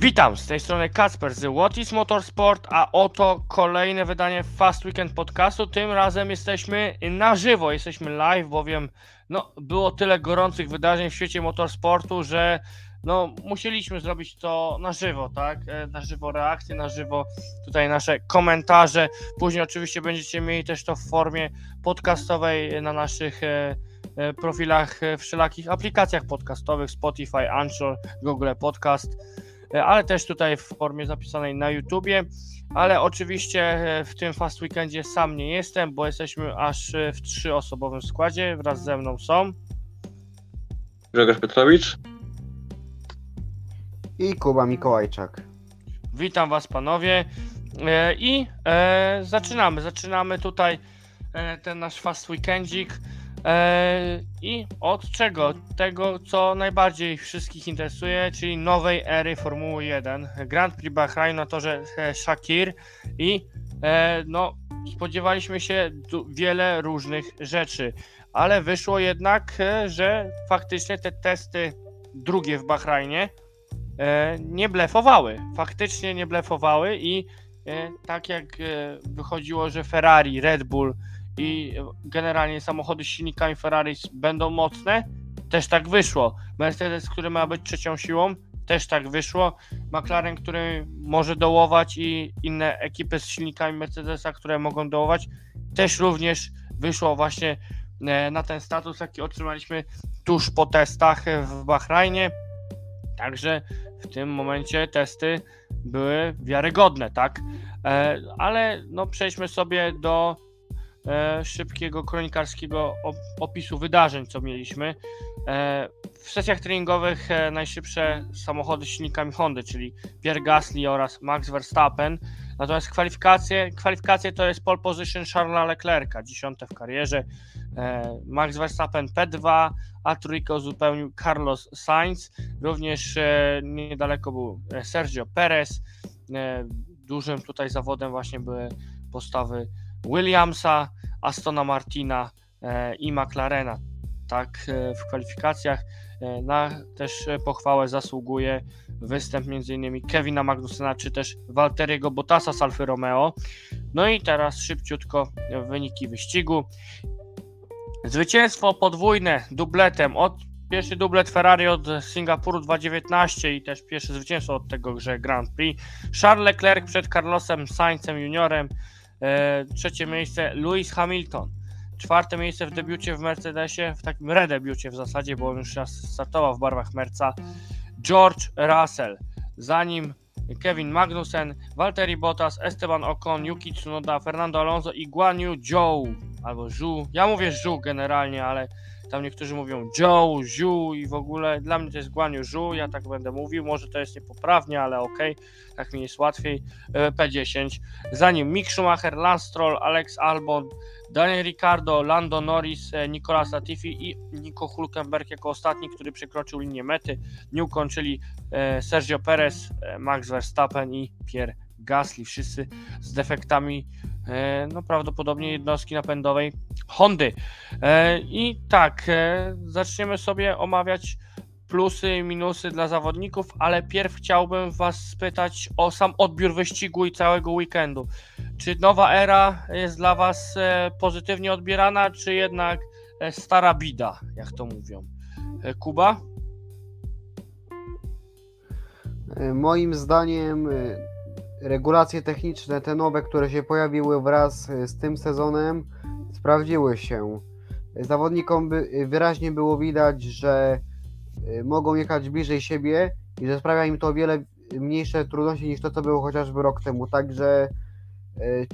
Witam, z tej strony Kacper z What is Motorsport, a oto kolejne wydanie Fast Weekend podcastu. Tym razem jesteśmy na żywo, jesteśmy live, bowiem no, było tyle gorących wydarzeń w świecie motorsportu, że no, musieliśmy zrobić to na żywo, tak? E, Na żywo reakcje, na żywo tutaj nasze komentarze. Później oczywiście będziecie mieli też to w formie podcastowej na naszych e, e, profilach wszelakich aplikacjach podcastowych Spotify, Anchor, Google Podcast, ale też tutaj w formie zapisanej na YouTubie. Ale oczywiście e, w tym Fast Weekendzie sam nie jestem, bo jesteśmy aż e, w trzyosobowym składzie. Wraz ze mną są. Grzegorz Petrowicz. i Kuba Mikołajczak. Witam Was panowie e, i e, zaczynamy. Zaczynamy tutaj e, ten nasz fast weekendzik. E, I od czego? Tego, co najbardziej wszystkich interesuje, czyli nowej ery Formuły 1. Grand Prix Bahrain na torze e, Shakir i e, no, spodziewaliśmy się wiele różnych rzeczy, ale wyszło jednak, że faktycznie te testy drugie w Bahrajnie nie blefowały. Faktycznie nie blefowały i tak jak wychodziło, że Ferrari, Red Bull i generalnie samochody z silnikami Ferrari będą mocne, też tak wyszło. Mercedes, który ma być trzecią siłą, też tak wyszło. McLaren, który może dołować i inne ekipy z silnikami Mercedesa, które mogą dołować, też również wyszło właśnie e, na ten status, jaki otrzymaliśmy tuż po testach w Bahrajnie. Także w tym momencie testy były wiarygodne, tak? E, ale no przejdźmy sobie do szybkiego kronikarskiego op- opisu wydarzeń, co mieliśmy. E, w sesjach treningowych e, najszybsze samochody z silnikami Hondy, czyli Pierre Gasly oraz Max Verstappen. Natomiast kwalifikacje, kwalifikacje to jest pole position Charlesa Leclerca, dziesiąte w karierze. E, Max Verstappen P2, a trójkę uzupełnił Carlos Sainz. Również e, niedaleko był e, Sergio Perez. E, dużym tutaj zawodem właśnie były postawy Williamsa, Astona Martina e, i McLarena. Tak e, w kwalifikacjach e, na też pochwałę zasługuje występ m.in. Kevina Magnusena czy też Walteriego Bottasa z Alfy Romeo. No i teraz szybciutko wyniki wyścigu. Zwycięstwo podwójne dubletem od pierwszy dublet Ferrari od Singapuru 2019 i też pierwsze zwycięstwo od tego Grand Prix. Charles Leclerc przed Carlosem Sainzem juniorem. E, trzecie miejsce Lewis Hamilton. Czwarte miejsce w debiucie w Mercedesie, w takim redebiucie w zasadzie, bo on już raz startował w barwach Merca. George Russell. Za nim Kevin Magnussen, Valtteri Bottas, Esteban Ocon, Yuki Tsunoda, Fernando Alonso i Guan Yu Zhou albo Zhu. Ja mówię Zhu generalnie, ale tam niektórzy mówią Zhou, Zhu i w ogóle dla mnie to jest Guan Yu Zhu, ja tak będę mówił, może to jest niepoprawnie, ale okej, tak mi jest łatwiej. E, P10. Za nim Mick Schumacher, Lance Alex Albon, Daniel Ricciardo, Lando Norris, e, Nicolas Latifi i Nico Hulkenberg jako ostatni, który przekroczył linię mety. Nie ukończyli e, Sergio Perez, Max Verstappen i Pierre Gasly, wszyscy z defektami no prawdopodobnie jednostki napędowej Hondy. E, I tak, e, zaczniemy sobie omawiać plusy i minusy dla zawodników, ale pierw chciałbym Was spytać o sam odbiór wyścigu i całego weekendu. Czy nowa era jest dla Was e, pozytywnie odbierana, czy jednak e, stara bida, jak to mówią? E, Kuba? E, Moim zdaniem e, regulacje techniczne, te nowe, które się pojawiły wraz e, z tym sezonem, sprawdziły się. Zawodnikom e, wyraźnie było widać, że e, mogą jechać bliżej siebie i że sprawia im to o wiele mniejsze trudności niż to, co było chociażby rok temu. Także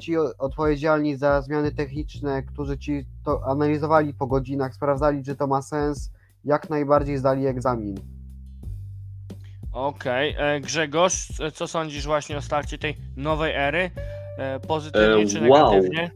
ci odpowiedzialni za zmiany techniczne, którzy ci to analizowali po godzinach, sprawdzali, czy to ma sens, jak najbardziej zdali egzamin. Okej. e, Grzegorz, e, co sądzisz właśnie o starcie tej nowej ery? E, Pozytywnie czy wow. negatywnie?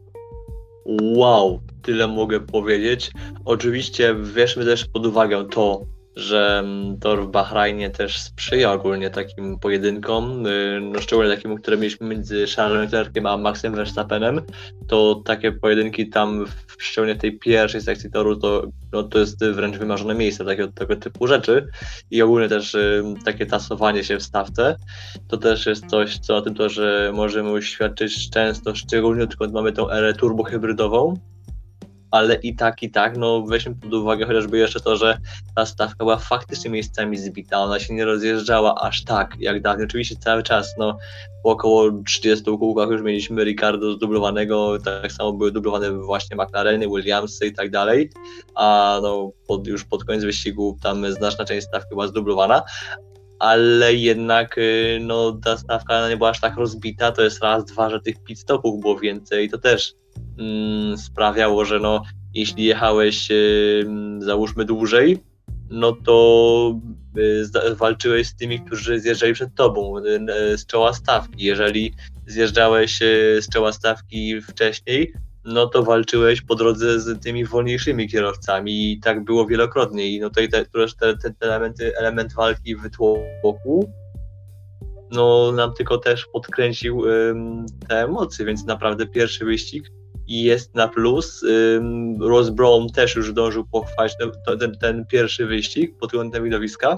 Wow, tyle mogę powiedzieć. Oczywiście weźmy też pod uwagę to, że mm, tor w Bahrajnie też sprzyja ogólnie takim pojedynkom, y, no szczególnie takim, które mieliśmy między Charlesem Leclerciem a Maxem Verstappenem, to takie pojedynki tam, szczególnie w tej pierwszej sekcji toru, to, no, to jest wręcz wymarzone miejsce takiego, tego typu rzeczy. I ogólnie też y, takie tasowanie się w stawce, to też jest coś, co na tym torze możemy uświadczyć często, szczególnie odkąd mamy tą erę turbohybrydową, ale i tak, i tak, no weźmy pod uwagę chociażby jeszcze to, że ta stawka była faktycznie miejscami zbita, ona się nie rozjeżdżała aż tak jak dawniej. Oczywiście cały czas, no po około 30 kółkach już mieliśmy Ricardo zdublowanego, tak samo były dublowane właśnie McLareny, Williamsy i tak dalej, a no pod, już pod koniec wyścigu tam znaczna część stawki była zdublowana, ale jednak y, no, ta stawka nie była aż tak rozbita, to jest raz, dwa, że tych pit stopów było więcej, to też sprawiało, że no, jeśli jechałeś y, załóżmy dłużej, no to y, walczyłeś z tymi, którzy zjeżdżali przed tobą y, z czoła stawki. Jeżeli zjeżdżałeś z czoła stawki wcześniej, no to walczyłeś po drodze z tymi wolniejszymi kierowcami i tak było wielokrotnie. I no tutaj te, te, te elementy, element walki w tłoku no nam tylko też podkręcił ym, te emocje, więc naprawdę pierwszy wyścig i jest na plus. Ross Brown też już zdążył pochwalić ten, ten, ten pierwszy wyścig pod kątem widowiska,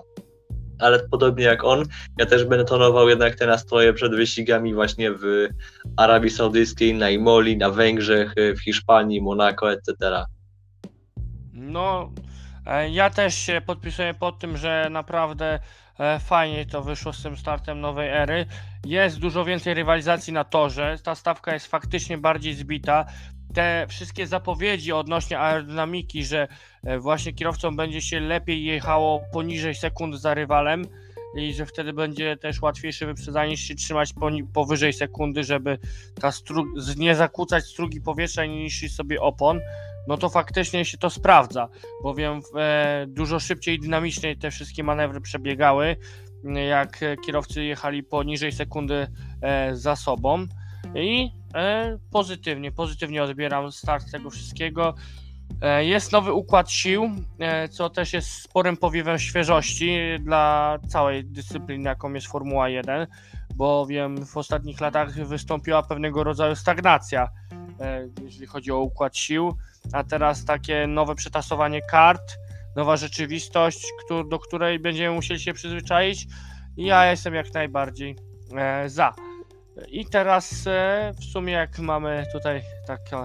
ale podobnie jak on, ja też będę tonował jednak te nastroje przed wyścigami właśnie w Arabii Saudyjskiej, na Imoli, na Węgrzech, w Hiszpanii, Monako, etc. No, e, ja też się podpisuję pod tym, że naprawdę fajnie to wyszło z tym startem nowej ery. Jest dużo więcej rywalizacji na torze, ta stawka jest faktycznie bardziej zbita. Te wszystkie zapowiedzi odnośnie aerodynamiki, że e, właśnie kierowcom będzie się lepiej jechało poniżej sekund za rywalem i że wtedy będzie też łatwiejsze wyprzedzanie niż się trzymać powyżej sekundy, żeby ta stru- nie zakłócać strugi powietrza niszczyć sobie opon no to faktycznie się to sprawdza, bowiem e, dużo szybciej i dynamiczniej te wszystkie manewry przebiegały, jak kierowcy jechali poniżej sekundy e, za sobą i e, pozytywnie, pozytywnie odbieram start tego wszystkiego. E, Jest nowy układ sił, co też jest sporym powiewem świeżości dla całej dyscypliny, jaką jest Formuła 1, bowiem w ostatnich latach wystąpiła pewnego rodzaju stagnacja, jeżeli chodzi o układ sił a teraz takie nowe przetasowanie kart, nowa rzeczywistość, do której będziemy musieli się przyzwyczaić. Ja jestem jak najbardziej e, za. I teraz e, w sumie jak mamy tutaj takie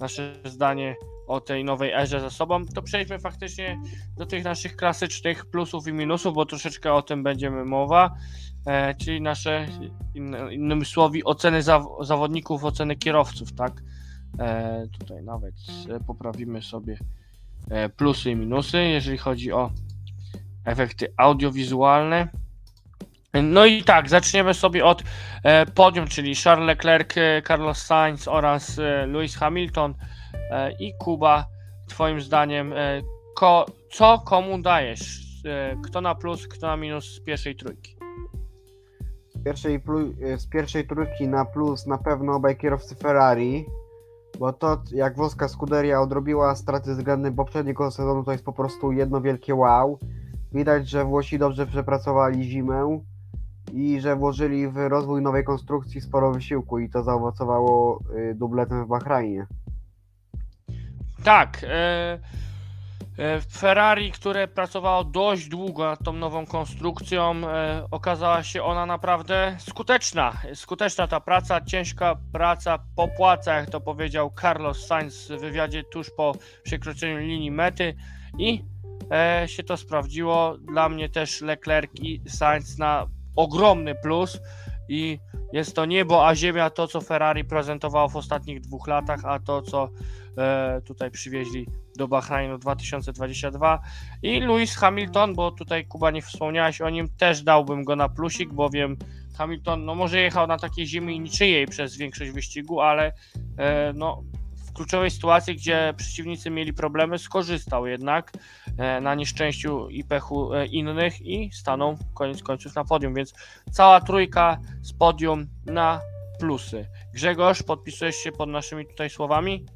nasze zdanie o tej nowej erze za sobą, to przejdźmy faktycznie do tych naszych klasycznych plusów i minusów, bo troszeczkę o tym będziemy mowa, e, czyli nasze, in, innymi słowy, oceny zaw- zawodników, oceny kierowców, tak? E, tutaj nawet e, poprawimy sobie e, plusy i minusy, jeżeli chodzi o efekty audiowizualne. No i tak, zaczniemy sobie od e, podium, czyli Charles Leclerc, e, Carlos Sainz oraz e, Lewis Hamilton e, i Kuba. Twoim zdaniem, e, ko, co komu dajesz? E, kto na plus, kto na minus z pierwszej trójki? Z pierwszej, plu- z pierwszej trójki na plus na pewno obaj kierowcy Ferrari, bo to jak włoska Scuderia odrobiła straty względem poprzedniego sezonu, to jest po prostu jedno wielkie wow. Widać, że Włosi dobrze przepracowali zimę i że włożyli w rozwój nowej konstrukcji sporo wysiłku i to zaowocowało y, dubletem w Bahrajnie. Tak. E, Ferrari, które pracowało dość długo nad tą nową konstrukcją, e, okazała się ona naprawdę skuteczna. Skuteczna ta praca, ciężka praca popłaca, jak to powiedział Carlos Sainz w wywiadzie tuż po przekroczeniu linii mety i e, się to sprawdziło. Dla mnie też Leclerc i Sainz na ogromny plus i jest to niebo a ziemia to, co Ferrari prezentowało w ostatnich dwóch latach, a to, co e, tutaj przywieźli do Bahrajnu 2022 i Lewis Hamilton, bo tutaj Kuba nie wspomniałeś o nim, też dałbym go na plusik, bowiem Hamilton no może jechał na takiej ziemi niczyjej przez większość wyścigu, ale e, no w kluczowej sytuacji, gdzie przeciwnicy mieli problemy, skorzystał jednak e, na nieszczęściu i pechu e, innych i stanął koniec końców na podium, więc cała trójka z podium na plusy. Grzegorz, podpisujesz się pod naszymi tutaj słowami?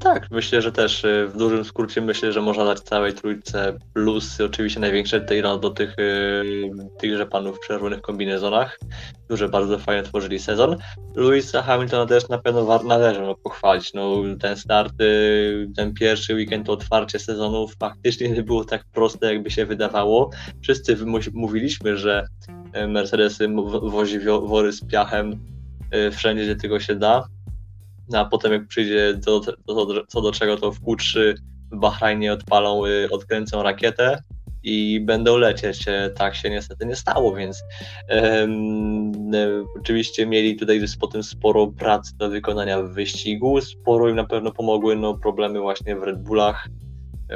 Tak, myślę, że też e, w dużym skrócie myślę, że można dać całej trójce plus oczywiście największe no, do tych e, tychże panów w czerwonych kombinezonach, którzy bardzo fajnie tworzyli sezon. Louisa Hamiltona też na pewno należy no, pochwalić. No, ten start, e, ten pierwszy weekend, to otwarcie sezonu faktycznie nie było tak proste, jakby się wydawało. Wszyscy mówiliśmy, że e, Mercedes m- wozi wory z piachem wszędzie, gdzie tylko się da. No, a potem jak przyjdzie do, do, do, co do czego, to w Q3 w Bahrajnie odpalą, y, odkręcą rakietę i będą lecieć. Tak się niestety nie stało, więc e, oczywiście mieli tutaj potem sporo pracy do wykonania w wyścigu. Sporo im na pewno pomogły no, problemy właśnie w Red Bullach,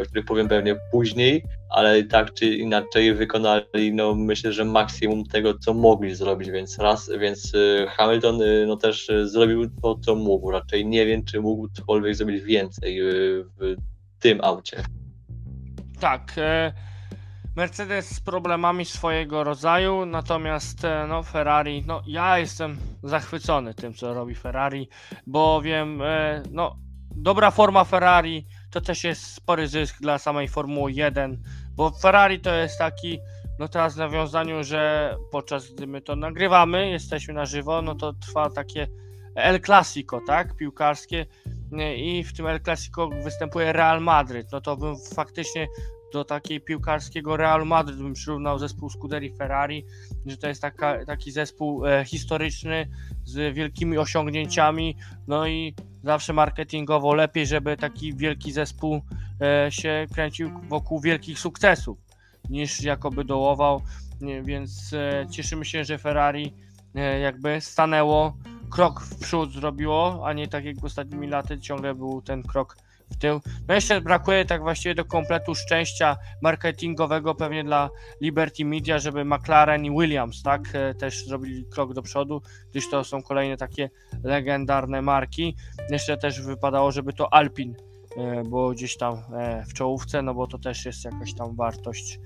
o których powiem pewnie później, ale tak czy inaczej wykonali, no myślę, że maksimum tego, co mogli zrobić, więc raz, więc y, Hamilton y, no też y, zrobił to, co mógł, raczej nie wiem, czy mógł cokolwiek zrobić więcej w tym aucie. Tak. E, Mercedes z problemami swojego rodzaju, natomiast e, no, Ferrari, no ja jestem zachwycony tym, co robi Ferrari, bo wiem, e, no dobra forma Ferrari to też jest spory zysk dla samej Formuły 1, bo Ferrari to jest taki, no teraz w nawiązaniu, że podczas gdy my to nagrywamy, jesteśmy na żywo, no to trwa takie El Clasico, tak, piłkarskie i w tym El Clasico występuje Real Madryt, no to bym faktycznie do takiej piłkarskiego Real Madryt bym przyrównał zespół Scuderii Ferrari, że to jest taka, taki zespół e, historyczny z wielkimi osiągnięciami, no i zawsze marketingowo lepiej, żeby taki wielki zespół e, się kręcił wokół wielkich sukcesów, niż jakoby dołował, więc e, cieszymy się, że Ferrari e, jakby stanęło, krok w przód zrobiło, a nie tak jak ostatnimi laty ciągle był ten krok w tył. No jeszcze brakuje tak właściwie do kompletu szczęścia marketingowego pewnie dla Liberty Media, żeby McLaren i Williams, tak, e, też zrobili krok do przodu, gdyż to są kolejne takie legendarne marki. Jeszcze też wypadało, żeby to Alpin e, było gdzieś tam e, w czołówce, no bo to też jest jakaś tam wartość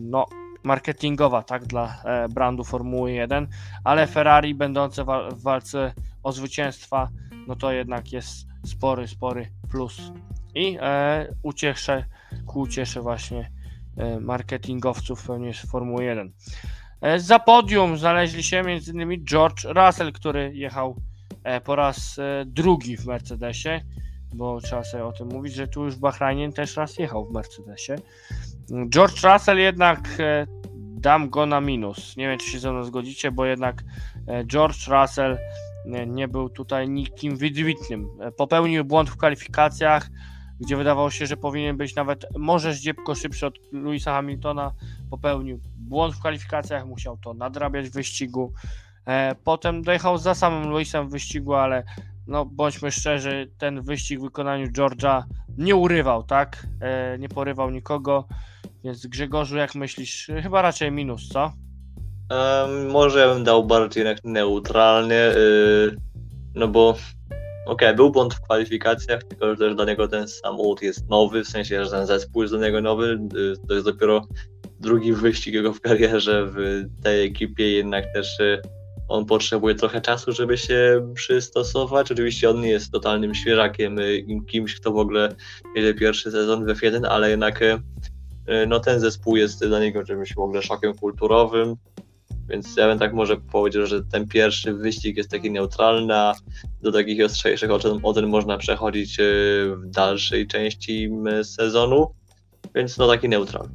no marketingowa, tak, dla brandu Formuły 1, ale Ferrari będące w walce o zwycięstwa, no to jednak jest spory, spory plus. I e, ucieszę, ku ucieszę właśnie e, marketingowców pewnie z Formuły 1. E, za podium znaleźli się m.in. George Russell, który jechał e, po raz e, drugi w Mercedesie, bo trzeba sobie o tym mówić, że tu już Bahrajnie też raz jechał w Mercedesie. George Russell jednak e, dam go na minus. Nie wiem, czy się ze mną zgodzicie, bo jednak e, George Russell nie, był tutaj nikim wybitnym. E, Popełnił błąd w kwalifikacjach, gdzie wydawało się, że powinien być nawet może zdziepko szybszy od Louisa Hamiltona. Popełnił błąd w kwalifikacjach, musiał to nadrabiać w wyścigu. E, Potem dojechał za samym Louisem w wyścigu, ale no bądźmy szczerzy, ten wyścig w wykonaniu George'a nie urywał, tak? E, Nie porywał nikogo. Więc Grzegorzu, jak myślisz? Chyba raczej minus, co? Em, może ja bym dał bardziej jednak neutralnie, y, no bo okej, był błąd w kwalifikacjach, tylko że też dla niego ten samochód jest nowy, w sensie, że ten zespół jest dla niego nowy, y, to jest dopiero drugi wyścig jego w karierze w tej ekipie, jednak też y, on potrzebuje trochę czasu, żeby się przystosować. Oczywiście on nie jest totalnym świeżakiem, y, im kimś, kto w ogóle jedzie pierwszy sezon w F1, ale jednak y, y, no ten zespół jest dla niego czymś w ogóle szokiem kulturowym. Więc ja bym tak może powiedział, że ten pierwszy wyścig jest taki neutralny, a do takich ostrzejszych ocen, ocen można przechodzić y, w dalszej części sezonu. Więc no taki neutral.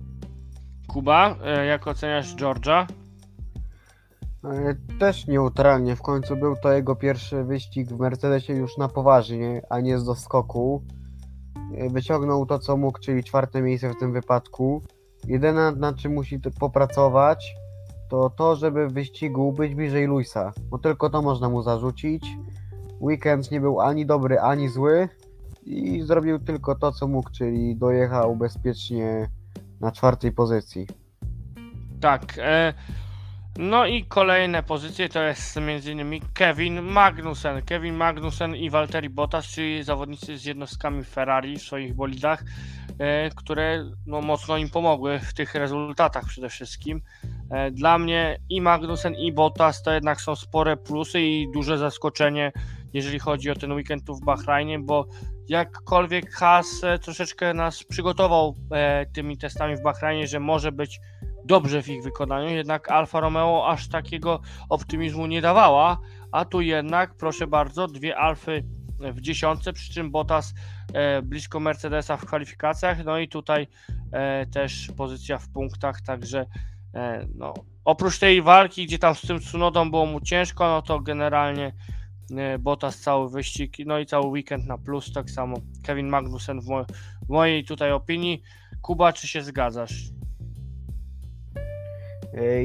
Kuba, e, jak oceniasz George'a? E, Też neutralnie, w końcu był to jego pierwszy wyścig w Mercedesie już na poważnie, a nie z doskoku. E, Wyciągnął to, co mógł, czyli czwarte miejsce w tym wypadku. Jedyne, na czym musi popracować, to to, żeby w wyścigu być bliżej Luisa, bo tylko to można mu zarzucić. Weekend nie był ani dobry, ani zły i zrobił tylko to, co mógł, czyli dojechał bezpiecznie na czwartej pozycji. Tak. E, no i kolejne pozycje to jest m.in. Kevin Magnussen. Kevin Magnussen i Valtteri Bottas, czyli zawodnicy z jednostkami Ferrari w swoich bolidach, które no, mocno im pomogły w tych rezultatach przede wszystkim. E, dla mnie i Magnussen i Bottas to jednak są spore plusy i duże zaskoczenie jeżeli chodzi o ten weekend tu w Bahrajnie, bo jakkolwiek Haas e, troszeczkę nas przygotował e, tymi testami w Bahrajnie, że może być dobrze w ich wykonaniu, jednak Alfa Romeo aż takiego optymizmu nie dawała, a tu jednak, proszę bardzo, dwie Alfy w dziesiątce, przy czym Bottas e, blisko Mercedesa w kwalifikacjach, no i tutaj e, też pozycja w punktach, także e, no, oprócz tej walki, gdzie tam z tym Tsunodą było mu ciężko, no to generalnie Bottas cały wyścig, no i cały weekend na plus, tak samo Kevin Magnussen w, w mojej tutaj opinii. Kuba, czy się zgadzasz?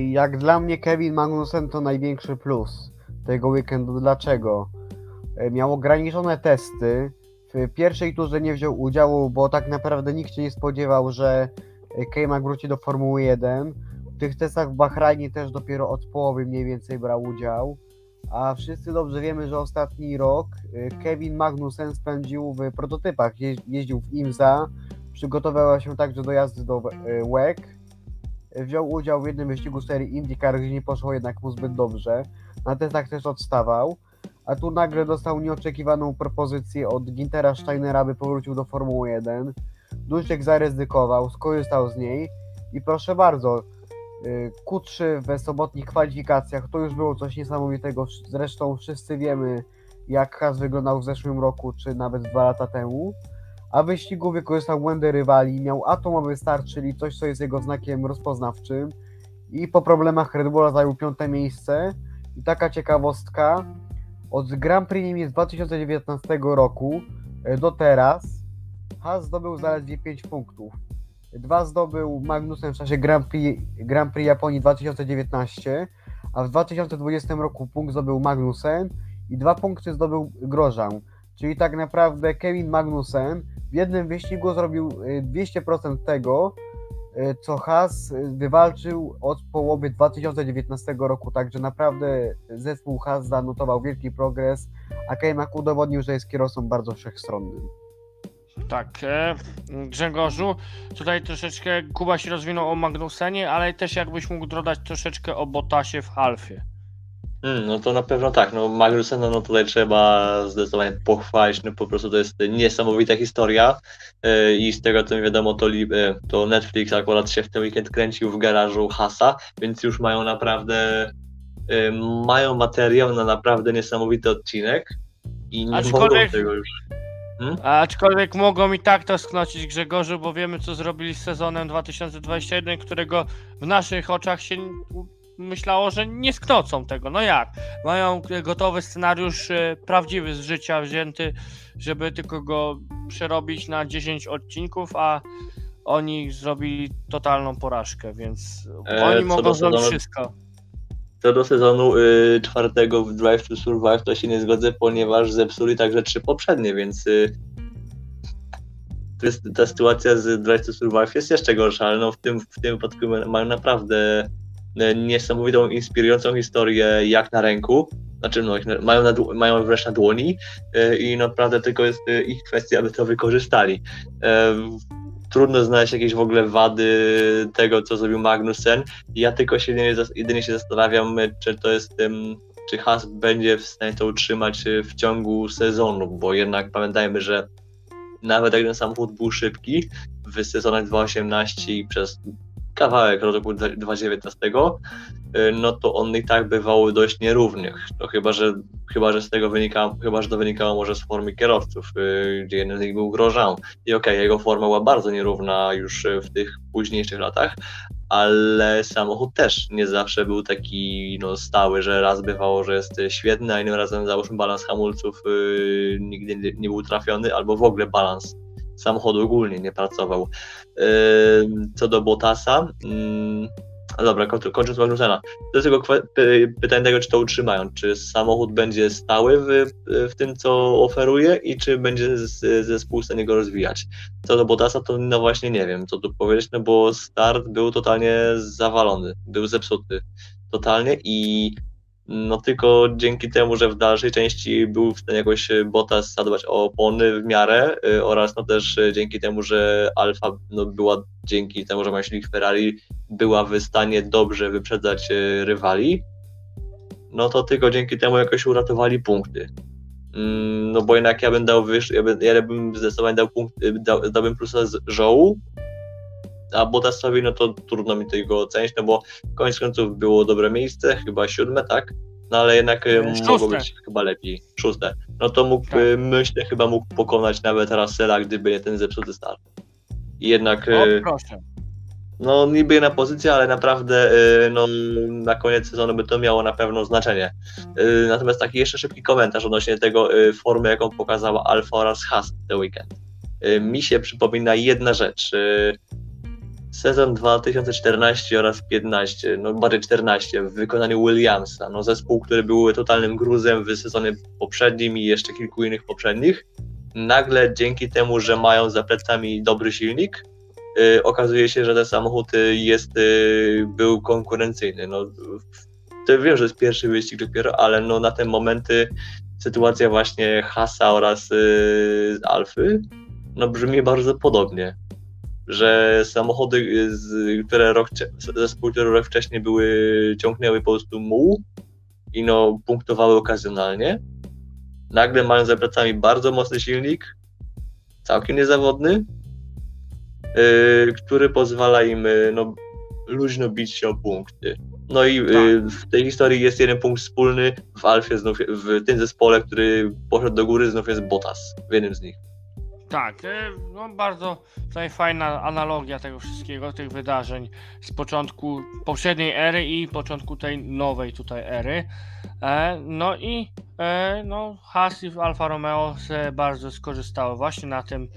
Jak dla mnie Kevin Magnussen to największy plus tego weekendu. Dlaczego? E, Miał ograniczone testy. W pierwszej turze nie wziął udziału, bo tak naprawdę nikt się nie spodziewał, że e, K-Mag wróci do Formuły 1. W tych testach w Bahrajnie też dopiero od połowy mniej więcej brał udział. A wszyscy dobrze wiemy, że ostatni rok e, Kevin Magnussen spędził w prototypach. Jeź- Jeździł w IMSA, przygotowywał się także do jazdy do WEC wziął udział w jednym wyścigu serii IndyCar, gdzie nie poszło jednak mu zbyt dobrze. Na testach też odstawał, a tu nagle dostał nieoczekiwaną propozycję od Gintera Steinera, by powrócił do Formuły 1. Duszek zaryzykował, skorzystał z niej i proszę bardzo, y, Q3 we sobotnich kwalifikacjach to już było coś niesamowitego. Zresztą wszyscy wiemy, jak Haas wyglądał w zeszłym roku, czy nawet dwa lata temu. A w wyścigu wykorzystał błędy rywali, miał atomowy start, czyli coś, co jest jego znakiem rozpoznawczym. I po problemach Red Bulla zajął piąte miejsce. I taka ciekawostka, od Grand Prix Niemiec 2019 roku e, do teraz Haas zdobył zaledwie 5 punktów. Dwa zdobył Magnussen w czasie Grand Prix, Grand Prix Japonii 2019, a w 2020 roku punkt zdobył Magnussen i dwa punkty zdobył Grosjean. Czyli tak naprawdę Kevin Magnussen w jednym wyścigu zrobił y, 200% tego, y, co Haas y, wywalczył od połowy 2019 roku. Także naprawdę zespół Haas zanotował wielki progres, a K-Mag udowodnił, że jest kierowcą bardzo wszechstronnym. Tak, e, Grzegorzu, tutaj troszeczkę Kuba się rozwinął o Magnusenie, ale też jakbyś mógł dodać troszeczkę o Botasie w Alfie. Mm, no to na pewno tak, no Magnusena no tutaj trzeba zdecydowanie pochwalić, no po prostu to jest niesamowita historia yy, i z tego co mi wiadomo to, li- yy, to Netflix akurat się w ten weekend kręcił w garażu Hasa, więc już mają naprawdę yy, mają materiał na naprawdę niesamowity odcinek i nie mogą Aczkolwiek- tego już. Aczkolwiek mogą i tak to sknocić Grzegorzu, bo wiemy co zrobili z sezonem 2021, którego w naszych oczach się myślało, że nie sknocą tego. No jak? Mają gotowy scenariusz e, prawdziwy z życia wzięty, żeby tylko go przerobić na 10 odcinków, a oni zrobili totalną porażkę, więc E, oni mogą zrobić wszystko. Co do sezonu y, czwartego w Drive to Survive to się nie zgodzę, ponieważ zepsuli także trzy poprzednie, więc y, to jest, ta sytuacja z Drive to Survive jest jeszcze gorsza, ale no w tym, w tym wypadku ma- mają naprawdę niesamowitą, inspirującą historię jak na ręku. Znaczy, no, mają, na, mają wreszcie na dłoni y, i naprawdę tylko jest y, ich kwestia, aby to wykorzystali. E, trudno znaleźć jakieś w ogóle wady tego, co zrobił Magnussen. Ja tylko się jedynie, jedynie się zastanawiam, czy to jest czy Haas będzie w stanie to utrzymać w ciągu sezonu, bo jednak pamiętajmy, że nawet jak ten samochód był szybki w sezonach 2018 i przez kawałek roku 2019, y, no to on i tak bywał dość nierównych. No chyba, że chyba, że z tego wynika, chyba, że to wynikało może z formy kierowców, y, gdzie jeden z nich był Grosjean. I okej, jego forma była bardzo nierówna już y, w tych późniejszych latach, ale samochód też nie zawsze był taki no, stały, że raz bywało, że jest świetny, a innym razem załóżmy balans hamulców yy, nigdy nie był trafiony, albo w ogóle balans samochodu ogólnie nie pracował. Yy, co do Bottasa, mm, dobra, kończąc Magnusena, to jest tylko kwe- py- pytanie tego, czy to utrzymają, czy samochód będzie stały w, w tym, co oferuje i czy będzie zespół w stanie go rozwijać. Co do Bottasa, to no właśnie nie wiem, co tu powiedzieć, no bo start był totalnie zawalony, był zepsuty totalnie i no tylko dzięki temu, że w dalszej części był w stanie jakoś e, Bottas zadbać o opony w miarę y, oraz no też e, dzięki temu, że Alfa no była dzięki temu, że ma silnik Ferrari była w stanie dobrze wyprzedzać e, rywali, no to tylko dzięki temu jakoś uratowali punkty. Mm, No bo jednak ja bym dał wyż, ja, bym, ja bym zdecydowanie dał punkt, dał, dałbym plusa z żołu, a Bottasowi no to trudno mi tego ocenić, no bo koniec końców było dobre miejsce, chyba siódme, tak? No ale jednak E, mogło szóste. być chyba lepiej, szóste. No to mógł, Tak. y, myślę, chyba mógł pokonać nawet Russella, gdyby nie ten zepsuty start. I jednak, O, y, proszę. no niby jedna pozycja, ale naprawdę no, na koniec sezonu by to miało na pewno znaczenie. Natomiast taki jeszcze szybki komentarz odnośnie tego formy, jaką pokazała Alfa oraz Haas ten weekend. Mi się przypomina jedna rzecz. Sezon 2014 oraz 15, no bardziej 14 w wykonaniu Williamsa, no zespół, który był totalnym gruzem w sezonie poprzednim i jeszcze kilku innych poprzednich. Nagle dzięki temu, że mają za plecami dobry silnik, y, okazuje się, że ten samochód y, jest, y, był konkurencyjny. No, to wiem, że jest pierwszy wyścig dopiero, ale no na ten momenty sytuacja właśnie Hasa oraz y, Alfy no brzmi bardzo podobnie. Że samochody, y, które rok, zespół, które rok wcześniej były, ciągnęły po prostu muł i no punktowały okazjonalnie. Nagle mają za plecami bardzo mocny silnik, całkiem niezawodny, y, który pozwala im y, no, luźno bić się o punkty. No i y, w tej historii jest jeden punkt wspólny w Alfie, znów, w tym zespole, który poszedł do góry, znów jest Bottas w jednym z nich. Tak, e, no bardzo tutaj fajna analogia tego wszystkiego, tych wydarzeń z początku poprzedniej ery i początku tej nowej tutaj ery. E, no i e, no, Haas i Alfa Romeo bardzo skorzystały właśnie na tym,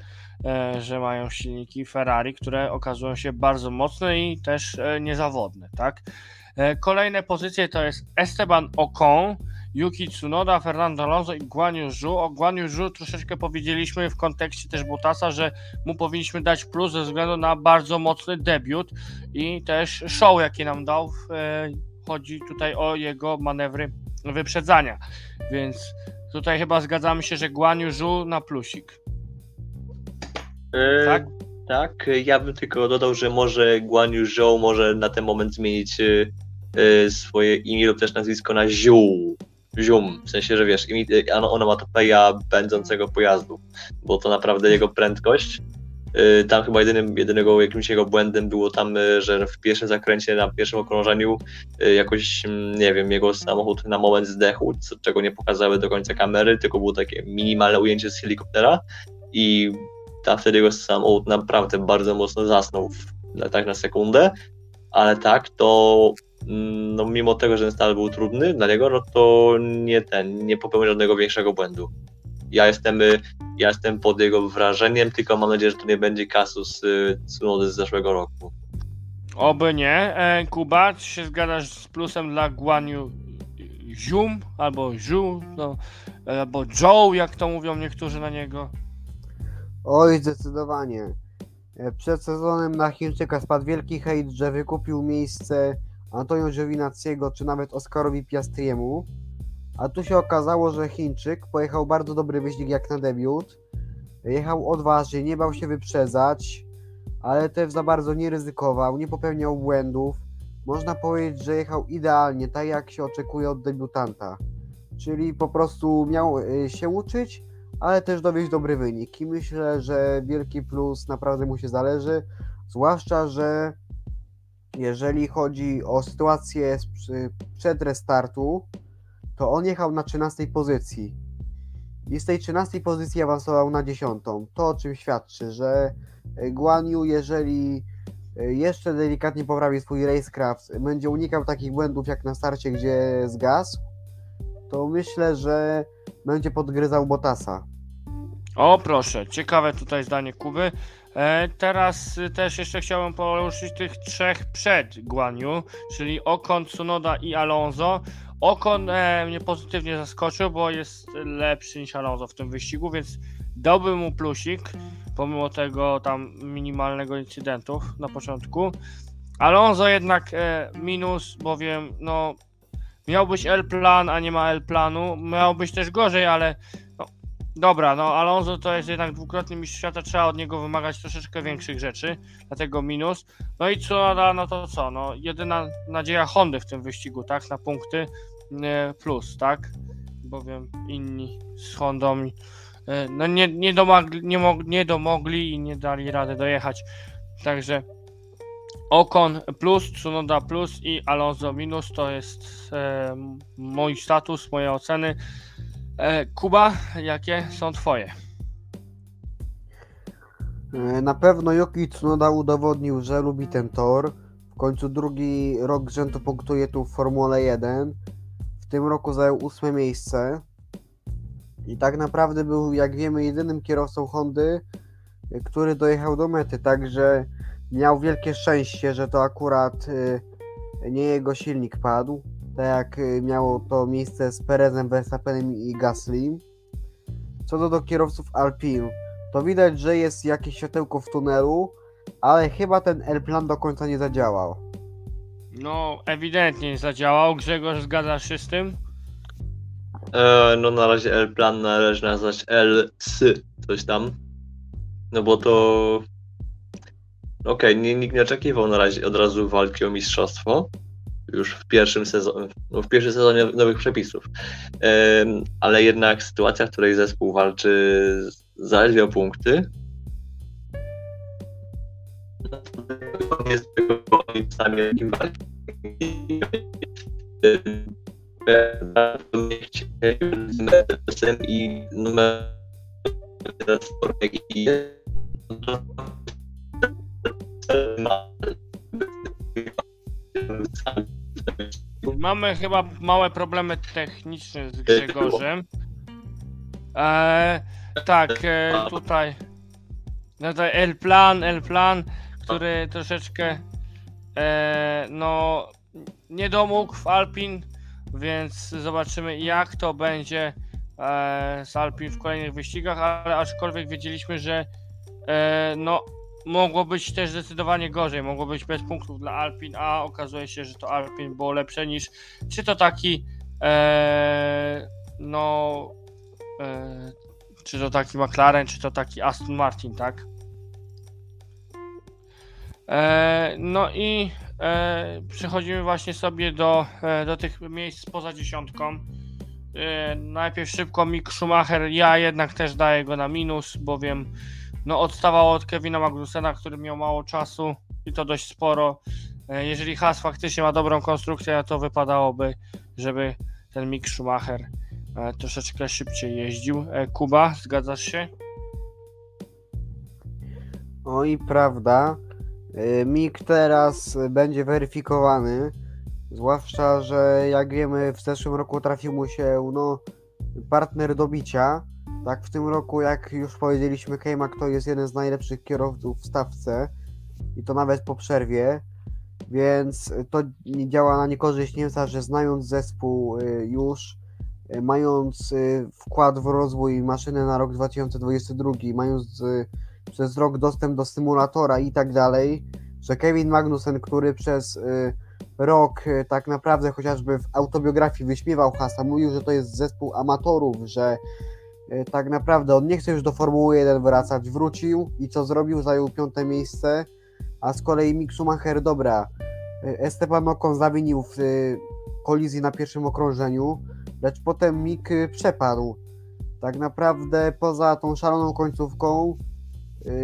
że mają silniki Ferrari, które okazują się bardzo mocne i też niezawodne, tak? Kolejne pozycje to jest Esteban Ocon, Yuki Tsunoda, Fernando Alonso i Guan Yu Zhu. O Guan Yu Zhu troszeczkę powiedzieliśmy w kontekście też Bottasa, że mu powinniśmy dać plus ze względu na bardzo mocny debiut i też show, jaki nam dał. E, chodzi tutaj o jego manewry wyprzedzania, więc tutaj chyba zgadzamy się, że Guan Yu Zhu na plusik. E, Tak? Tak, ja bym tylko dodał, że może Guan Yu Zhou może na ten moment zmienić y, swoje imię lub też nazwisko na Ziu. Zium, w sensie, że wiesz, onomatopeja będącego pojazdu, bo to naprawdę jego prędkość. Y, Tam chyba jedynym, jedynego jakimś jego błędem było tam, y, że w pierwszym zakręcie, na pierwszym okrążeniu y, jakoś, mm, nie wiem, jego samochód na moment zdechł, czego nie pokazały do końca kamery, tylko było takie minimalne ujęcie z helikoptera i tam wtedy jego samochód naprawdę bardzo mocno zasnął, w, tak na sekundę, ale tak, to no, mimo tego, że ten start był trudny dla niego, no to nie ten, nie popełnił żadnego większego błędu. Ja jestem, y, ja jestem pod jego wrażeniem, tylko mam nadzieję, że to nie będzie kasus Tsunody z zeszłego roku. Oby nie. E, Kuba, czy się zgadzasz z plusem dla Guan Yu Zhum albo Zhu, no, albo Joe, jak to mówią niektórzy na niego? Oj, zdecydowanie. E, Przed sezonem na Chińczyka spadł wielki hejt, że wykupił miejsce Antonio Giovinazziego czy nawet Oscarowi Piastriemu. A tu się okazało, że Chińczyk pojechał bardzo dobry wyścig jak na debiut. Jechał odważnie, nie bał się wyprzedzać, ale też za bardzo nie ryzykował, nie popełniał błędów. Można powiedzieć, że jechał idealnie, tak jak się oczekuje od debiutanta. Czyli po prostu miał y, się uczyć, ale też dowieść dobry wynik. I myślę, że wielki plus naprawdę mu się zależy. Zwłaszcza, że jeżeli chodzi o sytuację przed restartu, to on jechał na 13 pozycji. I z tej 13 pozycji awansował na 10. To o czym świadczy, że y, Guan Yu, jeżeli y, jeszcze delikatnie poprawi swój racecraft, będzie unikał takich błędów jak na starcie, gdzie zgasł, to myślę, że będzie podgryzał Bottasa. O proszę, ciekawe tutaj zdanie Kuby. E, teraz y, też jeszcze chciałbym poruszyć tych trzech przed Guan Yu, czyli Ocon, Tsunoda i Alonso. Ocon e, mnie pozytywnie zaskoczył, bo jest lepszy niż Alonso w tym wyścigu, więc dałbym mu plusik, pomimo tego tam minimalnego incydentów na początku. Alonso jednak e, minus, bowiem no miał być L-plan, a nie ma L-planu. Miał być też gorzej, ale dobra, no Alonso to jest jednak dwukrotny mistrz świata, trzeba od niego wymagać troszeczkę większych rzeczy, dlatego minus. No i Tsunoda, no to co, no jedyna nadzieja Hondy w tym wyścigu, tak, na punkty e, plus, tak. bowiem inni z Hondą e, no nie, nie, domagli, nie, mog, nie domogli i nie dali rady dojechać. Także Ocon plus, Tsunoda plus i Alonso minus to jest e, mój status, moje oceny. E, Kuba, jakie są twoje? E, Na pewno Yuki Tsunoda udowodnił, że lubi ten tor. W końcu drugi rok z rzędu punktuje tu w Formule 1. W tym roku zajął ósme miejsce. I tak naprawdę był, jak wiemy, jedynym kierowcą Hondy, y, który dojechał do mety. Także miał wielkie szczęście, że to akurat nie jego silnik padł. Tak jak y, miało to miejsce z Perezem, Verstappenem i Gasly. Co do, do kierowców Alpine, to widać, że jest jakieś światełko w tunelu, ale chyba ten L-plan do końca nie zadziałał. No, ewidentnie nie zadziałał. Grzegorz, zgadzasz się z tym? E, no na razie L-plan należy nazwać L-S coś tam. No bo to... Okej, nie, nikt nie oczekiwał na razie od razu walki o mistrzostwo. Już w pierwszym sezonie, no w pierwszym sezonie nowych przepisów. Ale jednak sytuacja, w której zespół walczy zaledwie o punkty. I Mamy chyba małe problemy techniczne z Grzegorzem. E, tak, e, tutaj. No tutaj L-plan, L-plan, który troszeczkę e, no nie domógł w Alpin, więc zobaczymy jak to będzie e, z Alpin w kolejnych wyścigach, ale aczkolwiek wiedzieliśmy, że e, no mogło być też zdecydowanie gorzej, mogło być bez punktów dla Alpin, a okazuje się, że to Alpin było lepsze niż czy to taki e, no e, czy to taki McLaren, czy to taki Aston Martin, tak? E, no i e, przechodzimy właśnie sobie do, e, do tych miejsc poza dziesiątką. E, najpierw szybko Mick Schumacher, ja jednak też daję go na minus, bowiem no odstawał od Kevina Magnusena, który miał mało czasu i to dość sporo. E, Jeżeli Haas faktycznie ma dobrą konstrukcję, to wypadałoby, żeby ten Mick Schumacher e, troszeczkę szybciej jeździł. E, Kuba, zgadzasz się? O i prawda, MIG teraz będzie weryfikowany, zwłaszcza, że jak wiemy w zeszłym roku trafił mu się no, partner do bicia. Tak w tym roku, jak już powiedzieliśmy, K-Mac to jest jeden z najlepszych kierowców w stawce i to nawet po przerwie, więc to działa na niekorzyść Niemca, że znając zespół y, już, y, mając y, wkład w rozwój maszyny na rok 2022, mając przez rok dostęp do symulatora i tak dalej, że Kevin Magnussen, który przez rok tak naprawdę chociażby w autobiografii wyśmiewał Hasa, mówił, że to jest zespół amatorów, że tak naprawdę on nie chce już do Formuły 1 wracać, wrócił i co zrobił? Zajął piąte miejsce, a z kolei Mick Schumacher, dobra, y, Esteban Ocon zawinił w y, kolizji na pierwszym okrążeniu, lecz potem Mick przepadł. Tak naprawdę poza tą szaloną końcówką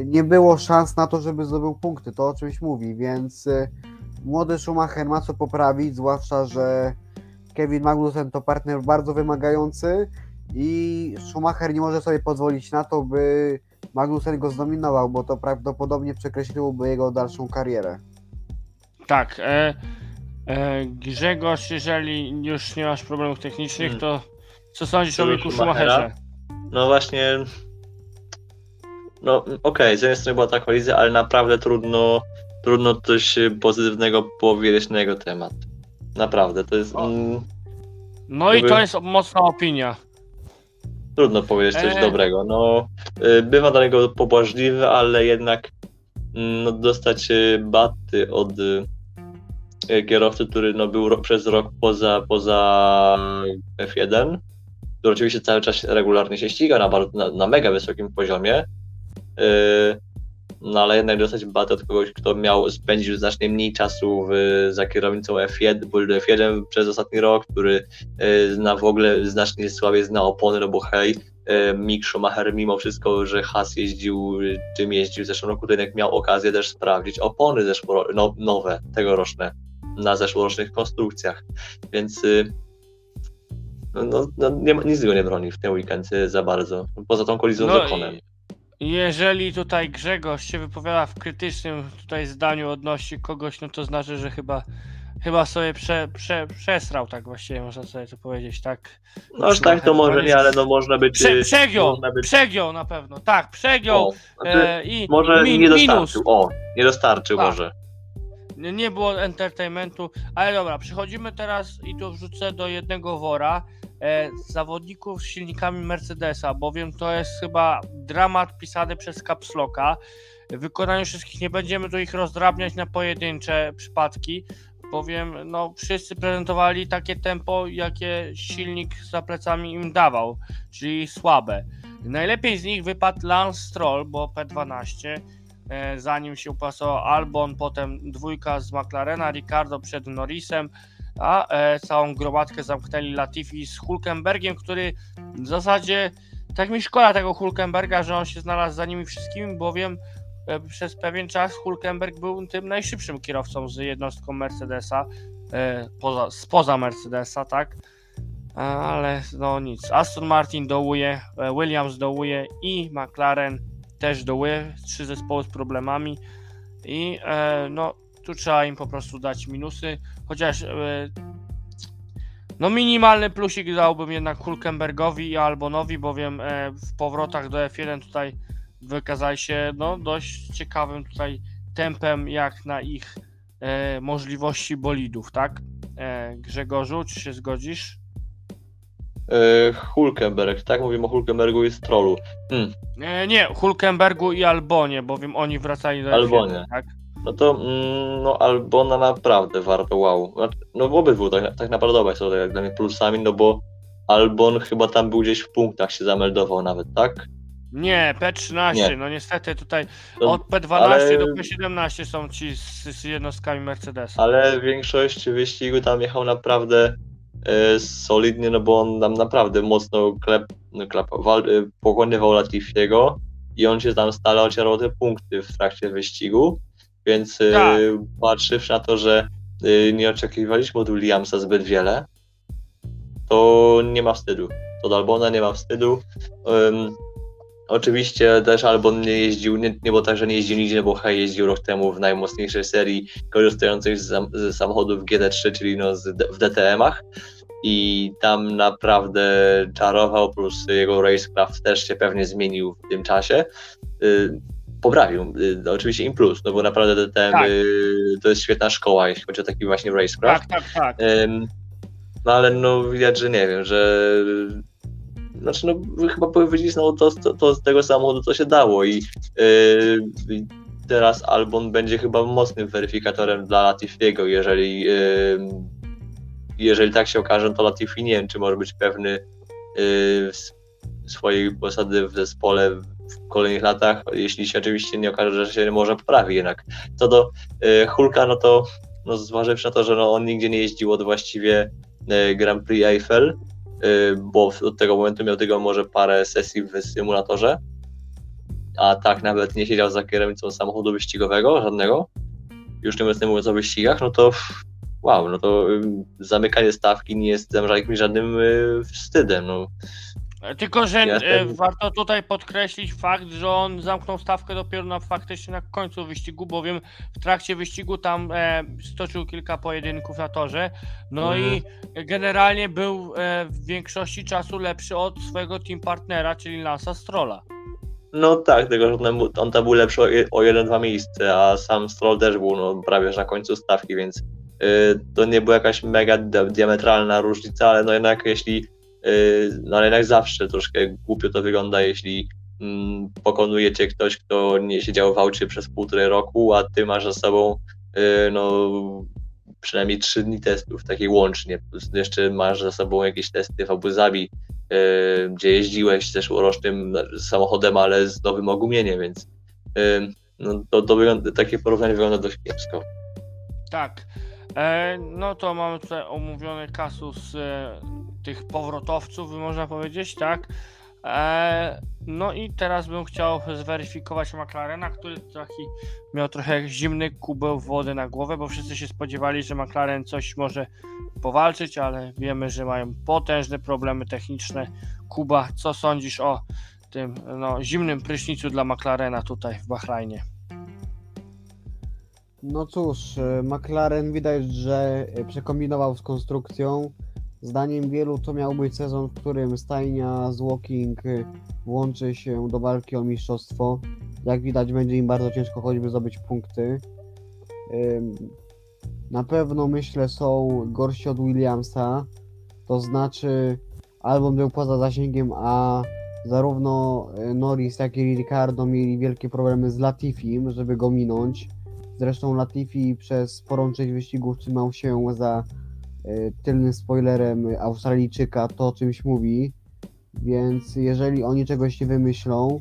nie było szans na to, żeby zdobył punkty. To o czymś mówi, więc młody Schumacher ma co poprawić, zwłaszcza, że Kevin Magnussen to partner bardzo wymagający i Schumacher nie może sobie pozwolić na to, by Magnussen go zdominował, bo to prawdopodobnie przekreśliłoby jego dalszą karierę. Tak. E, e, Grzegorz, jeżeli już nie masz problemów technicznych, Hmm. to co sądzisz o Schumachera? Schumacherze? No właśnie. No okej, z jednej strony była ta kolizja, ale naprawdę trudno, trudno coś pozytywnego powiedzieć na jego temat. Naprawdę, to jest. Mm, No i Jakby- to jest mocna opinia. Trudno powiedzieć coś Eee. dobrego. No, y, bywa dla niego pobłażliwy, ale jednak mm, no, dostać y, baty od y, kierowcy, który no, był przez rok poza, poza F1, który oczywiście cały czas regularnie się ściga na, bardzo, na, na mega wysokim poziomie. y, no ale jednak dostać batę od kogoś, kto miał spędził znacznie mniej czasu w, za kierownicą F1, F1 przez ostatni rok, który e, zna w ogóle znacznie słabiej zna opony, no bo hej, e, Mick Schumacher mimo wszystko, że Haas jeździł, czym jeździł w zeszłym roku, to jednak miał okazję też sprawdzić opony zeszłoro, no, nowe, tegoroczne, na zeszłorocznych konstrukcjach, więc y, no, no, no nie nic go nie broni w ten weekend za bardzo, poza tą kolizją z Okonem. i jeżeli tutaj Grzegorz się wypowiada w krytycznym tutaj zdaniu odnośnie kogoś, no to znaczy, że chyba chyba sobie prze, prze, przesrał, tak właściwie można sobie to powiedzieć, tak? No aż tak to może nie, ale no można być... Prze, przegiął, można być przegiął na pewno, tak, przegiął o, znaczy, e, i może min, nie minus. dostarczył, o, nie dostarczył Tak. może. Nie- Nie było entertainmentu, ale dobra, przechodzimy teraz i tu wrzucę do jednego wora zawodników z silnikami Mercedesa, bowiem to jest chyba dramat pisany przez Capsloka. W wykonaniu wszystkich nie będziemy tu ich rozdrabniać na pojedyncze przypadki, bowiem no, wszyscy prezentowali takie tempo, jakie silnik za plecami im dawał, czyli słabe. Najlepiej z nich wypadł Lance Stroll, bo P12, e, zanim się upasował Albon, potem dwójka z McLarena, Ricardo przed Norrisem, a e, całą gromadkę zamknęli Latifi z Hulkenbergiem, który w zasadzie tak mi szkoda tego Hulkenberga, że on się znalazł za nimi wszystkimi, bowiem e, przez pewien czas Hulkenberg był tym najszybszym kierowcą z jednostką Mercedesa, e, poza, spoza Mercedesa, tak? Ale no nic. Aston Martin dołuje, Williams dołuje i McLaren też dołuje. Trzy zespoły z problemami. I no tu trzeba im po prostu dać minusy. Chociaż e, no minimalny plusik dałbym jednak Hulkenbergowi i Albonowi, bowiem e, w powrotach do F1 tutaj wykazali się no dość ciekawym tutaj tempem jak na ich e, możliwości bolidów, tak? E, Grzegorzu, czy się zgodzisz? E, Hulkenberg, tak? Mówimy o Hulkenbergu i Strollu. E, nie, Hulkenbergu i Albonie, bowiem oni wracali do Albonie. F1, tak? No to, mm, no Albona naprawdę warto, wow. Znaczy, No w obydwu tak, tak naprawdę obaj są tak jak dla mnie plusami, no bo Albon chyba tam był gdzieś w punktach się zameldował nawet, tak? Nie, P13, Nie. no niestety tutaj od P12 ale- do P17 są ci z, z jednostkami Mercedesa. ale większość wyścigu tam jechał naprawdę e, solidnie, no bo on tam naprawdę mocno klep, no, pokonywał Latifiego i on się tam stale ocierał te punkty w trakcie wyścigu, więc e, Tak. patrzywszy na to, że e, nie oczekiwaliśmy od Williamsa zbyt wiele, to nie ma wstydu. To do Albona nie ma wstydu. Em, oczywiście też Albon nie jeździł, nie, nie było tak, że nie jeździł nigdzie, bo hej, jeździł rok temu w najmocniejszej serii korzystających z, z samochodów GT3, czyli no z, w DTM-ach i tam naprawdę czarował, plus jego racecraft też się pewnie zmienił w tym czasie. Y, Poprawił, y, oczywiście im plus, no bo naprawdę DTM Tak. y, to jest świetna szkoła, jeśli chodzi o taki właśnie racecraft. Tak, tak, tak. No ale no widać, że nie wiem, że znaczy no chyba powiedzieć no to, to, to z tego samochodu co się dało i yy, i teraz Albon będzie chyba mocnym weryfikatorem dla Latifiego, jeżeli yy, jeżeli tak się okaże, to Latifi nie wiem, czy może być pewny yy, swojej posady w zespole w kolejnych latach, jeśli się oczywiście nie okaże, że się może poprawi jednak. Co do yy, Hulka, no to no zważywszy na to, że no, on nigdzie nie jeździł od właściwie e, Grand Prix Eiffel, e, bo od tego momentu miał tylko może parę sesji w symulatorze, a tak nawet nie siedział za kierownicą samochodu wyścigowego, żadnego, już nie mówiąc- o wyścigach, no to wow, no to ym, zamykanie stawki nie jest dla żadnym y, wstydem, no. E, Tylko, że Ja e, ten- warto tutaj podkreślić fakt, że on zamknął stawkę dopiero na faktycznie na końcu wyścigu, bowiem w trakcie wyścigu tam e, stoczył kilka pojedynków na torze. No Mhm. i generalnie był e, w większości czasu lepszy od swojego team partnera, czyli Lansa Strolla. No tak, tylko że on, on tam był lepszy o, je- o jeden-dwa miejsce, a sam Stroll też był no, prawie na końcu stawki, więc y, to nie była jakaś mega di- diametralna różnica, ale no jednak jeśli, no ale jednak zawsze troszkę głupio to wygląda, jeśli mm, pokonuje cię ktoś, kto nie siedział w aucie przez półtorej roku, a ty masz za sobą y, no przynajmniej trzy dni testów, takich łącznie, plus jeszcze masz za sobą jakieś testy w Abu Zabi, y, gdzie jeździłeś zeszłorocznym samochodem, ale z nowym ogumieniem, więc y, no to, to wygląda, takie porównanie wygląda dość kiepsko. Tak. E, no to mamy tutaj omówiony kasus e, tych powrotowców, można powiedzieć, tak? E, no i teraz bym chciał zweryfikować McLarena, który taki miał trochę zimny kubeł wody na głowę, bo wszyscy się spodziewali, że McLaren coś może powalczyć, ale wiemy, że mają potężne problemy techniczne. Kuba, co sądzisz o tym no, zimnym prysznicu dla McLarena tutaj w Bahrajnie? No cóż, e, McLaren widać, że e, przekombinował z konstrukcją. Zdaniem wielu to miał być sezon, w którym stajnia z Walking e, włączy się do walki o mistrzostwo. Jak widać, będzie im bardzo ciężko choćby zdobyć punkty. Na pewno myślę są gorsi od Williamsa. To znaczy, album był poza zasięgiem, a zarówno Norris, jak i Ricardo mieli wielkie problemy z Latifim, żeby go minąć. Zresztą Latifi przez sporą część wyścigów trzymał się za e, tylnym spoilerem Australijczyka, to o czymś mówi. Więc jeżeli oni czegoś nie wymyślą,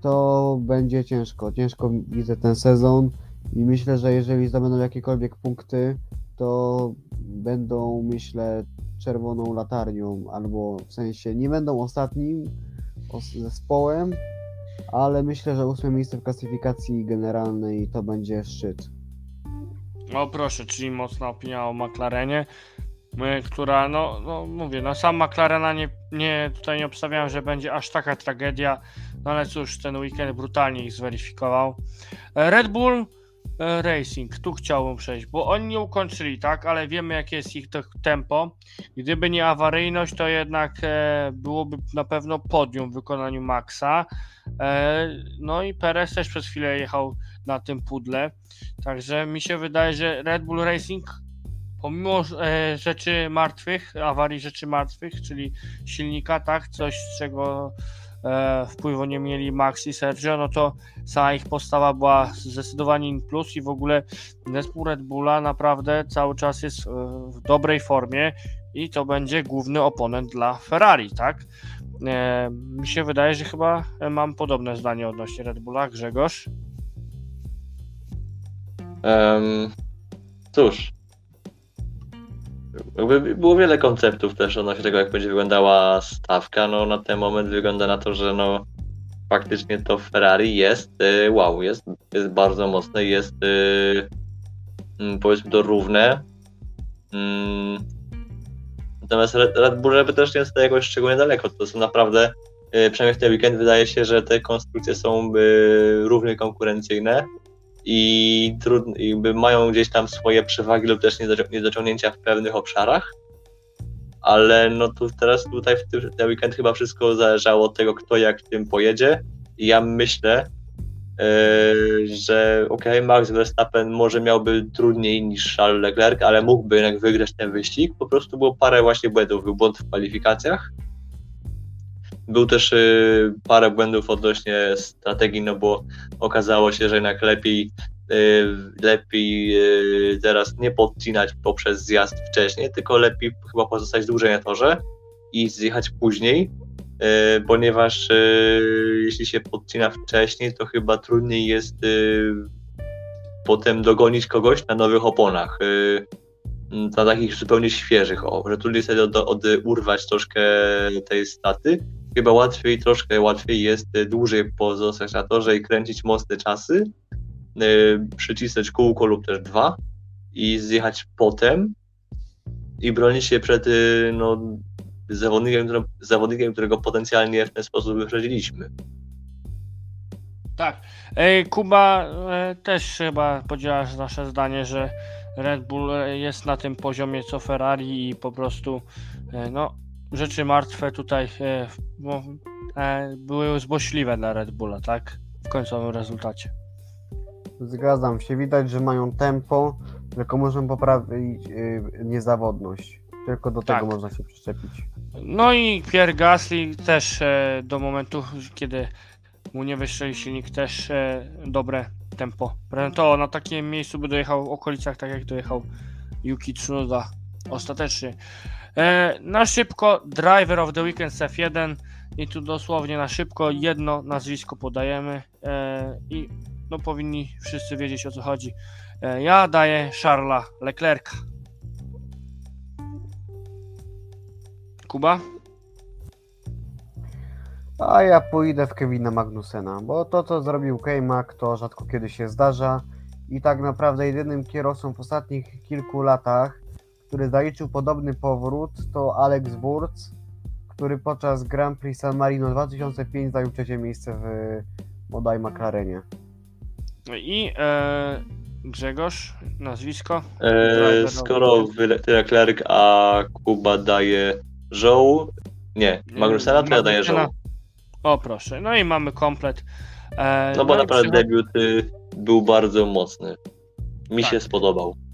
to będzie ciężko. Ciężko widzę ten sezon i myślę, że jeżeli zdobędą jakiekolwiek punkty, to będą, myślę, czerwoną latarnią, albo w sensie nie będą ostatnim os- zespołem, ale myślę, że ósme miejsce w klasyfikacji generalnej to będzie szczyt. O proszę, czyli mocna opinia o McLarenie, która, no, no mówię, no sam McLarena nie, nie, tutaj nie obstawiałem, że będzie aż taka tragedia, no ale cóż, ten weekend brutalnie ich zweryfikował. E, Red Bull Racing, tu chciałbym przejść, bo oni nie ukończyli, tak, ale wiemy jakie jest ich tempo. Gdyby nie awaryjność, to jednak e, byłoby na pewno podium w wykonaniu Maxa. E, no i Perez też przez chwilę jechał na tym pudle. Także mi się wydaje, że Red Bull Racing, pomimo e, rzeczy martwych, awarii rzeczy martwych, czyli silnika, tak, coś z czego e, wpływu nie mieli Max i Sergio, no to sama ich postawa była zdecydowanie in plus i w ogóle zespół Red Bulla naprawdę cały czas jest e, w dobrej formie i to będzie główny oponent dla Ferrari, tak? E, mi się wydaje, że chyba mam podobne zdanie odnośnie Red Bulla. Grzegorz? Em, cóż. Było wiele konceptów też odnośnie tego, jak będzie wyglądała stawka. No na ten moment wygląda na to, że no faktycznie to Ferrari jest y, wow, jest, jest bardzo mocne, jest y, mm, powiedzmy to równe. Mm, Natomiast Red, Bull jakby też nie jest jakoś szczególnie daleko. To są naprawdę, y, przynajmniej w ten weekend wydaje się, że te konstrukcje są równie konkurencyjne i trudno, mają gdzieś tam swoje przewagi lub też niedoci- niedociągnięcia w pewnych obszarach. Ale no tu teraz tutaj w tym, ten weekend chyba wszystko zależało od tego, kto jak w tym pojedzie. I ja myślę, yy, że okej, Max Verstappen może miałby trudniej niż Charles Leclerc, ale mógłby jednak wygrać ten wyścig. Po prostu było parę właśnie błędów. Był błąd w kwalifikacjach. Był też yy, parę błędów odnośnie strategii, no bo okazało się, że jednak lepiej, yy, lepiej yy, teraz nie podcinać poprzez zjazd wcześniej, tylko lepiej chyba pozostać dłużej na torze i zjechać później, ponieważ jeśli się podcina wcześniej, to chyba trudniej jest potem dogonić kogoś na nowych oponach. Na takich zupełnie świeżych, o, że trudniej sobie od, od, urwać troszkę tej staty. Chyba łatwiej, troszkę łatwiej jest y, dłużej pozostać na torze i kręcić mocne czasy, yy, przycisnąć kółko lub też dwa i zjechać potem i bronić się przed yy, no, zawodnikiem, którego, zawodnikiem, którego potencjalnie w ten sposób wyprzedziliśmy. Tak. Kuba e, też chyba podzielasz nasze zdanie, że Red Bull e, jest na tym poziomie co Ferrari i po prostu e, no, rzeczy martwe tutaj e, no, e, były złośliwe dla Red Bulla, tak? W końcowym rezultacie. Zgadzam się, widać, że mają tempo, tylko muszą poprawić yy, niezawodność. Tylko do Tak. tego można się przyczepić. No i Pierre Gasly też e, do momentu, kiedy mu nie wystrzeli silnik, też e, dobre tempo prezentował. Na takim miejscu by dojechał w okolicach, tak jak dojechał Yuki Tsunoda ostatecznie. E, na szybko Driver of the Weekend z F1 i tu dosłownie na szybko jedno nazwisko podajemy e, i no powinni wszyscy wiedzieć o co chodzi. E, Ja daję Charlesa Leclerca. Kuba? A ja pójdę w Kevina Magnusena, bo to co zrobił K-Mac to rzadko kiedy się zdarza i tak naprawdę jedynym kierowcą w ostatnich kilku latach, który zaliczył podobny powrót to Alex Wurz, który podczas Grand Prix San Marino 2005 zajął trzecie miejsce w bodaj McLarenie. I e, Grzegorz, nazwisko? E, skoro Leclerc, a Kuba daje Żoł, nie, Magnusena to ja daję Żoł. O proszę, no i mamy komplet. E, No bo i naprawdę debiut y, był bardzo mocny. Mi Tak. się spodobał.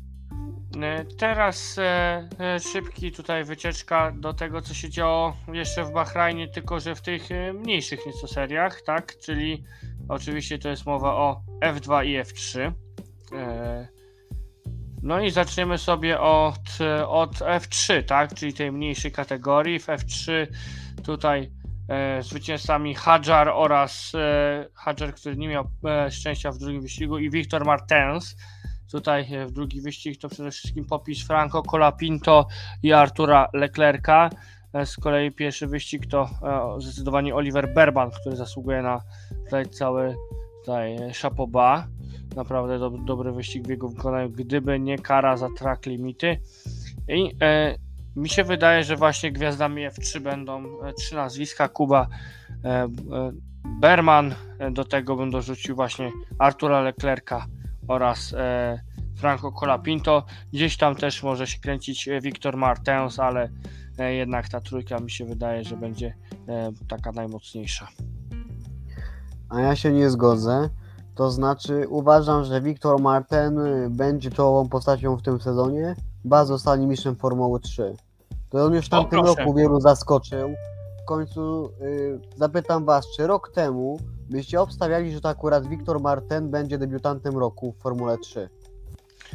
E, Teraz e, e, szybki tutaj wycieczka do tego, co się działo jeszcze w Bahrajnie, tylko że w tych mniejszych nieco seriach, tak? Czyli oczywiście to jest mowa o F2 i F3. E, No i zaczniemy sobie od, od F3, tak? Czyli tej mniejszej kategorii. W F3 tutaj zwycięzcami Hadjar oraz e, Hadjar, który nie miał szczęścia w drugim wyścigu i Victor Martens. Tutaj e, w drugi wyścig to przede wszystkim popis Franco Colapinto i Artura Leclerca. E, Z kolei pierwszy wyścig to e, zdecydowanie Oliver Berban, który zasługuje na tutaj cały tutaj bas. Naprawdę dob- dobry wyścig w jego gdyby nie kara za track limity. I e, mi się wydaje, że właśnie gwiazdami F3 będą trzy nazwiska. Kuba e, Berman, do tego bym dorzucił właśnie Artura Leclerca oraz e, Franco Colapinto. Gdzieś tam też może się kręcić e, Victor Martens, ale e, jednak ta trójka mi się wydaje, że będzie taka najmocniejsza. A ja się nie zgodzę. To znaczy uważam, że Victor Martin y, będzie czołową postacią w tym sezonie, ba zostanie mistrzem Formuły 3. To on już w tamtym roku wielu zaskoczył. W końcu y, zapytam was, czy rok temu byście obstawiali, że to akurat Victor Martin będzie debiutantem roku w Formule 3?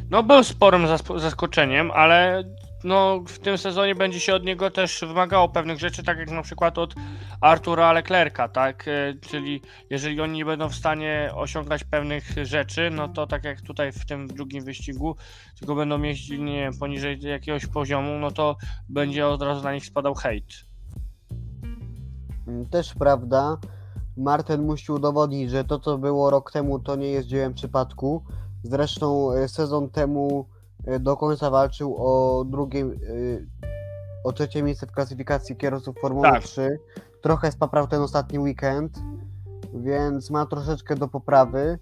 No był sporym zaskoczeniem, ale no, w tym sezonie będzie się od niego też wymagało pewnych rzeczy, tak jak na przykład od Artura Leclerca, tak? E, Czyli jeżeli oni nie będą w stanie osiągać pewnych rzeczy, no to tak jak tutaj w tym drugim wyścigu, tylko będą jeździć nie wiem, poniżej jakiegoś poziomu, no to będzie od razu na nich spadał hejt. Mm, Też prawda. Martin musi udowodnić, że to co było rok temu to nie jest dziełem przypadku. Zresztą y, sezon temu y, do końca walczył o drugie, y, o trzecie miejsce w klasyfikacji kierowców Formuły Tak. 3. Trochę spaprał ten ostatni weekend, więc ma troszeczkę do poprawy,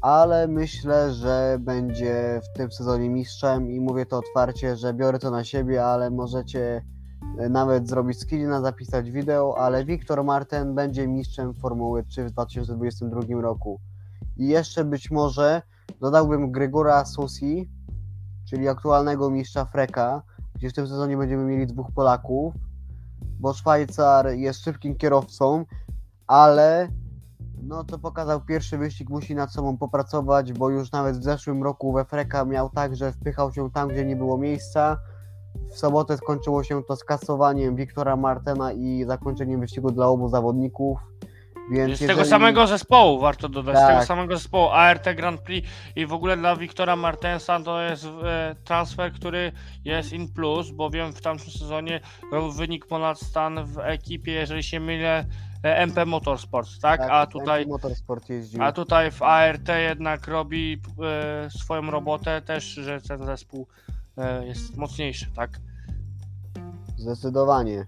ale myślę, że będzie w tym sezonie mistrzem i mówię to otwarcie, że biorę to na siebie, ale możecie e, nawet zrobić screena, zapisać wideo, ale Victor Martin będzie mistrzem Formuły 3 w 2022 roku. I jeszcze być może dodałbym Gregora Susi, czyli aktualnego mistrza Freka, gdzie w tym sezonie będziemy mieli dwóch Polaków, bo Szwajcar jest szybkim kierowcą, ale no co pokazał pierwszy wyścig, musi nad sobą popracować, bo już nawet w zeszłym roku we Freka miał tak, że wpychał się tam, gdzie nie było miejsca. W sobotę skończyło się to skasowaniem Wiktora Martena i zakończeniem wyścigu dla obu zawodników. Więc Z tego jeżeli- samego zespołu, warto dodać, z tego Tak. samego zespołu ART Grand Prix i w ogóle dla Wiktora Martensa to jest e, transfer, który jest in plus, bowiem w tamtym sezonie robił wynik ponad stan w ekipie, jeżeli się mylę, e, MP Motorsport, tak? tak, A tutaj a tutaj w ART jednak robi e, swoją robotę też, że ten zespół jest mocniejszy, tak? Zdecydowanie.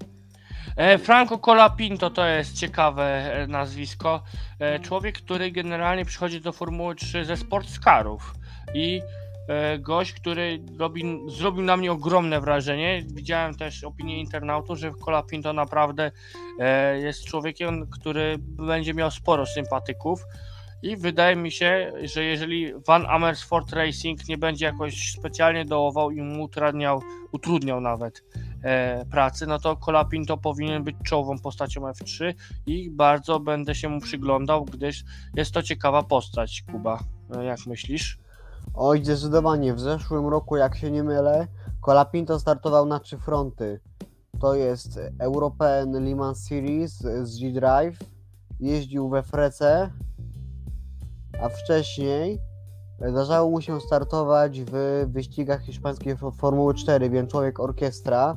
E, Franco Colapinto to jest ciekawe e, nazwisko. E, Człowiek, który generalnie przychodzi do Formuły 3 ze sportscarów i e, gość, który robi, zrobił na mnie ogromne wrażenie. Widziałem też opinię internautów, że Colapinto naprawdę e, jest człowiekiem, który będzie miał sporo sympatyków. I wydaje mi się, że jeżeli Van Amersfoort Racing nie będzie jakoś specjalnie dołował i mu utrudniał, utrudniał nawet e, pracy, no to Kolapin to powinien być czołową postacią F3 i bardzo będę się mu przyglądał, gdyż jest to ciekawa postać, Kuba. E, Jak myślisz? Oj, zdecydowanie. W zeszłym roku, jak się nie mylę, Colapinto startował na trzy fronty. To jest European Le Mans Series z G-Drive, jeździł we Frece a wcześniej zdarzało mu się startować w wyścigach hiszpańskiej Fo- Formuły 4, więc człowiek orkiestra.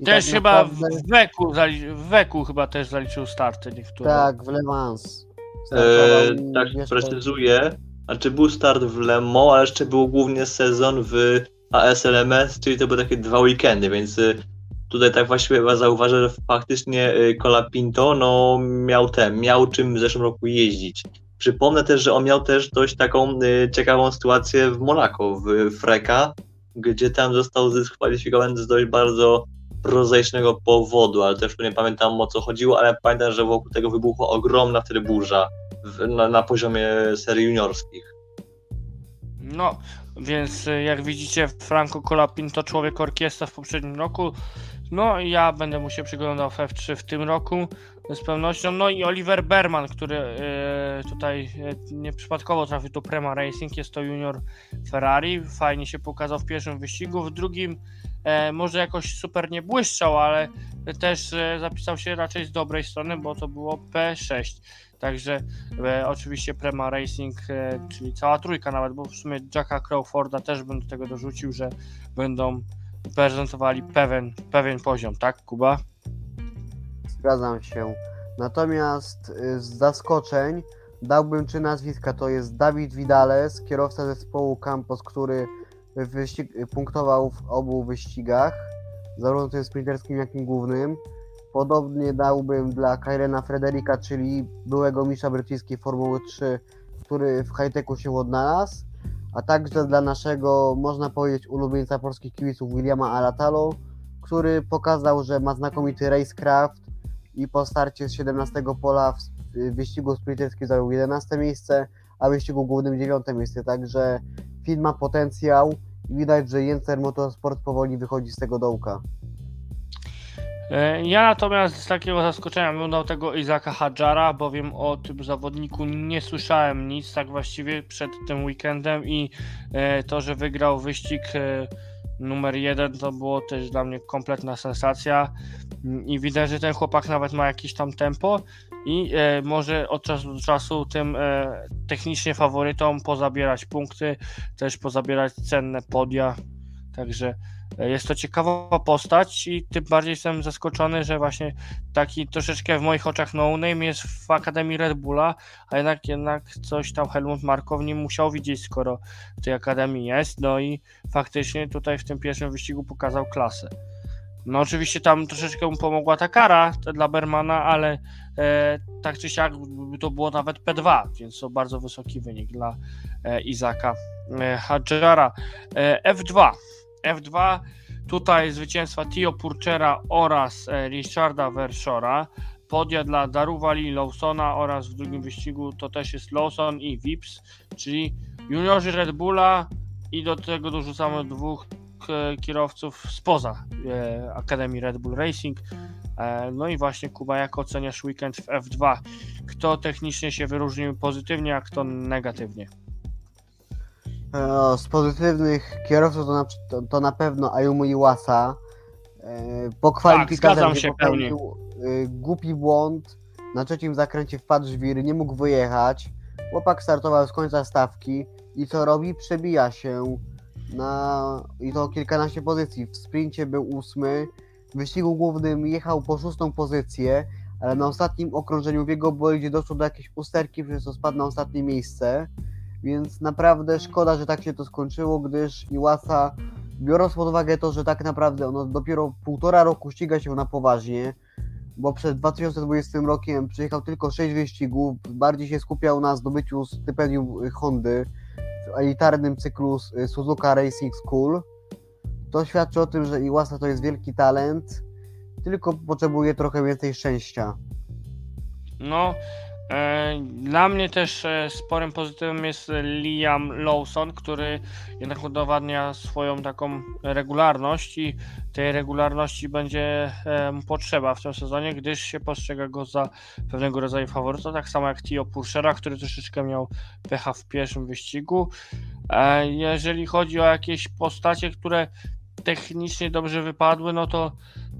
I Też tak chyba naprawdę- w Weku, w Weku chyba też zaliczył starty niektóre. Tak, w Le Mans. E, i tak jeszcze- precyzuję. Znaczy był start w Le Mans, ale jeszcze był głównie sezon w ASLMS, czyli to były takie dwa weekendy, więc y, tutaj tak właściwie chyba zauważę, że faktycznie Colapinto no, miał ten, miał czym w zeszłym roku jeździć. Przypomnę też, że on miał też dość taką y, ciekawą sytuację w Monako, w Freka, gdzie tam został dyskwalifikowany z dość bardzo prozaicznego powodu, ale też nie pamiętam o co chodziło, ale pamiętam, że wokół tego wybuchła ogromna wtedy burza w, na, na poziomie serii juniorskich. No, więc y, jak widzicie, Franco Colapin to człowiek orkiestra w poprzednim roku. No ja będę mu się przyglądał w F3 w tym roku z pewnością. No i Oliver Berman, który y, tutaj y, nieprzypadkowo trafił do Prema Racing, jest to junior Ferrari. Fajnie się pokazał w pierwszym wyścigu, w drugim e, może jakoś super nie błyszczał, ale też e, zapisał się raczej z dobrej strony, bo to było P6. Także e, oczywiście Prema Racing, e, czyli cała trójka nawet, bo w sumie Jacka Crawforda też bym do tego dorzucił, że będą prezentowali pewien, pewien poziom, tak Kuba? Zgadzam się. Natomiast y, z zaskoczeń dałbym trzy nazwiska. To jest Dawid Vidales, kierowca zespołu Campos, który punktował w obu wyścigach, zarówno tym sprinterskim, jak i głównym. Podobnie dałbym dla Kyrena Frederika, czyli byłego mistrza brytyjskiej Formuły 3, który w high-techu się odnalazł, a także dla naszego, można powiedzieć, ulubieńca polskich kibiców Williama Alatalo, który pokazał, że ma znakomity racecraft i po starcie z 17 pola w wyścigu sprinterskim zajął 11 miejsce, a w wyścigu głównym 9 miejsce, także film ma potencjał i widać, że Jenser Motorsport powoli wychodzi z tego dołka. E, Ja natomiast z takiego zaskoczenia bym dał tego Izaka Hadżara, bowiem o tym zawodniku nie słyszałem nic tak właściwie przed tym weekendem i e, to, że wygrał wyścig e, numer jeden, to było też dla mnie kompletna sensacja i widać, że ten chłopak nawet ma jakieś tam tempo i e, może od czasu do czasu tym e, technicznie faworytom pozabierać punkty, też pozabierać cenne podia, także E, Jest to ciekawa postać i tym bardziej jestem zaskoczony, że właśnie taki troszeczkę w moich oczach no name jest w Akademii Red Bulla, a jednak jednak coś tam Helmut Marko w nim musiał widzieć, skoro w tej Akademii jest, no i faktycznie tutaj w tym pierwszym wyścigu pokazał klasę. No oczywiście tam troszeczkę mu pomogła ta kara te dla Bermana, ale e, tak czy siak to było nawet P2, więc to bardzo wysoki wynik dla e, Izaka e, Hadżara. E, F2 F2 tutaj zwycięstwa Tio Purchera oraz e, Richarda Verschora. Podia dla Daruwali, Lawsona oraz w drugim wyścigu to też jest Lawson i Vips, czyli juniorzy Red Bulla i do tego dorzucamy dwóch kierowców spoza e, Akademii Red Bull Racing. E, no i właśnie Kuba, jak oceniasz weekend w F2? Kto technicznie się wyróżnił pozytywnie, a kto negatywnie? E, Z pozytywnych kierowców to na, to, na pewno Ayumu Iwasa. E, Po kwalifikacjach zgadzam gdzie się popełnił, e, głupi błąd. Na trzecim zakręcie wpadł żwir, nie mógł wyjechać. Chłopak startował z końca stawki i co robi? Przebija się na i to kilkanaście pozycji. W sprincie był ósmy, w wyścigu głównym jechał po szóstą pozycję, ale na ostatnim okrążeniu w jego bolidzie doszło do jakiejś usterki, przez co spadł na ostatnie miejsce. Więc naprawdę szkoda, że tak się to skończyło, gdyż Iwasa, biorąc pod uwagę to, że tak naprawdę ono dopiero półtora roku ściga się na poważnie, bo przed 2020 rokiem przyjechał tylko 6 wyścigów, bardziej się skupiał na zdobyciu stypendium Hondy elitarnym cyklu y, Suzuka Racing School. To świadczy o tym, że Iwasa to jest wielki talent, tylko potrzebuje trochę więcej szczęścia. No, dla mnie też e, sporym pozytywem jest Liam Lawson, który jednak udowadnia swoją taką regularność i tej regularności będzie e, mu potrzeba w tym sezonie, gdyż się postrzega go za pewnego rodzaju faworyta, tak samo jak Tio Purchera, który troszeczkę miał pecha w pierwszym wyścigu. E, jeżeli chodzi o jakieś postacie, które technicznie dobrze wypadły, no to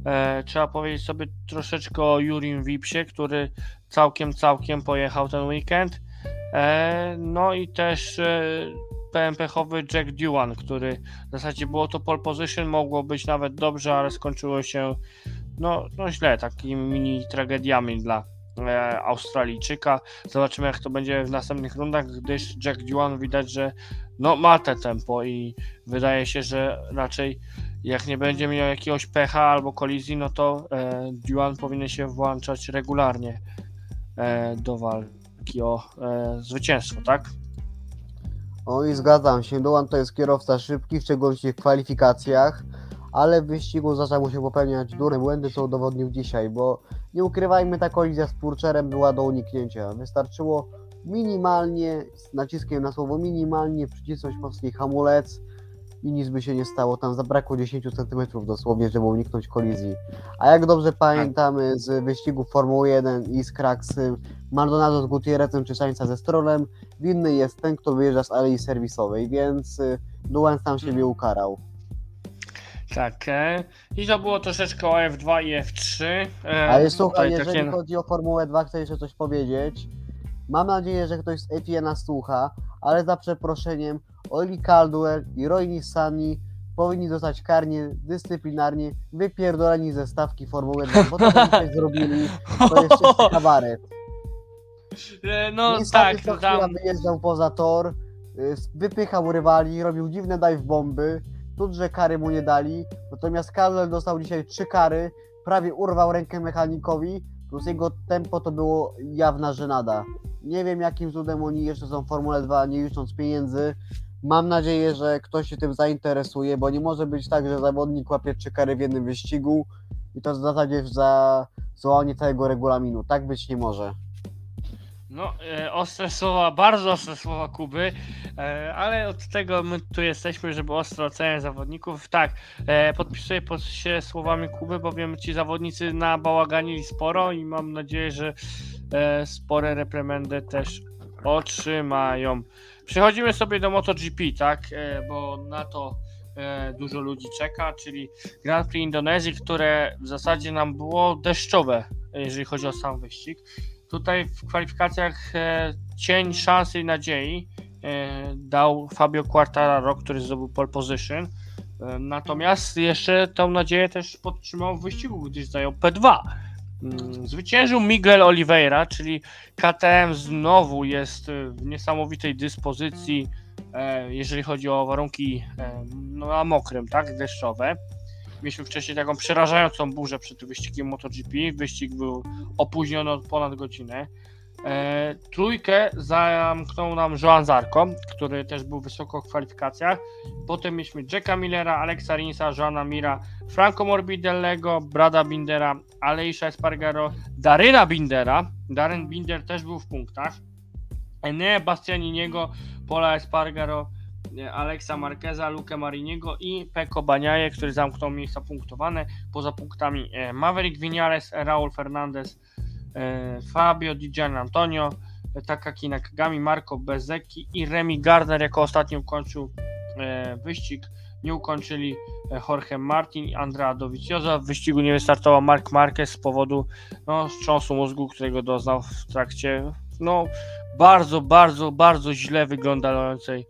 e, trzeba powiedzieć sobie troszeczkę o Jurim Wipsie, który całkiem, całkiem pojechał ten weekend. E, no i też e, PMP-chowy Jack Duan, który w zasadzie było to pole position, mogło być nawet dobrze, ale skończyło się no, no źle, takimi mini tragediami dla Australijczyka. Zobaczymy jak to będzie w następnych rundach, gdyż Jack Duan widać, że no, ma te tempo i wydaje się, że raczej jak nie będzie miał jakiegoś pecha albo kolizji, no to e, powinien się włączać regularnie e, do walki o e, zwycięstwo, tak? O i zgadzam się, Dołan to jest kierowca szybki, w szczególności w kwalifikacjach, ale w wyścigu zaczął się popełniać durne błędy, co udowodnił dzisiaj, bo nie ukrywajmy, ta kolizja z Purczerem była do uniknięcia. Wystarczyło minimalnie, z naciskiem na słowo minimalnie, przycisnąć polski hamulec i nic by się nie stało. Tam zabrakło 10 cm dosłownie, żeby uniknąć kolizji. A jak dobrze pamiętamy z wyścigu Formuły 1 i z Kraksy, Maldonado z Gutierrezem czy Sainza ze Strollem, winny jest ten, kto wyjeżdża z alei serwisowej, więc y, Duan sam siebie ukarał. Tak. E, I to było troszeczkę o F2 i F3. E, Ale słuchaj, tutaj jeżeli takie- chodzi o Formułę 2, chcę jeszcze coś powiedzieć. Mam nadzieję, że ktoś z FIA nas słucha, ale za przeproszeniem Oli Caldwell i Roy Nissani powinni zostać karnie, dyscyplinarnie wypierdoleni ze stawki Formuły 2, bo to co dzisiaj zrobili, to jest czysty kabaret. E, No Nissany tak, co to chwila tam. wyjeżdżał poza tor, y, wypychał rywali, robił dziwne dive bomby, tu, że kary mu nie dali, natomiast Caldwell dostał dzisiaj trzy kary, prawie urwał rękę mechanikowi, plus jego tempo to było jawna żenada. Nie wiem jakim cudem oni jeszcze są w Formule 2, nie licząc pieniędzy. Mam nadzieję, że ktoś się tym zainteresuje, bo nie może być tak, że zawodnik łapie trzy kary w jednym wyścigu i to w zasadzie za złamanie całego regulaminu. Tak być nie może. No, e, ostre słowa, bardzo ostre słowa Kuby, e, ale od tego my tu jesteśmy, żeby ostro oceniać zawodników. Tak, e, podpisuję pod się słowami Kuby, bowiem ci zawodnicy nabałaganili sporo i mam nadzieję, że e, spore reprymendy też otrzymają. Przechodzimy sobie do MotoGP, tak, e, bo na to e, dużo ludzi czeka, czyli Grand Prix Indonezji, które w zasadzie nam było deszczowe, jeżeli chodzi o sam wyścig. Tutaj w kwalifikacjach e, cień szansy i nadziei e, dał Fabio Quartararo, który zdobył pole position. E, natomiast jeszcze tą nadzieję też podtrzymał w wyścigu, gdyż zajął P2. Mm, Zwyciężył Miguel Oliveira, czyli KTM znowu jest w niesamowitej dyspozycji, jeżeli chodzi o warunki e, no, na mokrym, tak, deszczowe. Mieliśmy wcześniej taką przerażającą burzę przed wyścigiem MotoGP. Wyścig był opóźniony o ponad godzinę. E, trójkę zamknął nam Joan Zarco, który też był wysoko w kwalifikacjach. Potem mieliśmy Jacka Millera, Alexa Rinsa, Joana Mira, Franco Morbidellego, Brada Bindera, Aleisha Espargaro, Daryna Bindera. Darren Binder też był w punktach. Enea Bastianiniego, Pola Espargaro, e, Alexa Marqueza, Luke Mariniego i Peko Baniaje, który zamknął miejsca punktowane. Poza punktami e, Maverick Vinales, Raul Fernandez, e, Fabio Di Gian Antonio, Takaki Nakagami, Marco Bezeki i Remy Gardner jako ostatni ukończył wyścig. Nie ukończyli Jorge Martin i Andrea Dovizioso. W wyścigu nie wystartował Mark Marquez z powodu no, wstrząsu mózgu, którego doznał w trakcie no, bardzo, bardzo, bardzo źle wyglądającej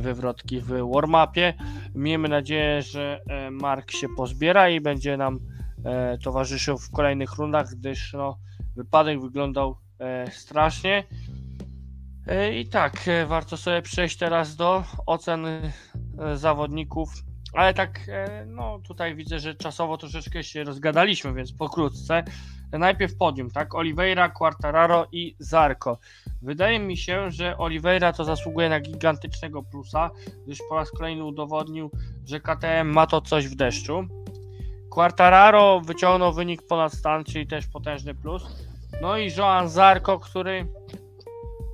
wywrotki w warm-upie. Miejmy nadzieję, że e, Mark się pozbiera i będzie nam e, towarzyszył w kolejnych rundach, gdyż no, wypadek wyglądał e, strasznie. I tak, warto sobie przejść teraz do ocen zawodników. Ale tak, e, no tutaj widzę, że czasowo troszeczkę się rozgadaliśmy, więc pokrótce. Najpierw podium, tak? Oliveira, Quartararo i Zarco. Wydaje mi się, że Oliveira to zasługuje na gigantycznego plusa, gdyż po raz kolejny udowodnił, że KTM ma to coś w deszczu. Quartararo wyciągnął wynik ponad stan, czyli też potężny plus. No i Joan Zarco, który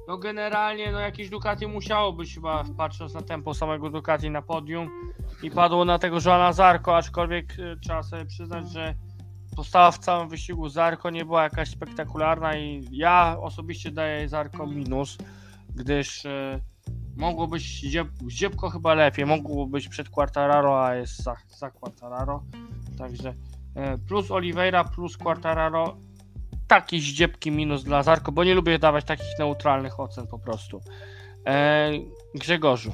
no generalnie no jakieś Ducati musiało być chyba patrząc na tempo samego Ducati na podium i padło na tego Joana Zarco, aczkolwiek y, trzeba sobie przyznać, że postawa w całym wyścigu Zarko nie była jakaś spektakularna i ja osobiście daję Zarko minus, gdyż e, mogło być ziebko chyba lepiej, mogło być przed Quartararo, a jest za, za Quartararo, także e, plus Oliveira, plus Quartararo taki zdziepki minus dla Zarko, bo nie lubię dawać takich neutralnych ocen po prostu. E, Grzegorzu,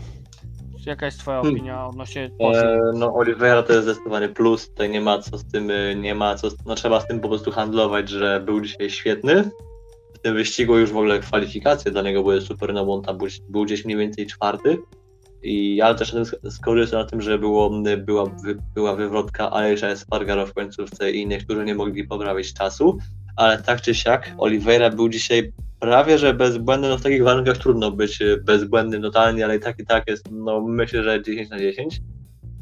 jaka jest twoja Hmm. opinia odnośnie? E, no Oliveira to jest zdecydowanie plus, tutaj nie ma co z tym, y, nie ma co, no trzeba z tym po prostu handlować, że był dzisiaj świetny. W tym wyścigu już w ogóle kwalifikacje dla niego były super, no bo on tam był, był gdzieś mniej więcej czwarty. I, ale też skorystuję na tym, że było, była, była wywrotka Aleja Espargaro w końcówce i niektórzy nie mogli poprawić czasu, ale tak czy siak Oliveira był dzisiaj prawie, że bezbłędny, no w takich warunkach trudno być y, bezbłędnym totalnie, ale i tak i tak jest, no myślę, że 10 na 10.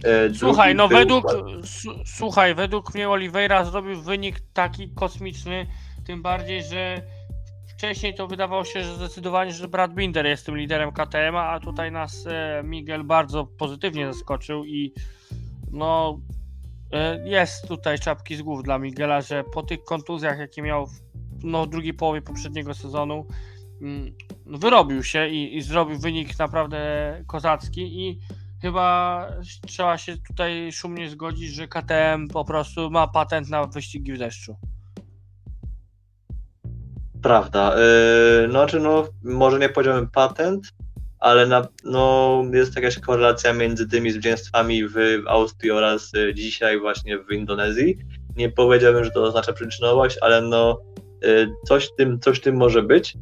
E, Słuchaj, no według, słuchaj, według mnie Oliveira zrobił wynik taki kosmiczny, tym bardziej, że wcześniej to wydawało się, że zdecydowanie, że Brad Binder jest tym liderem KTM, a tutaj nas e, Miguel bardzo pozytywnie zaskoczył i no e, jest tutaj czapki z głów dla Miguela, że po tych kontuzjach, jakie miał w no, drugiej połowie poprzedniego sezonu, mm, wyrobił się i, i zrobił wynik naprawdę kozacki i chyba trzeba się tutaj szumnie zgodzić, że KTM po prostu ma patent na wyścigi w deszczu. Prawda. Yy, no, czy no, może nie powiedziałem patent, ale na, no, jest jakaś korelacja między tymi zwycięstwami w Austrii oraz y, dzisiaj właśnie w Indonezji. Nie powiedziałbym, że to oznacza przyczynowość, ale no, coś w tym, coś tym może być.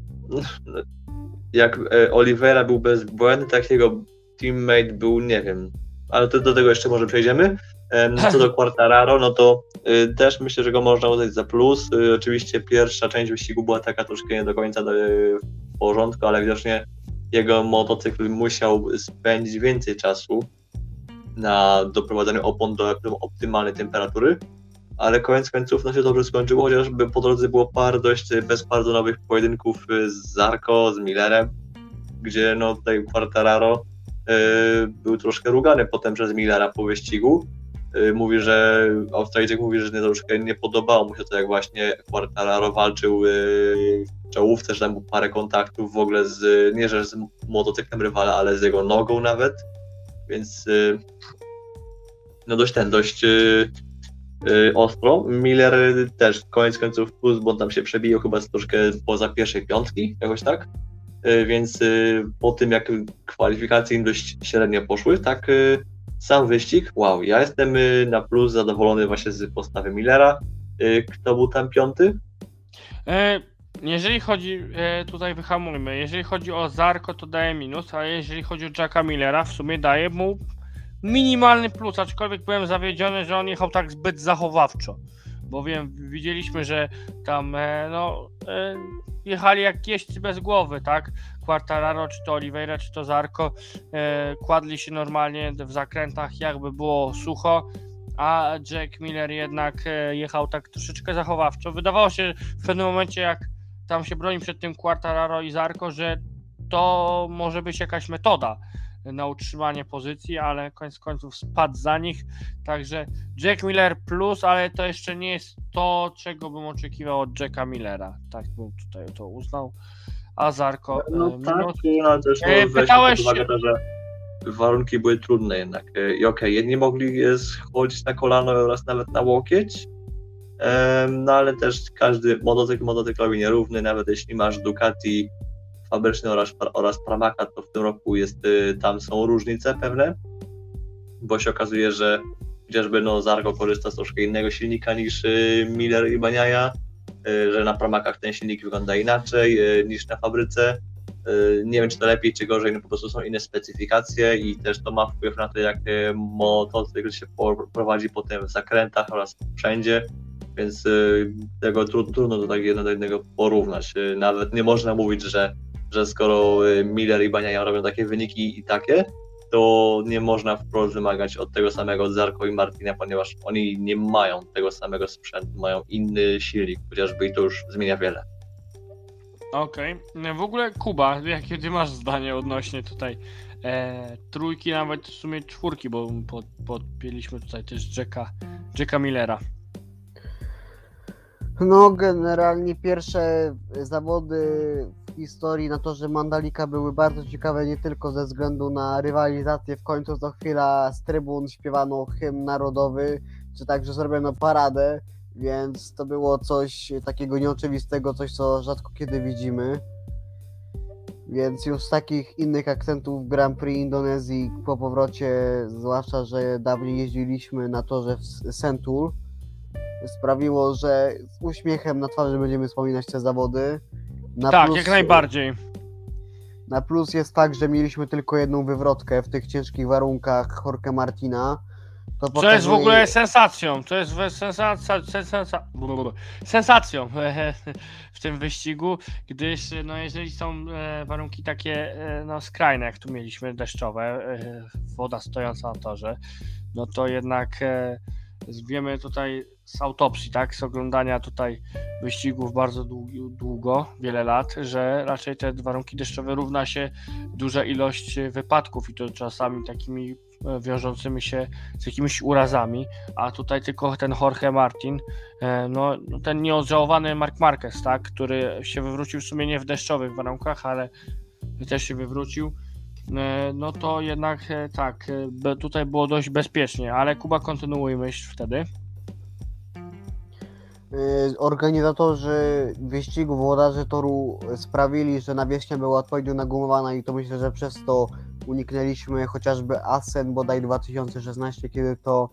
Jak y, Oliveira był bezbłędny, tak jego teammate był, nie wiem, ale to, do tego jeszcze może przejdziemy. Em, Co do Quartararo, no to y, też myślę, że go można uznać za plus. Y, oczywiście pierwsza część wyścigu była taka troszkę nie do końca y, w porządku, ale widocznie jego motocykl musiał spędzić więcej czasu na doprowadzeniu opon do optym- optymalnej temperatury, ale koniec końców no się dobrze skończyło, chociażby po drodze było parę dość bezpardonowych pojedynków y, z Zarko, z Millerem, gdzie no tutaj Quartararo y, był troszkę rugany potem przez Millera po wyścigu. Y, Mówi, że Australijczyk mówi, że nie, troszkę nie podobało mu się to, jak właśnie Quartararo walczył y, w czołówce, że tam było parę kontaktów w ogóle z, nie że z motocyklem rywala, ale z jego nogą nawet, więc y, no dość ten, dość y, ostro. Miller też koniec końców plus, bo on tam się przebijał chyba troszkę poza pierwszej piątki, jakoś tak. Y, Więc y, po tym, jak kwalifikacje im dość średnio poszły, tak y, sam wyścig, wow, ja jestem y, na plus zadowolony właśnie z postawy Millera. Y, Kto był tam piąty? E, jeżeli chodzi, e, tutaj wyhamujmy, jeżeli chodzi o Zarko to daje minus, a jeżeli chodzi o Jacka Millera w sumie daje mu minimalny plus, aczkolwiek byłem zawiedziony, że on jechał tak zbyt zachowawczo, bowiem widzieliśmy, że tam e, no, e, jechali jak jeźdźcy bez głowy, tak? Quartararo, czy to Oliveira, czy to Zarko, e, kładli się normalnie w zakrętach, jakby było sucho, a Jack Miller jednak jechał tak troszeczkę zachowawczo. Wydawało się w pewnym momencie, jak tam się broni przed tym Quartararo i Zarko, że to może być jakaś metoda na utrzymanie pozycji, ale koniec końców spadł za nich. Także Jack Miller plus, ale to jeszcze nie jest to, czego bym oczekiwał od Jacka Millera. Tak bym tutaj to uznał. A Zarko No e, tak, no też E, pytałeś pod uwagę że warunki były trudne jednak. E, I okej, jedni mogli e, schodzić na kolano oraz nawet na łokieć, no ale też każdy motocykl motocyklowi nierówny, nawet jeśli masz Ducati fabryczny oraz, oraz Pramaca, to w tym roku jest, e, tam są różnice pewne, bo się okazuje, że chociażby no, Zargo korzysta z troszkę innego silnika niż e, Miller i Baniaja, e, że na Pramakach ten silnik wygląda inaczej niż na fabryce. Nie wiem, czy to lepiej, czy gorzej, no po prostu są inne specyfikacje i też to ma wpływ na to, jak motocykl się prowadzi potem w zakrętach oraz wszędzie, więc tego tru- trudno to tak do jednego porównać. Nawet nie można mówić, że, że skoro e, Miller i Baniaja robią takie wyniki i takie, to nie można wprost wymagać od tego samego Zarko i Martina, ponieważ oni nie mają tego samego sprzętu, mają inny silnik chociażby i to już zmienia wiele. Okej. W ogóle Kuba, jakie ty masz zdanie odnośnie tutaj e, trójki, nawet w sumie czwórki, bo pod, podpięliśmy tutaj też Jacka, Jacka Millera. No, generalnie pierwsze zawody historii na torze Mandalika były bardzo ciekawe nie tylko ze względu na rywalizację. W końcu co chwila z trybun śpiewano hymn narodowy, czy także zrobiono paradę. więc to było coś takiego nieoczywistego, coś co rzadko kiedy widzimy. Więc już takich innych akcentów Grand Prix Indonezji po powrocie, zwłaszcza, że dawniej jeździliśmy na torze w Sentul, sprawiło, że z uśmiechem na twarzy będziemy wspominać te zawody. Na tak, plus- jak najbardziej. Na plus jest tak, że mieliśmy tylko jedną wywrotkę w tych ciężkich warunkach Jorge Martina. To Co jest w ogóle sensacją, to jest sensacja, sensacja, sensacją w tym wyścigu, gdyż no jeżeli są e, warunki takie e, no skrajne, jak tu mieliśmy deszczowe, e, woda stojąca na torze, no to jednak wiemy tutaj z autopsji, tak, z oglądania tutaj wyścigów bardzo długo, wiele lat, że raczej te warunki deszczowe równa się duża ilość wypadków i to czasami takimi e, wiążącymi się z jakimiś urazami, a tutaj tylko ten Jorge Martin, e, no no ten nieodżałowany Mark Marquez, tak, który się wywrócił w sumie nie w deszczowych warunkach, ale też się wywrócił, no to jednak e, tak, e, tutaj było dość bezpiecznie, ale Kuba kontynuuj myśl wtedy. Organizatorzy wyścigu, włodarze toru sprawili, że nawierzchnia była odpowiednio nagumowana i to myślę, że przez to uniknęliśmy chociażby Assen bodaj 2016, kiedy to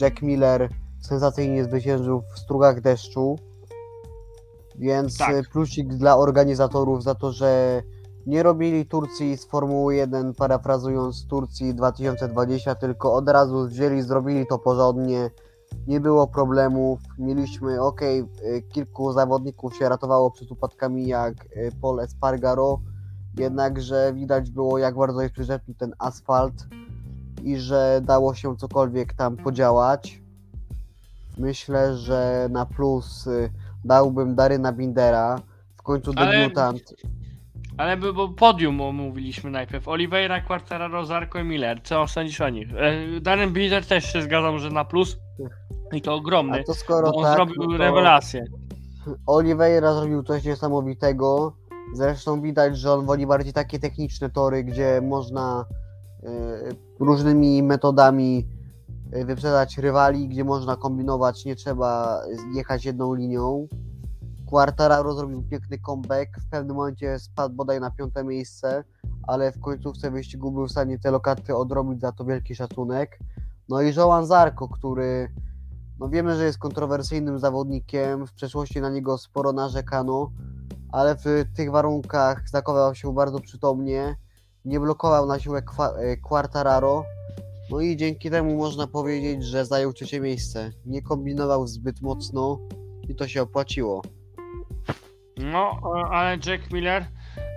Jack Miller sensacyjnie zwyciężył w strugach deszczu. Więc Tak. plusik dla organizatorów za to, że nie robili Turcji z Formuły 1, parafrazując Turcji 2020, tylko od razu wzięli, zrobili to porządnie nie było problemów. Mieliśmy, ok, kilku zawodników się ratowało przed upadkami, jak y, Paul Espargaro, jednakże widać było, jak bardzo jest przyrzeczny ten asfalt i że dało się cokolwiek tam podziałać. Myślę, że na plus y, dałbym Daryna Bindera. W końcu debiutant. Ale by było podium omówiliśmy najpierw. Oliveira, Quartararo, Zarko i Miller. Co sądzisz o nich? E, Darren Bizer też się zgadzam, że na plus. I to ogromny. A to skoro Bo on tak, zrobił no to rewelację. Oliveira zrobił coś niesamowitego. Zresztą widać, że on woli bardziej takie techniczne tory, gdzie można e, różnymi metodami e, wyprzedzać rywali, gdzie można kombinować, nie trzeba jechać jedną linią. Quartararo zrobił piękny comeback, w pewnym momencie spadł bodaj na piąte miejsce, ale w końcówce wyścigu był w stanie te lokaty odrobić, za to wielki szacunek. No i Joan Zarko, który no wiemy, że jest kontrowersyjnym zawodnikiem, w przeszłości na niego sporo narzekano, ale w tych warunkach zachował się bardzo przytomnie, nie blokował na siłę e, Quartararo, no i dzięki temu można powiedzieć, że zajął trzecie miejsce. Nie kombinował zbyt mocno i to się opłaciło. No, ale Jack Miller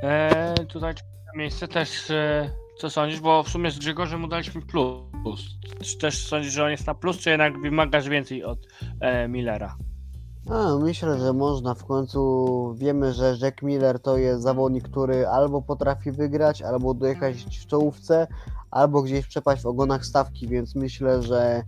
e, tutaj miejsce też e, co sądzisz? Bo w sumie z Grzegorzem mu daliśmy plus. Czy też sądzisz, że on jest na plus, czy jednak wymagasz więcej od e, Millera? A, myślę, że można. W końcu wiemy, że Jack Miller to jest zawodnik, który albo potrafi wygrać, albo dojechać w czołówce, albo gdzieś przepaść w ogonach stawki, więc myślę, że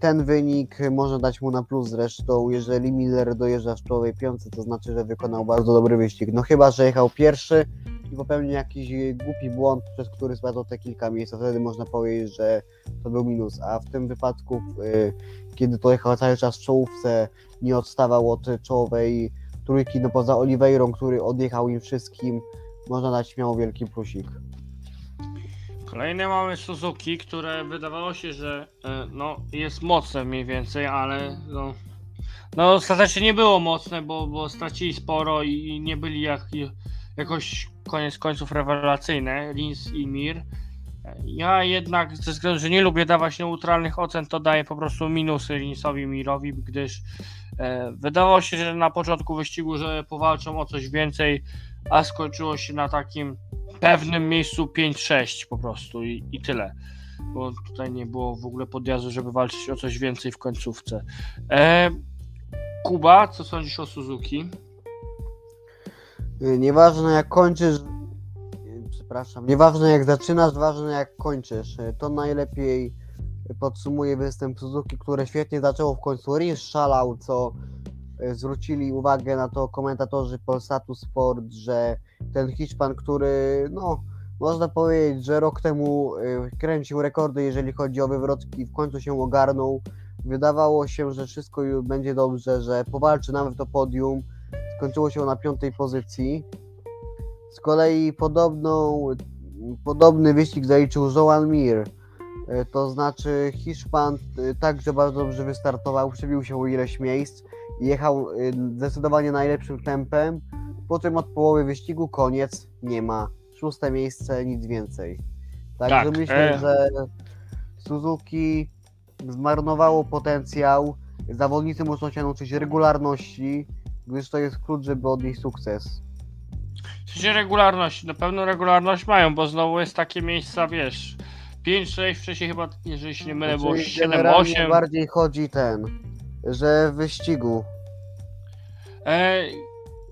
ten wynik można dać mu na plus. Zresztą, jeżeli Miller dojeżdża w czołowej piątce, to znaczy, że wykonał bardzo dobry wyścig. No chyba, że jechał pierwszy i popełnił jakiś głupi błąd, przez który spadł te kilka miejsc, to wtedy można powiedzieć, że to był minus. A w tym wypadku, e, kiedy to jechał cały czas w czołówce, nie odstawał od czołowej trójki, no poza Oliveirą, który odjechał im wszystkim, można dać śmiało wielki plusik. Kolejne mamy Suzuki, które wydawało się, że e, no, jest mocne mniej więcej, ale no, no ostatecznie nie było mocne, bo, bo stracili sporo i, i nie byli jak, jakoś koniec końców rewelacyjne, Lins i Mir. Ja jednak ze względu, że nie lubię dawać neutralnych ocen, to daję po prostu minusy Linsowi Mirowi, gdyż e, wydawało się, że na początku wyścigu, że powalczą o coś więcej, a skończyło się na takim pewnym miejscu 5-6 po prostu i, i tyle. Bo tutaj nie było w ogóle podjazdu, żeby walczyć o coś więcej w końcówce. E, Kuba, co sądzisz o Suzuki? Y, Nieważne jak kończysz, przepraszam, nieważne jak zaczynasz, ważne jak kończysz. Y, To najlepiej podsumuje występ Suzuki, które świetnie zaczęło w końcu. Rins szalał, co zwrócili uwagę na to komentatorzy Polsatu Sport, że ten Hiszpan, który no można powiedzieć, że rok temu y, kręcił rekordy, jeżeli chodzi o wywrotki, w końcu się ogarnął. Wydawało się, że wszystko już będzie dobrze, że powalczy nawet o podium. Skończyło się na piątej pozycji. Z kolei podobną, podobny wyścig zaliczył Joan Mir. E, To znaczy Hiszpan e, także bardzo dobrze wystartował, przebił się o ileś miejsc jechał e, zdecydowanie najlepszym tempem. Potem od połowy wyścigu koniec, nie ma. Szóste miejsce, nic więcej. Także Tak, myślę, e. że Suzuki zmarnowało potencjał. Zawodnicy muszą się nauczyć regularności, gdyż to jest klucz, żeby odnieść sukces. W sensie regularność, na pewno regularność mają, bo znowu jest takie miejsca, wiesz, 5-6, wcześniej chyba, jeżeli się nie mylę, było Znaczy, generalnie 7-8. bardziej chodzi ten, że w wyścigu, E,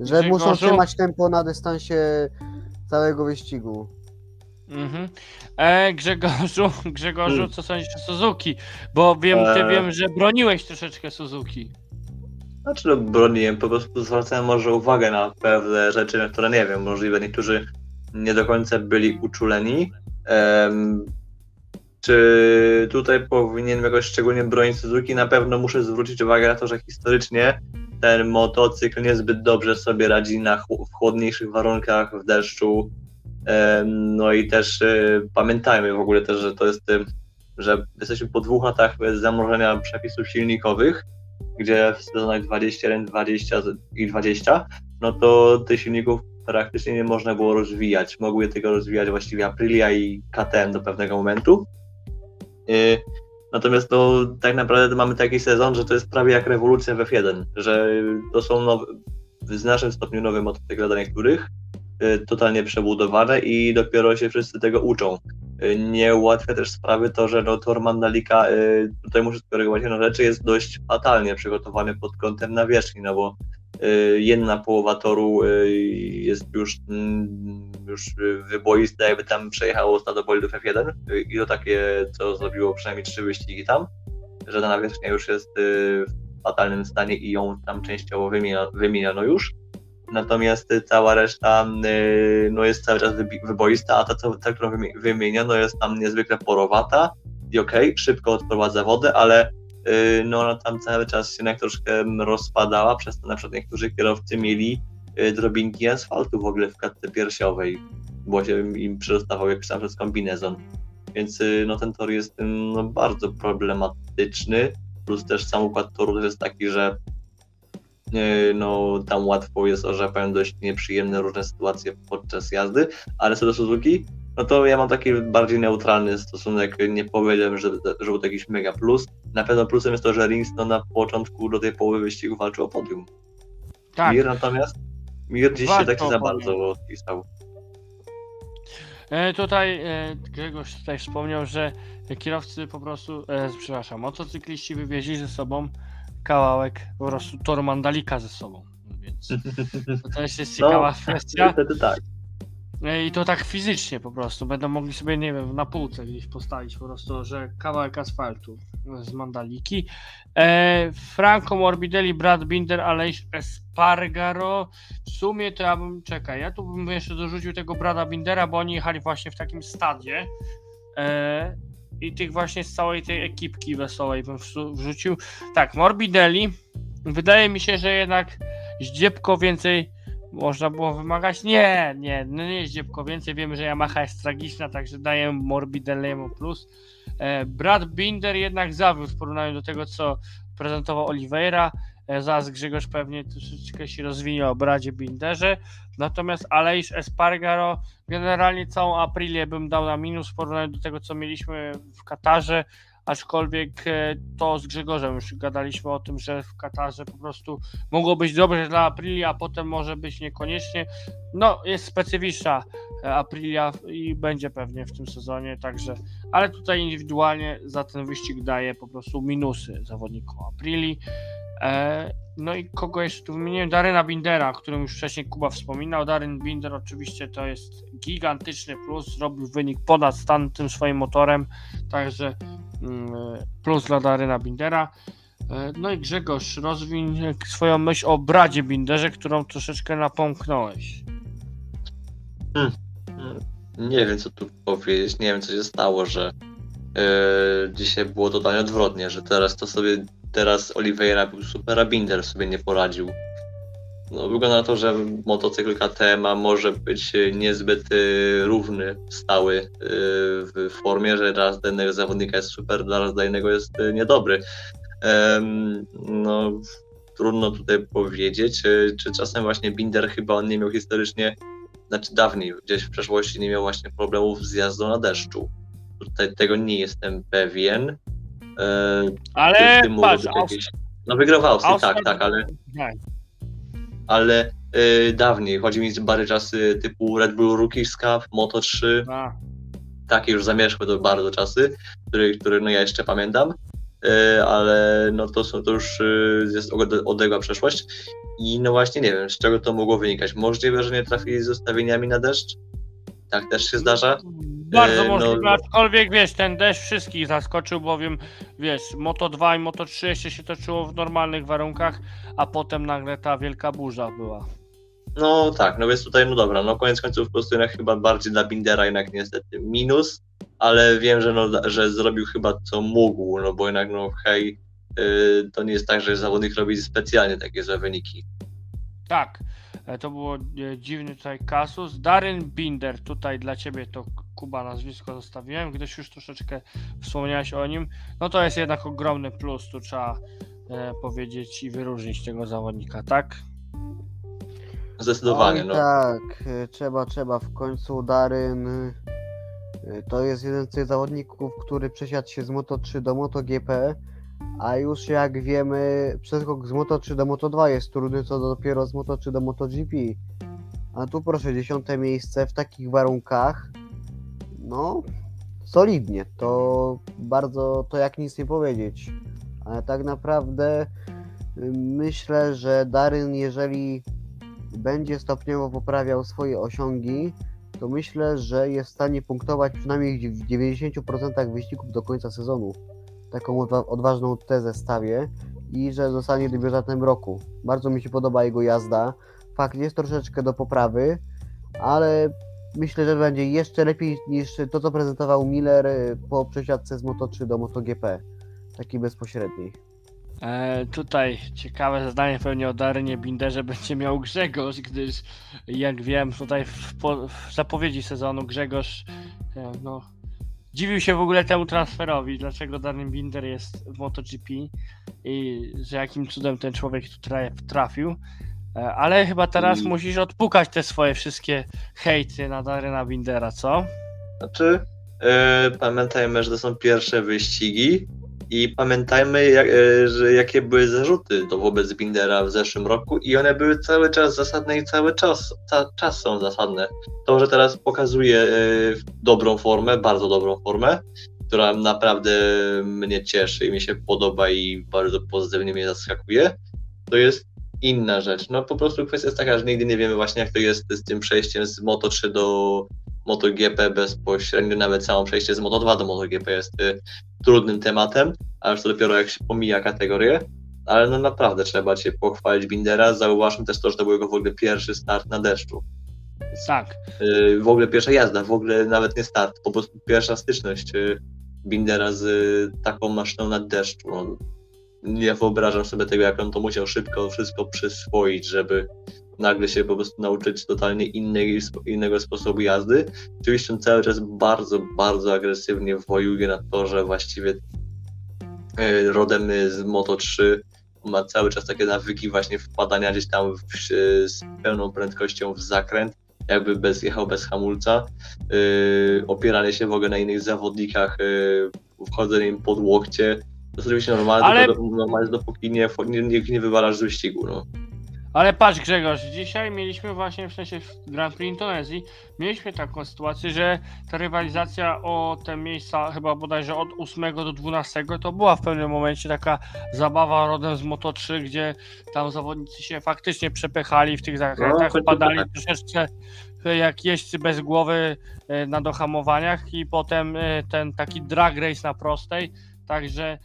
że Grzegorzu- muszą trzymać tempo na dystansie całego wyścigu. mhm. e, Grzegorzu, Grzegorzu, Hmm. co sądzisz o Suzuki? Bo wiem, ty Eee. wiem, że broniłeś troszeczkę Suzuki. Znaczy no, broniłem, po prostu zwracałem może uwagę na pewne rzeczy, na które nie wiem, możliwe niektórzy nie do końca byli uczuleni. Em, czy tutaj powinienem jakoś szczególnie bronić Suzuki? Na pewno muszę zwrócić uwagę na to, że historycznie ten motocykl niezbyt dobrze sobie radzi na w chłodniejszych warunkach, w deszczu. No i też e, pamiętajmy w ogóle też, że to jest, że jesteśmy po dwóch latach zamorzenia przepisów silnikowych, gdzie w sezonach 21, 20 i 20, no to tych silników praktycznie nie można było rozwijać. Mogły je tylko rozwijać właściwie Aprilia i KTM do pewnego momentu. Yy, Natomiast no, tak naprawdę mamy taki sezon, że to jest prawie jak rewolucja w F1, że to są nowe, w znacznym stopniu nowe motocykle dla niektórych, yy, totalnie przebudowane i dopiero się wszyscy tego uczą. Yy, Nie ułatwia też sprawy to, że no, tor Mandalika, tutaj muszę skorygować jedną rzecz, jest dość fatalnie przygotowany pod kątem nawierzchni, no bo jedna połowa toru yy, jest już, mm, już wyboista, jakby tam przejechało stado bolidów F1 yy, i to takie, co zrobiło przynajmniej trzy wyścigi tam, że ta nawierzchnia już jest w fatalnym stanie i ją tam częściowo wymieniono, już. Natomiast y, cała reszta y, no jest cały czas wyboista, a ta, ta którą wymi- wymieniono, jest tam niezwykle porowata i okej, szybko odprowadza wodę, ale y, no ona tam cały czas się jak troszkę rozpadała, przez to na przykład niektórzy kierowcy mieli y, drobinki asfaltu w ogóle w klatce piersiowej, bo się im przedostawał jakiś tam przez kombinezon. Więc y, no ten tor jest no, bardzo problematyczny, plus też sam układ toru jest taki, że y, no tam łatwo jest, że dość nieprzyjemne różne sytuacje podczas jazdy, ale co do Suzuki, no to ja mam taki bardziej neutralny stosunek, nie powiedziałem, że, że był to jakiś mega plus. Na pewno plusem jest to, że Rins no, na początku do tej połowy wyścigu walczył o podium. Tak. Mir natomiast, Mir dziś się tak za bardzo odpisał. E, tutaj e, Grzegorz tutaj wspomniał, że kierowcy po prostu, e, przepraszam, motocykliści wywieźli ze sobą kawałek po prostu toru Mandalika ze sobą. Więc to też jest ciekawa kwestia. Niestety tak. E, I to tak fizycznie po prostu. Będą mogli sobie, nie wiem, na półce gdzieś postawić po prostu, że kawałek asfaltu z Mandaliki. E, Franco Morbidelli, Brad Binder, Aleix Espargaro. W sumie to ja bym, czekaj, ja tu bym jeszcze dorzucił tego Brada Bindera, bo oni jechali właśnie w takim stadzie. E, I tych właśnie z całej tej ekipki wesołej bym wrzucił. Tak, Morbidelli. Wydaje mi się, że jednak zdziebko więcej można było wymagać? Nie, nie, no nie dziebko więcej. Wiemy, że Yamaha jest tragiczna, także daję Morbidelliemu plus. E, Brad Binder jednak zawiódł w porównaniu do tego, co prezentował Oliveira. E, zaraz Grzegorz pewnie troszeczkę się rozwinie o Bradzie Binderze. Natomiast Aleix Espargaro generalnie całą Aprilię bym dał na minus w porównaniu do tego, co mieliśmy w Katarze. Aczkolwiek e, to z Grzegorzem już gadaliśmy o tym, że w Katarze po prostu mogło być dobrze dla Aprilia, a potem może być niekoniecznie. No, jest specyficzna e, Aprilia i będzie pewnie w tym sezonie, także, ale tutaj indywidualnie za ten wyścig daje po prostu minusy zawodnikom Aprilii. E, no i kogo jeszcze tu wymieniłem? Daryna Bindera, o którym już wcześniej Kuba wspominał. Daryn Binder oczywiście to jest gigantyczny plus, zrobił wynik ponad stan tym swoim motorem, także plus dla Daryna Bindera. E, No i Grzegorz, rozwiń swoją myśl o Bradzie Binderze, którą troszeczkę napomknąłeś. Nie wiem, co tu powiedzieć. Nie wiem, co się stało, że E, dzisiaj było totalnie odwrotnie, że teraz to sobie, teraz Oliveira był super, a Binder sobie nie poradził. No, wygląda na to, że motocykl KTM może być niezbyt e, równy, stały e, w formie, że raz dla jednego zawodnika jest super, raz dla innego jest niedobry. No, trudno tutaj powiedzieć, e, czy czasem właśnie Binder chyba on nie miał historycznie, znaczy dawniej, gdzieś w przeszłości nie miał właśnie problemów z jazdą na deszczu. Tutaj tego nie jestem pewien. E, Ale patrz, jakieś... No wygrywał tak, tak, ale, nie, ale e, dawniej, chodzi mi o bary czasy typu Red Bull Rookies Cup, Moto3, a, takie już zamierzchłe to bardzo czasy, które, które no ja jeszcze pamiętam, e, ale no to są to już e, jest odległa przeszłość. I no właśnie nie wiem, z czego to mogło wynikać. Możliwe, że nie trafili z ustawieniami na deszcz? Tak też się zdarza. Bardzo E, no- możliwe, aczkolwiek wiesz, ten deszcz wszystkich zaskoczył, bowiem wiesz, Moto 2 i Moto 3 jeszcze się toczyło w normalnych warunkach, a potem nagle ta wielka burza była. No tak, no więc tutaj, no dobra, no koniec końców po prostu jednak chyba bardziej dla Bindera jednak niestety minus, ale wiem, że, no, że zrobił chyba co mógł, no bo jednak no hej, y, to nie jest tak, że zawodnik robi specjalnie takie złe wyniki. Tak, to było e, dziwny tutaj kasus. Darren Binder, tutaj dla ciebie to Kuba nazwisko zostawiłem, gdyż już troszeczkę wspomniałeś o nim. No to jest jednak ogromny plus, tu trzeba e, powiedzieć i wyróżnić tego zawodnika, tak? Zdecydowanie, no. Tak, trzeba, trzeba. W końcu Daryn to jest jeden z tych zawodników, który przesiadł się z Moto3 do MotoGP, a już jak wiemy, przeskok z Moto3 do Moto2 jest trudny, co dopiero z Moto3 do MotoGP. A tu proszę, dziesiąte miejsce w takich warunkach, no solidnie, to bardzo, to jak nic nie powiedzieć. Ale tak naprawdę myślę, że Daryn, jeżeli będzie stopniowo poprawiał swoje osiągi, to myślę, że jest w stanie punktować przynajmniej w 90% wyścigów do końca sezonu. Taką odwa- odważną tezę stawię i że zostanie debiutantem roku. Bardzo mi się podoba jego jazda. Fakt jest troszeczkę do poprawy, ale myślę, że będzie jeszcze lepiej niż to, co prezentował Miller y, po przesiadce z Moto3 do MotoGP. Taki bezpośredni. E, tutaj ciekawe zdanie pewnie o Darynie Binderze będzie miał Grzegorz, gdyż jak wiem tutaj w, po, w zapowiedzi sezonu Grzegorz e, no, dziwił się w ogóle temu transferowi, dlaczego Darren Binder jest w MotoGP i że jakim cudem ten człowiek tu tra- trafił. E, ale chyba teraz Mm. musisz odpukać te swoje wszystkie hejty na Daryna Bindera, co? Znaczy, e, pamiętajmy, że to są pierwsze wyścigi i pamiętajmy, jak, e, że jakie były zarzuty do wobec Bindera w zeszłym roku i one były cały czas zasadne i cały czas, ca, czas są zasadne. To, że teraz pokazuje e, dobrą formę, bardzo dobrą formę, która naprawdę mnie cieszy i mi się podoba i bardzo pozytywnie mnie zaskakuje, to jest inna rzecz. No po prostu kwestia jest taka, że nigdy nie wiemy właśnie jak to jest z tym przejściem z Moto3 do MotoGP bezpośrednio, nawet samo przejście z Moto2 do MotoGP jest y, trudnym tematem, a już to dopiero jak się pomija kategorię, ale no naprawdę trzeba Cię pochwalić Bindera, zauważmy też to, że to był jego w ogóle pierwszy start na deszczu. Tak. Y, w ogóle pierwsza jazda, w ogóle nawet nie start, po prostu pierwsza styczność y, Bindera z y, taką maszyną na deszczu. No, nie wyobrażam sobie tego, jak on to musiał szybko wszystko przyswoić, żeby nagle się po prostu nauczyć totalnie innej, innego sposobu jazdy. Oczywiście on cały czas bardzo, bardzo agresywnie wojuje na torze, właściwie y, rodem z Moto3 ma cały czas takie nawyki właśnie wpadania gdzieś tam w, z pełną prędkością w zakręt, jakby bez, jechał bez hamulca, yy, opieranie się w ogóle na innych zawodnikach, yy, wchodzenie im pod łokcie, to jest oczywiście normalne, Ale- tylko do, normalne dopóki nie, nie, nie, nie wywalasz z wyścigu, no. Ale patrz Grzegorz, dzisiaj mieliśmy właśnie w sensie w Grand Prix Indonezji, mieliśmy taką sytuację, że ta rywalizacja o te miejsca chyba bodajże od 8 do 12 to była w pewnym momencie taka zabawa rodem z Moto3, gdzie tam zawodnicy się faktycznie przepychali w tych zakrętach, No, wpadali tak. troszeczkę e, jak jeźdźcy bez głowy e, na dohamowaniach i potem e, ten taki drag race na prostej, także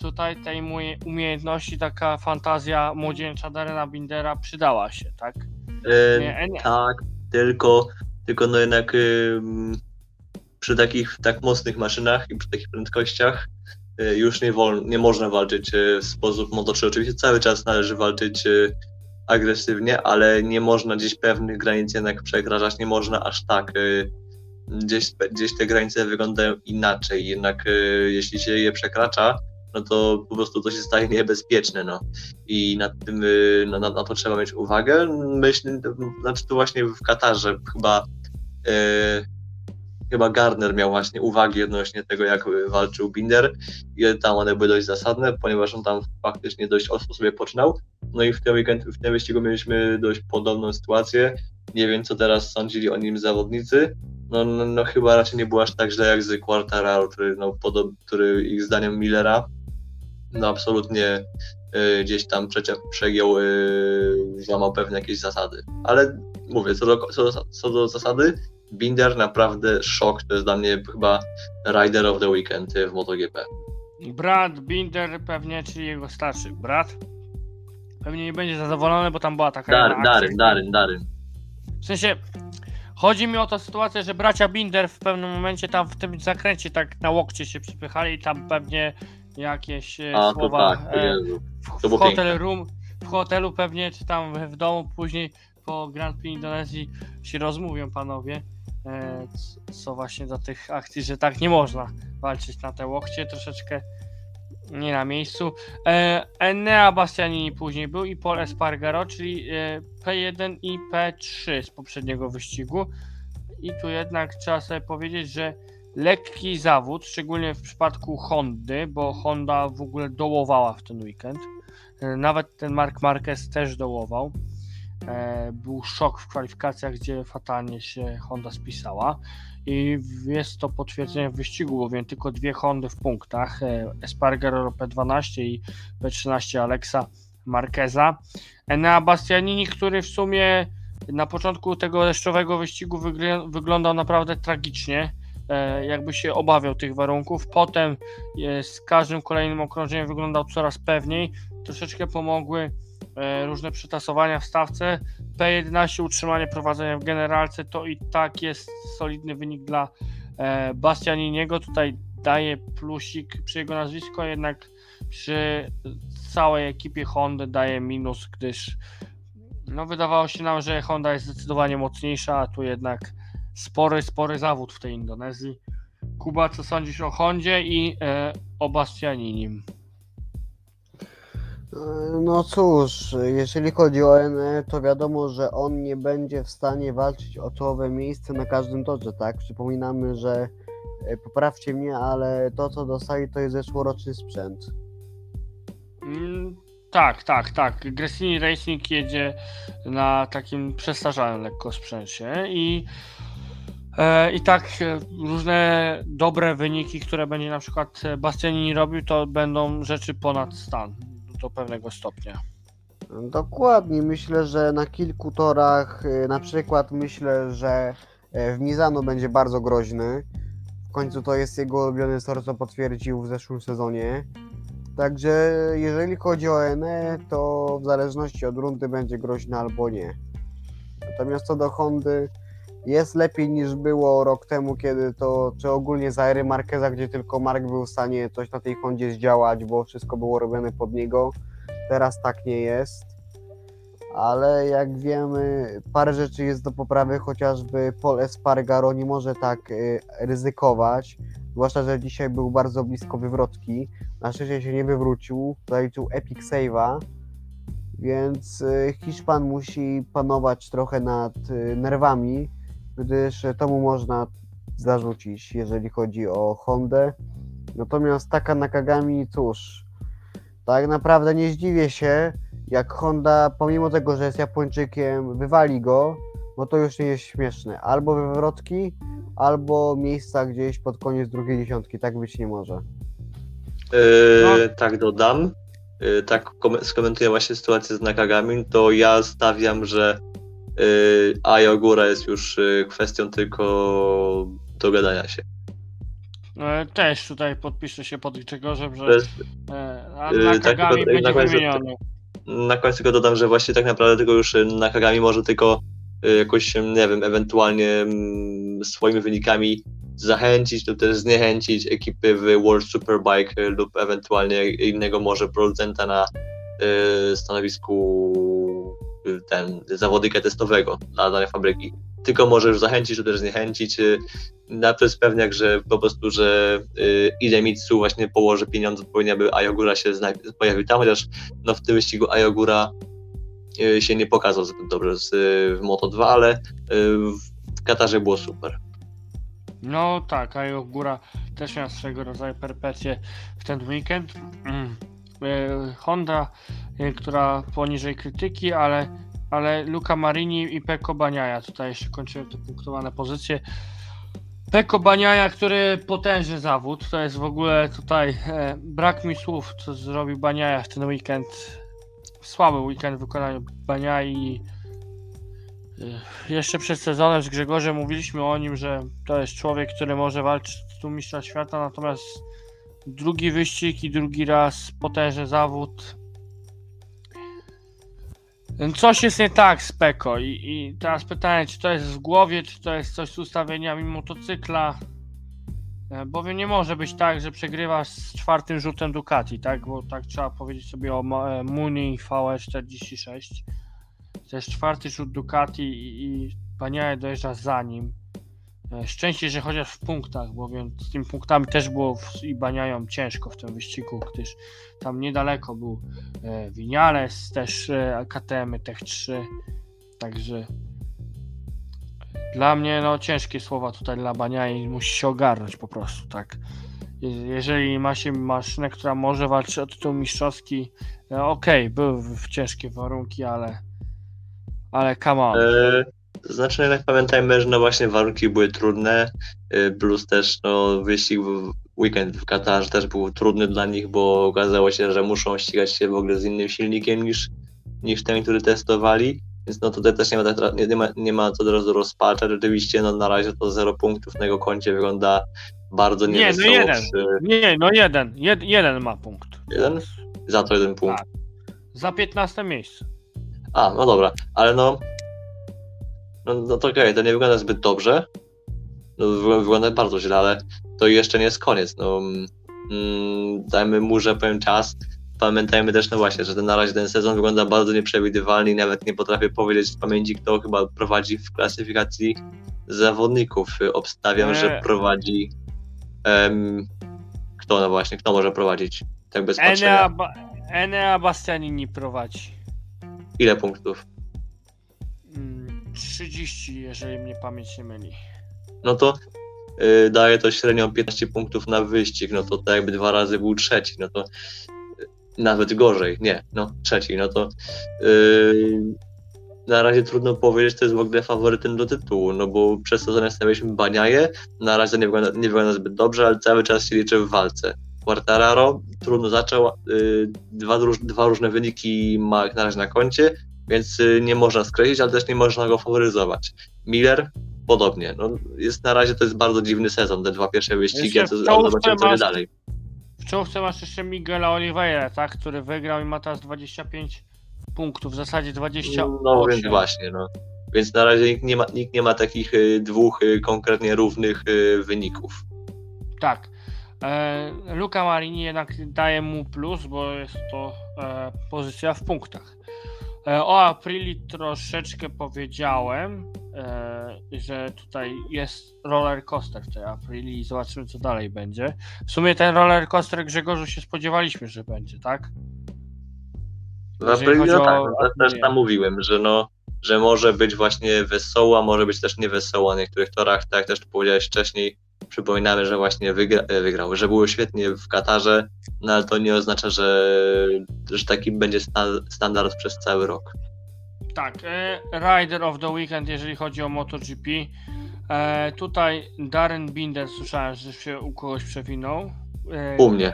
tutaj tej mojej umiejętności, taka fantazja młodzieńcza Darena Bindera przydała się, tak? Yy, Nie, nie. Tak, tylko, tylko no jednak ym, przy takich tak mocnych maszynach i przy takich prędkościach y, już nie, wol, nie można walczyć y, w sposób motoczy. Oczywiście cały czas należy walczyć y, agresywnie, ale nie można gdzieś pewnych granic jednak przekraczać, nie można aż tak. y, Gdzieś, gdzieś te granice wyglądają inaczej, jednak y, jeśli się je przekracza, no to po prostu to się staje niebezpieczne, no. I nad tym, y, na, na, na to trzeba mieć uwagę. Myślę, znaczy tu właśnie w Katarze chyba y, chyba Gardner miał właśnie uwagi odnośnie tego, jak walczył Binder i tam one były dość zasadne, ponieważ on tam faktycznie dość ostro sobie poczynał. No i w tym, weekend, w tym wyścigu mieliśmy dość podobną sytuację. Nie wiem, co teraz sądzili o nim zawodnicy. No, no, no chyba raczej nie było aż tak źle jak z Quartararo, który, no, podob, który ich zdaniem Millera no absolutnie y, gdzieś tam przecie, przegiął, y, złamał pewne jakieś zasady. Ale mówię, co do, co, do, co do zasady, Binder naprawdę szok, to jest dla mnie chyba Rider of the Weekend w MotoGP. Brat Binder pewnie, czyli jego starszy brat. Pewnie nie będzie zadowolony, bo tam była taka Dar, jedna akcja. Daryn, Daryn, Daryn. W sensie, chodzi mi o tę sytuację, że bracia Binder w pewnym momencie tam w tym zakręcie tak na łokcie się przypychali i tam pewnie jakieś e, A, to słowa tak, e, Jezu. w, to w było hotel room, w hotelu pewnie, czy tam w domu później po Grand Prix Indonezji się rozmówią panowie, e, c- co właśnie do tych akcji, że tak nie można walczyć na te łokcie, troszeczkę nie na miejscu. E, Enea Bastianini później był i Paul Espargaro, czyli e, P1 i P3 z poprzedniego wyścigu. I tu jednak trzeba sobie powiedzieć, że lekki zawód, szczególnie w przypadku Hondy, bo Honda w ogóle dołowała w ten weekend. E, Nawet ten Mark Marquez też dołował. E, Był szok w kwalifikacjach, gdzie fatalnie się Honda spisała. I jest to potwierdzenie w wyścigu, bowiem tylko dwie Hondy w punktach. e, Espargaro P12 i P13 Alexa Marqueza. Enea Bastianini, który w sumie na początku tego deszczowego wyścigu wygl- wyglądał naprawdę tragicznie jakby się obawiał tych warunków. Potem e, z każdym kolejnym okrążeniem wyglądał coraz pewniej. Troszeczkę pomogły e, różne przetasowania w stawce. P11 utrzymanie prowadzenia w generalce to i tak jest solidny wynik dla e, Bastianiniego. Tutaj daje plusik przy jego nazwisko, jednak przy całej ekipie Hondy daje minus, gdyż no wydawało się nam, że Honda jest zdecydowanie mocniejsza, a tu jednak spory, spory zawód w tej Indonezji. Kuba, co sądzisz o Hondzie i e, o Bastianinim? No cóż, jeżeli chodzi o NE, to wiadomo, że on nie będzie w stanie walczyć o czołowe miejsce na każdym torze, tak? Przypominamy, że e, poprawcie mnie, ale to co dostali to jest zeszłoroczny sprzęt. Mm, tak, tak, tak. Gresini Racing jedzie na takim przestarzałym lekko sprzęcie i i tak e, różne dobre wyniki, które będzie na przykład e, Bastianini robił, to będą rzeczy ponad stan do pewnego stopnia. Dokładnie, myślę, że na kilku torach, e, na przykład myślę, że e, w Mizano będzie bardzo groźny. W końcu to jest jego ulubiony tor, co potwierdził w zeszłym sezonie. Także jeżeli chodzi o NE, to w zależności od rundy będzie groźny albo nie. Natomiast co do Hondy, jest lepiej niż było rok temu, kiedy to, czy ogólnie za ery Marqueza, gdzie tylko Mark był w stanie coś na tej Hondzie zdziałać, bo wszystko było robione pod niego. Teraz tak nie jest. Ale jak wiemy, parę rzeczy jest do poprawy, chociażby Paul Espargaro nie może tak y, ryzykować. Zwłaszcza, że dzisiaj był bardzo blisko wywrotki. Na szczęście się nie wywrócił, zaliczył epic save'a. Więc y, Hiszpan musi panować trochę nad y, nerwami, gdyż to mu można zarzucić, jeżeli chodzi o Hondę. Natomiast Taka Nakagami, cóż, tak naprawdę nie zdziwię się, jak Honda, pomimo tego, że jest Japończykiem, wywali go, bo to już nie jest śmieszne. Albo wywrotki, albo miejsca gdzieś pod koniec drugiej dziesiątki. Tak być nie może. Yy, Tak dodam. Yy, tak kom- skomentuję właśnie sytuację z Nakagami, to ja stawiam, że yy, Ayo Góra jest już yy, kwestią tylko dogadania się. E, Też tutaj podpiszę się pod Grzegorzem, że jest, e, a Yy, na tak, na końcu- na końcu tylko dodam, że właśnie tak naprawdę tylko już Nakagami może tylko jakoś, nie wiem, ewentualnie mm, swoimi wynikami zachęcić lub też zniechęcić ekipy w World Superbike lub ewentualnie innego może producenta na y, stanowisku y, ten zawodnika testowego dla danej fabryki. Tylko możesz zachęcić lub też zniechęcić. Na to jest pewniak, że po prostu, że y, Idemitsu właśnie położy pieniądze, powinien by Ayogura się pojawił tam, chociaż no, w tym wyścigu Ayogura y, się nie pokazał zbyt dobrze z, w Moto2, ale y, w Katarze było super. No tak, a Góra też miała swego rodzaju perpecję w ten weekend. Mm. Honda, która poniżej krytyki, ale, ale Luca Marini i Pecco Bagnaia, tutaj jeszcze kończyłem te punktowane pozycje. Pecco Bagnaia, który potężny zawód, to jest w ogóle tutaj e, brak mi słów, co zrobił Bagnaia w ten weekend. Słaby weekend w wykonaniu Baniai. Jeszcze przed sezonem z Grzegorzem mówiliśmy o nim, że to jest człowiek, który może walczyć tu mistrza świata, natomiast drugi wyścig i drugi raz potężny zawód. Coś jest nie tak z i, i teraz pytanie, czy to jest w głowie, czy to jest coś z ustawieniami motocykla, E, bowiem nie może być tak, że przegrywasz z czwartym rzutem Ducati, tak, bo tak trzeba powiedzieć sobie o e, Muni VE46. To jest czwarty rzut Ducati i, i Paniaje dojeżdża za nim. E, Szczęście, że chociaż w punktach, bowiem z tymi punktami też było w, i Baniają ciężko w tym wyścigu, gdyż tam niedaleko był e, Vinales, też e, KTM Tech 3, także dla mnie no ciężkie słowa tutaj dla Baniai, musi się ogarnąć po prostu, tak. Je- Jeżeli ma się maszynę, która może walczyć o tytuł mistrzowski, e, okej, były w, w ciężkie warunki, ale ale come on. E, to znaczy, jednak pamiętajmy, że no właśnie warunki były trudne, e, plus też no, wyścig w weekend w Katarze też był trudny dla nich, bo okazało się, że muszą ścigać się w ogóle z innym silnikiem niż, niż ten, który testowali. Więc no tutaj też nie ma, tak- nie, nie ma, nie ma co od razu rozpaczać. Rzeczywiście no, na razie to zero punktów na jego koncie wygląda bardzo Nie, no niewesoło. jeden. przy- Nie, no jeden, jed, jeden ma punkt. Jeden? Za to jeden punkt. Tak. Za 15 miejsce. A, no dobra, ale no. No, no to okej, to nie wygląda zbyt dobrze. No, wygląda, bardzo źle, ale to jeszcze nie jest koniec. No, mm, dajmy mu, że powiem czas. Pamiętajmy też, no właśnie, że ten, na razie ten sezon wygląda bardzo nieprzewidywalnie i nawet nie potrafię powiedzieć z pamięci, kto chyba prowadzi w klasyfikacji zawodników. Obstawiam, że Eee. prowadzi. em, kto no właśnie, kto może prowadzić? Tak bez. Enea, ba, Enea Bastianini prowadzi. Ile punktów? Mm, 30, jeżeli mnie pamięć nie myli. no to y, daje to średnią 15 punktów na wyścig, no to tak jakby dwa razy był trzeci, no to y, nawet gorzej, nie, no trzeci, no to y, na razie trudno powiedzieć, to jest w ogóle faworytem do tytułu, no bo przez sezon stawialiśmy Baniaje, na razie nie wygląda, nie wygląda zbyt dobrze, ale cały czas się liczy w walce. Quartararo trudno zaczął, y, dwa, dwa różne wyniki ma na razie na koncie, więc y, nie można skreślić, ale też nie można go faworyzować. Miller podobnie. No, jest na razie to jest bardzo dziwny sezon, te dwa pierwsze wyścigi, a zobaczymy co masz- dalej. W czołówce masz jeszcze Miguela Oliveira, tak? Który wygrał i ma teraz 25 punktów, w zasadzie 28. No więc właśnie, no. Więc na razie nikt nie ma, nikt nie ma takich y, dwóch y, konkretnie równych wyników. Tak. E, Luca Marini jednak daje mu plus, bo jest to e, pozycja w punktach. E, o Aprili troszeczkę powiedziałem, e, że tutaj jest roller coaster w tej Aprili i zobaczymy co dalej będzie. W sumie ten roller coaster Grzegorzu się spodziewaliśmy, że będzie, tak? W Aprili, no tak, no, też tam mówiłem, że no, że może być właśnie wesoła, może być też niewesoła na niektórych torach, tak jak też powiedziałeś wcześniej, przypominamy, że właśnie wygra, e, wygrał, że było świetnie w Katarze, no ale to nie oznacza, że, że taki będzie sta, standard przez cały rok. Tak, e, Rider of the Weekend, jeżeli chodzi o MotoGP. E, tutaj Darren Binder, słyszałem, że się u kogoś przewinął. E, U mnie.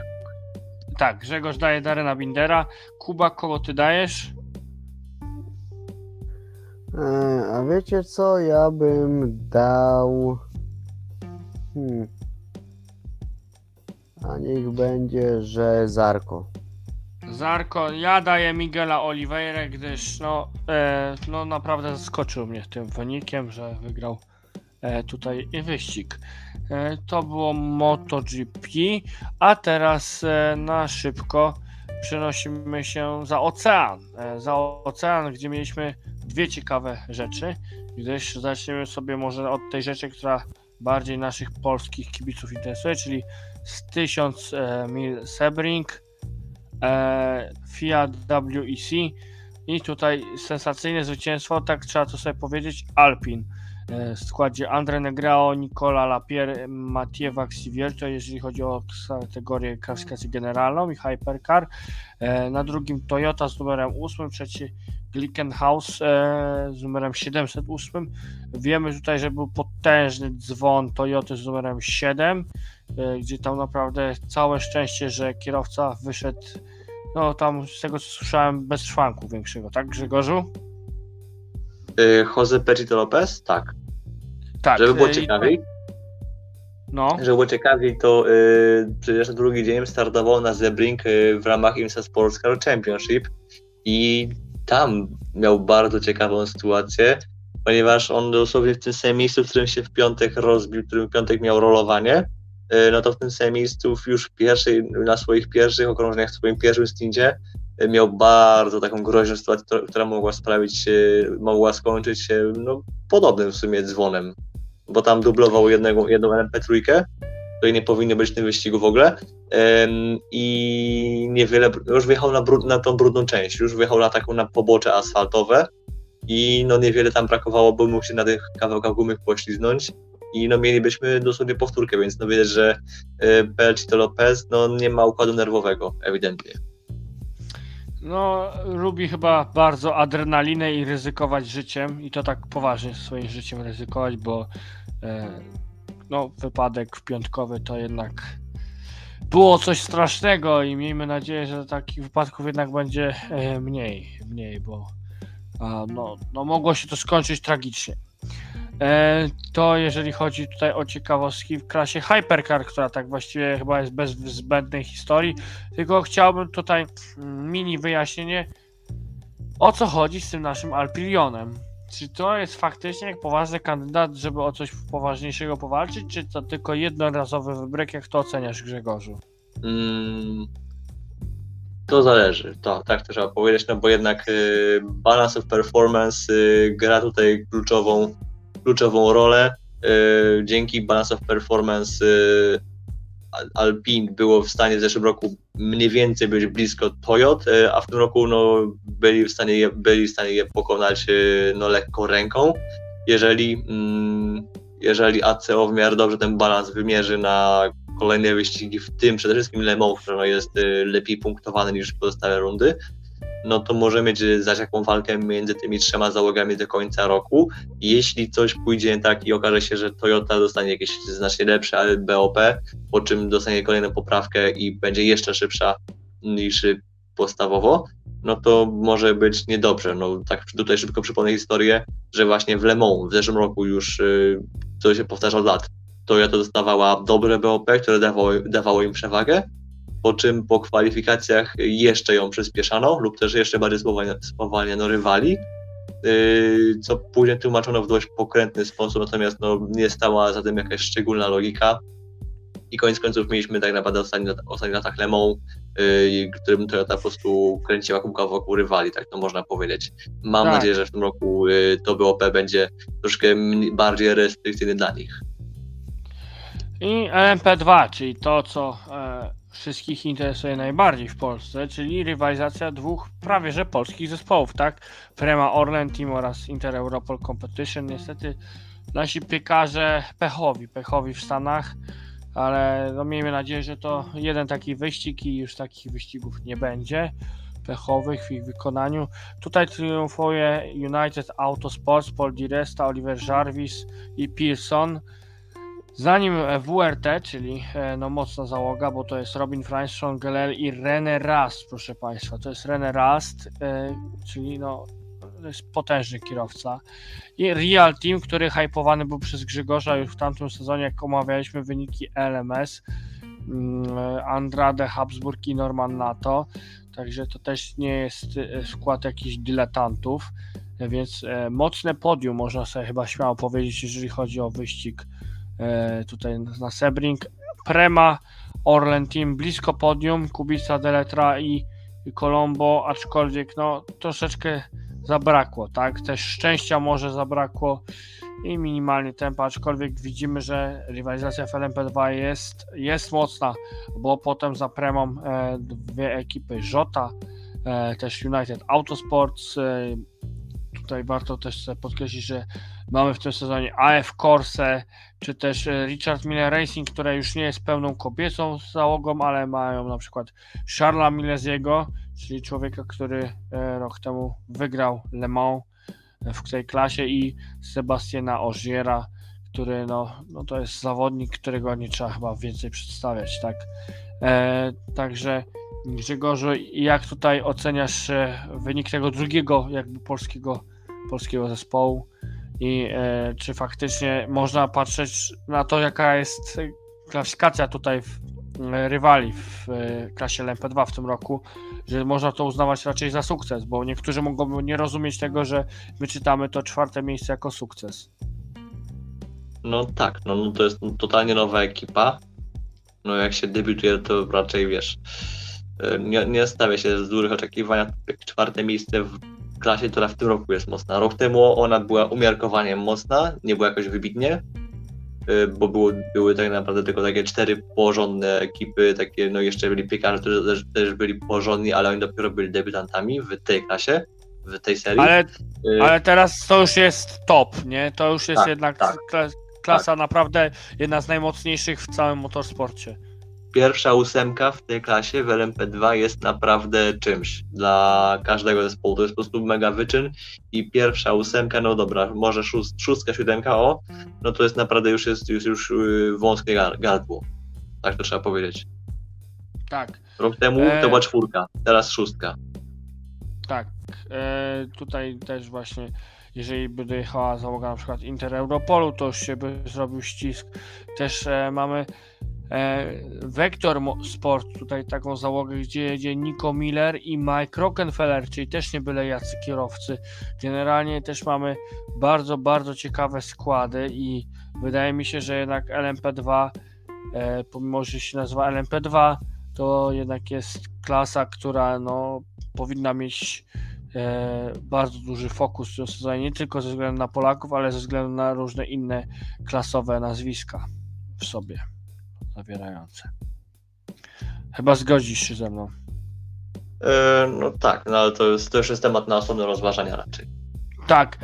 Tak, Grzegorz daje Darena Bindera. Kuba, kogo ty dajesz? A wiecie co? Ja bym dał. Hmm. A niech będzie, że Zarko. Zarko, ja daję Miguela Oliveira, gdyż no, e, no naprawdę zaskoczył mnie tym wynikiem, że wygrał e, tutaj wyścig. E, To było MotoGP, a teraz e, na szybko przenosimy się za ocean. E, Za ocean, gdzie mieliśmy dwie ciekawe rzeczy, gdyż zaczniemy sobie może od tej rzeczy, która bardziej naszych polskich kibiców interesuje, czyli z 1000 e, mil Sebring, e, Fiat WEC i tutaj sensacyjne zwycięstwo, tak trzeba to sobie powiedzieć, Alpin w składzie Andre Negrao, Nicola Lapierre, Mathieu Vaxivier, to jeżeli chodzi o kategorię klasyfikację generalną i Hypercar. E, Na drugim Toyota z numerem 8, trzeci Glickenhaus e, z numerem 708. Wiemy tutaj, że był potężny dzwon Toyoty z numerem 7, e, gdzie tam naprawdę całe szczęście, że kierowca wyszedł, no tam z tego co słyszałem, bez szwanku większego, tak Grzegorzu? Jose Pechito Lopez? Tak. Tak. Żeby było ciekawiej, No, żeby było ciekawiej, to y, przecież na drugi dzień startował na Zebring y, w ramach IMSA Sports Car Championship i tam miał bardzo ciekawą sytuację, ponieważ on dosłownie w tym samym miejscu, w którym się w piątek rozbił, w którym w piątek miał rolowanie, y, no to w tym samym miejscu już w pierwszej, na swoich pierwszych okrążeniach, w swoim pierwszym stincie y, miał bardzo taką groźną sytuację, która- mogła sprawić, się, mogła skończyć się no, podobnym w sumie dzwonem, bo tam dublował jednego, jedną LMP3, której nie powinny być w tym wyścigu w ogóle i niewiele, już wjechał na, na tą brudną część, już wjechał na taką na pobocze asfaltowe i no niewiele tam brakowało, bo mógł się na tych kawałkach gumy pośliznąć i no mielibyśmy dosłownie powtórkę, więc no widać, że y, Belchito Lopez no nie ma układu nerwowego, ewidentnie. No lubi chyba bardzo adrenalinę i ryzykować życiem i to tak poważnie swoim życiem ryzykować, bo e, no wypadek piątkowy to jednak było coś strasznego i miejmy nadzieję, że takich wypadków jednak będzie e, mniej, mniej, bo a, no, no mogło się to skończyć tragicznie. E, to jeżeli chodzi tutaj o ciekawostki w klasie Hypercar, która tak właściwie chyba jest bez zbędnej historii, tylko chciałbym tutaj mini wyjaśnienie, o co chodzi z tym naszym Alpilionem. Czy to jest faktycznie poważny kandydat, żeby o coś poważniejszego powalczyć, czy to tylko jednorazowy wybryk? Jak to oceniasz, Grzegorzu? Mm, to zależy, to tak to trzeba powiedzieć, no bo jednak y, balance of performance y, gra tutaj kluczową, kluczową rolę. Y, dzięki balance of performance Al- Alpine było w stanie w zeszłym roku mniej więcej być blisko Toyot, y, a w tym roku no, byli, w stanie je, byli w stanie je pokonać no, lekką ręką. Jeżeli, mm, jeżeli ACO w miarę dobrze ten balans wymierzy na kolejne wyścigi, w tym przede wszystkim Le Mans, który jest lepiej punktowany niż pozostałe rundy, no to może mieć y, zaś jaką walkę między tymi trzema załogami do końca roku. Jeśli coś pójdzie tak i okaże się, że Toyota dostanie jakieś znacznie lepsze BOP, po czym dostanie kolejną poprawkę i będzie jeszcze szybsza niż podstawowo, no to może być niedobrze. No tak tutaj szybko przypomnę historię, że właśnie w Le Mans w zeszłym roku już y, to się powtarza od lat. Toyota dostawała dobre BOP, które dawało, dawało im przewagę, po czym po kwalifikacjach jeszcze ją przyspieszano lub też jeszcze bardziej spowalniano, rywali, yy, co później tłumaczono w dość pokrętny sposób, natomiast no, nie stała za tym jakaś szczególna logika. I koniec końców mieliśmy tak naprawdę ostatni, ostatni latach Le Mans, yy, którym Toyota po prostu kręciła kółka wokół rywali, tak to można powiedzieć. Mam Tak. nadzieję, że w tym roku yy, to BOP będzie troszkę bardziej restrykcyjny dla nich. I LMP2, czyli to, co e, wszystkich interesuje najbardziej w Polsce, czyli rywalizacja dwóch prawie że polskich zespołów, tak? Prema Orlen Team oraz Inter Europol Competition. Niestety nasi piekarze pechowi, pechowi w Stanach, ale no miejmy nadzieję, że to jeden taki wyścig i już takich wyścigów nie będzie pechowych w ich wykonaniu. Tutaj triumfuje United Autosports, Paul Di Resta, Oliver Jarvis i Pearson. Zanim e, WRT, czyli e, no mocna załoga, bo to jest Robin Franz, Sean Gellel i René Rast, proszę Państwa. To jest René Rast, e, czyli no to jest potężny kierowca. I Real Team, który hypowany był przez Grzegorza już w tamtym sezonie, jak omawialiśmy wyniki LMS. mm, Andrade, Habsburg i Norman Nato. Także to też nie jest skład jakichś dyletantów. więc mocne podium, można sobie chyba śmiało powiedzieć, jeżeli chodzi o wyścig tutaj na Sebring. Prema, Orlen Team blisko podium, Kubica, Deletra i, Colombo, aczkolwiek no troszeczkę zabrakło, tak? Też szczęścia może zabrakło i minimalnie tempa, aczkolwiek widzimy, że rywalizacja w LMP2 jest, jest mocna, bo potem za Premą e, dwie ekipy Jota, e, też United Autosports. Tutaj warto też podkreślić, że mamy w tym sezonie AF Corse, czy też e, Richard Miller Racing, która już nie jest pełną kobiecą załogą, ale mają na przykład Charlesa Millesiego, czyli człowieka, który e, rok temu wygrał Le Mans w tej klasie i Sebastiana Ogiera, który no, no to jest zawodnik, którego nie trzeba chyba więcej przedstawiać, tak? E, także Grzegorzu, jak tutaj oceniasz e, wynik tego drugiego jakby polskiego, polskiego zespołu i e, czy faktycznie można patrzeć na to, jaka jest klasyfikacja tutaj w, rywali w e, klasie LMP2 w tym roku, że można to uznawać raczej za sukces, bo niektórzy mogą nie rozumieć tego, że my czytamy to czwarte miejsce jako sukces. No tak, no, no to jest totalnie nowa ekipa. No jak się debiutuje, to raczej wiesz, e, nie, nie stawia się z dużych oczekiwań. Czwarte miejsce w klasie, która w tym roku jest mocna. Rok temu ona była umiarkowanie mocna, nie była jakoś wybitnie, e, bo było, były tak naprawdę tylko takie cztery porządne ekipy, takie, no jeszcze byli piekarze, którzy też, też byli porządni, ale oni dopiero byli debiutantami w tej klasie, w tej serii. Ale, E, ale teraz to już jest top, nie? To już jest Tak, jednak tak. kla- klasa naprawdę jedna z najmocniejszych w całym motorsporcie. Pierwsza ósemka w tej klasie w LMP2 jest naprawdę czymś dla każdego zespołu. To jest po prostu mega wyczyn i pierwsza ósemka, no dobra, może szóst, szóstka, siódemka, o, no to jest naprawdę już jest już, już yy, wąskie gar- gardło. Tak to trzeba powiedzieć. Tak. Rok temu E. to była czwórka, teraz szóstka. Tak, e, tutaj też właśnie, jeżeli by dojechała załoga na przykład Inter Europolu, to już się by zrobił ścisk. Też e, mamy Mo- Sport, tutaj taką załogę, gdzie jedzie Nico Miller i Mike Rockefeller, czyli też nie byle jacy kierowcy. Generalnie też mamy bardzo, bardzo ciekawe składy i wydaje mi się, że jednak LMP2, e, pomimo że się nazywa LMP2, to jednak jest klasa, która no, powinna mieć e, bardzo duży fokus w tym sezonie, nie tylko ze względu na Polaków, ale ze względu na różne inne klasowe nazwiska w sobie zawierające. Chyba zgodzisz się ze mną. E, no tak, no ale to, jest, to już jest temat na osobne rozważania raczej. Tak,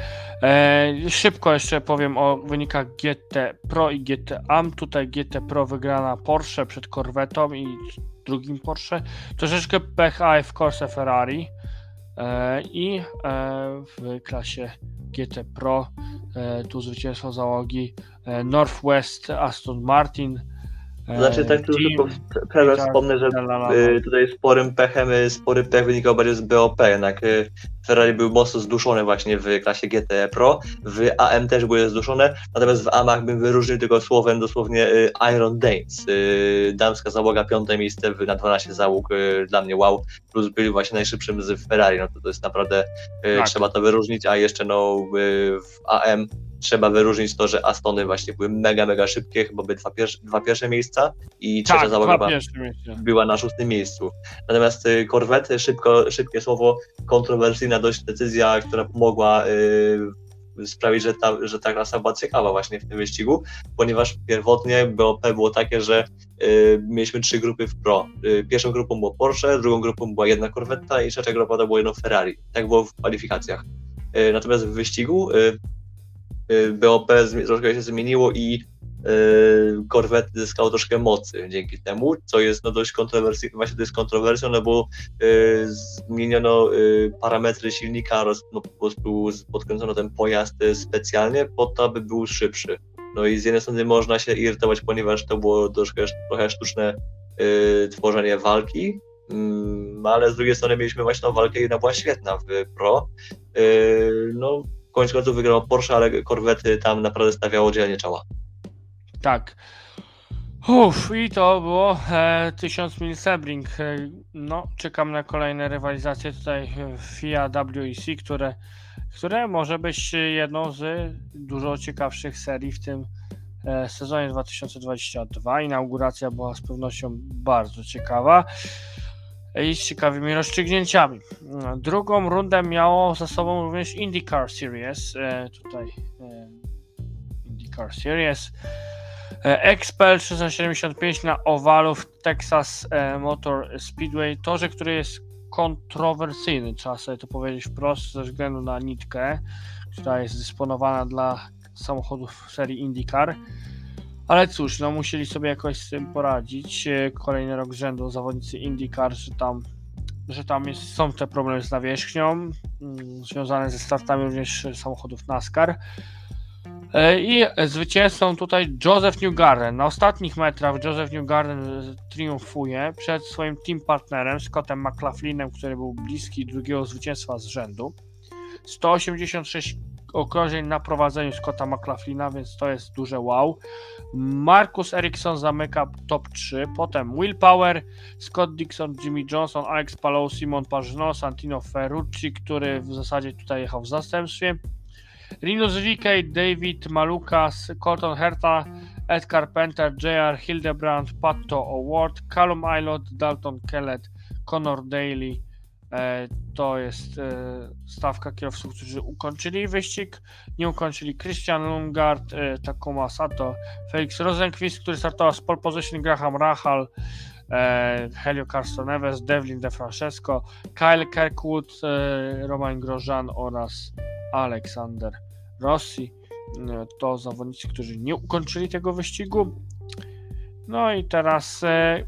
e, szybko jeszcze powiem o wynikach GT Pro i GT Am. Tutaj GT Pro wygrana Porsche przed Corvetą i drugim Porsche. Troszeczkę pech AF Corse Ferrari e, i e, w klasie GT Pro e, tu zwycięstwo załogi e, Northwest Aston Martin. E, Znaczy tak tylko pewnie tak, wspomnę, że y, tutaj sporym pechem, y, spory pech wynikał bardziej z BOP, jednak y, Ferrari był mocno zduszony właśnie w klasie GT Pro, w AM też były zduszone, natomiast w AMach bym wyróżnił tylko słowem dosłownie y, Iron Danes, y, damska załoga, piąte miejsce na 12 załóg, y, dla mnie wow, plus byli właśnie najszybszym z Ferrari, no to, to jest naprawdę, Tak. trzeba to wyróżnić, a jeszcze no w AM trzeba wyróżnić to, że Astony właśnie były mega, mega szybkie, chyba by dwa, pierwsze, dwa pierwsze miejsca i trzecia tak, załoga była, na szóstym miejscu. Natomiast Corvette, szybko, szybkie słowo, kontrowersyjna dość decyzja, która pomogła y, sprawić, że ta, że ta klasa była ciekawa właśnie w tym wyścigu, ponieważ pierwotnie BOP było takie, że y, mieliśmy trzy grupy w pro. Y, pierwszą grupą było Porsche, drugą grupą była jedna Corvetta i trzecia grupa to było jedno Ferrari. Tak było w kwalifikacjach. Natomiast w wyścigu BOP troszkę się zmieniło i Corvette zyskało troszkę mocy dzięki temu, co jest no dość kontrowersyjne, właśnie to jest kontrowersją, no bo y, zmieniono y, parametry silnika oraz no, po prostu podkręcono ten pojazd y, specjalnie po to, aby był szybszy. No i z jednej strony można się irytować, ponieważ to było troszkę, trochę sztuczne y, tworzenie walki, mm, ale z drugiej strony mieliśmy właśnie tą walkę i ona była świetna w Pro. Y, no, w końcu wygrał Porsche, ale Corvette tam naprawdę stawiało dzielnie czoła. Tak. Uff, i to było e, 1000 mil Sebring. E, no, czekam na kolejne rywalizacje tutaj FIA WEC, które, które może być jedną z dużo ciekawszych serii w tym e, sezonie 2022. Inauguracja była z pewnością bardzo ciekawa i z ciekawymi rozstrzygnięciami. Drugą rundę miało za sobą również IndyCar Series. E, tutaj e, IndyCar Series. E, Expel 375 na owalu w Texas e, Motor Speedway. Torze, który jest kontrowersyjny, trzeba sobie to powiedzieć wprost, ze względu na nitkę, która jest dysponowana dla samochodów serii IndyCar. Ale cóż, no musieli sobie jakoś z tym poradzić. E, Kolejny rok z rzędu zawodnicy IndyCar, że tam, że tam jest, są te problemy z nawierzchnią, mm, związane ze startami również samochodów NASCAR. E, I zwycięzcą tutaj Joseph Newgarden. Na ostatnich metrach Joseph Newgarden e, triumfuje przed swoim team partnerem Scottem McLaughlinem, który był bliski drugiego zwycięstwa z rzędu. 186 okrążeń na prowadzeniu Scotta McLaughlina, więc to jest duże wow. Marcus Ericsson zamyka top 3, potem Will Power, Scott Dixon, Jimmy Johnson, Alex Palou, Simon Pagenaud, Santino Ferrucci, który w zasadzie tutaj jechał w zastępstwie. Rinus VK, David Malukas, Colton Herta, Ed Carpenter, J.R. Hildebrand, Patto Award, Callum Aylott, Dalton Kellett, Connor Daly. E, to jest e, stawka kierowców, którzy ukończyli wyścig. Nie ukończyli Christian Lungard, e, Takuma Sato, Felix Rosenquist, który startował z pole position, Graham Rahal, Helio Carson Neves, Devlin De Francesco, Kyle Kirkwood, Romain Grosjean oraz Aleksander Rossi. E, To zawodnicy, którzy nie ukończyli tego wyścigu. No i teraz e,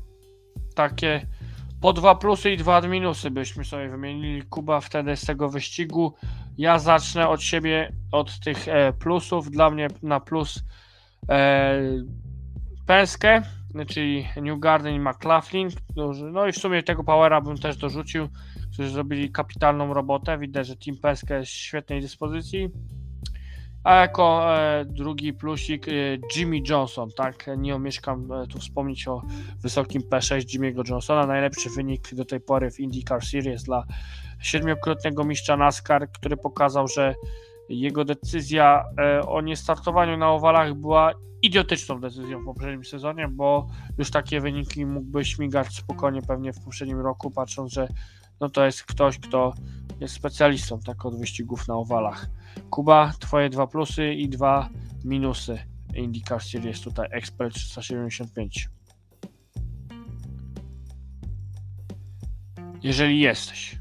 takie po dwa plusy i dwa minusy byśmy sobie wymienili. Kuba wtedy z tego wyścigu. Ja zacznę od siebie, od tych e, plusów. Dla mnie na plus e, Penskę, czyli New Garden i McLaughlin. No i w sumie tego Powera bym też dorzucił, którzy zrobili kapitalną robotę. Widać, że Team Peskę jest w świetnej dyspozycji. A jako e, drugi plusik e, Jimmy Johnson, tak? Nie omieszkam e, tu wspomnieć o wysokim P6 Jimmy'ego Johnsona. Najlepszy wynik do tej pory w IndyCar Series dla siedmiokrotnego mistrza NASCAR, który pokazał, że jego decyzja o niestartowaniu na owalach była idiotyczną decyzją w poprzednim sezonie, bo już takie wyniki mógłby śmigać spokojnie pewnie w poprzednim roku, patrząc, że no to jest ktoś, kto jest specjalistą tak od wyścigów na owalach. Kuba, twoje dwa plusy i dwa minusy IndyCar Series tutaj Expert 375. Jeżeli jesteś.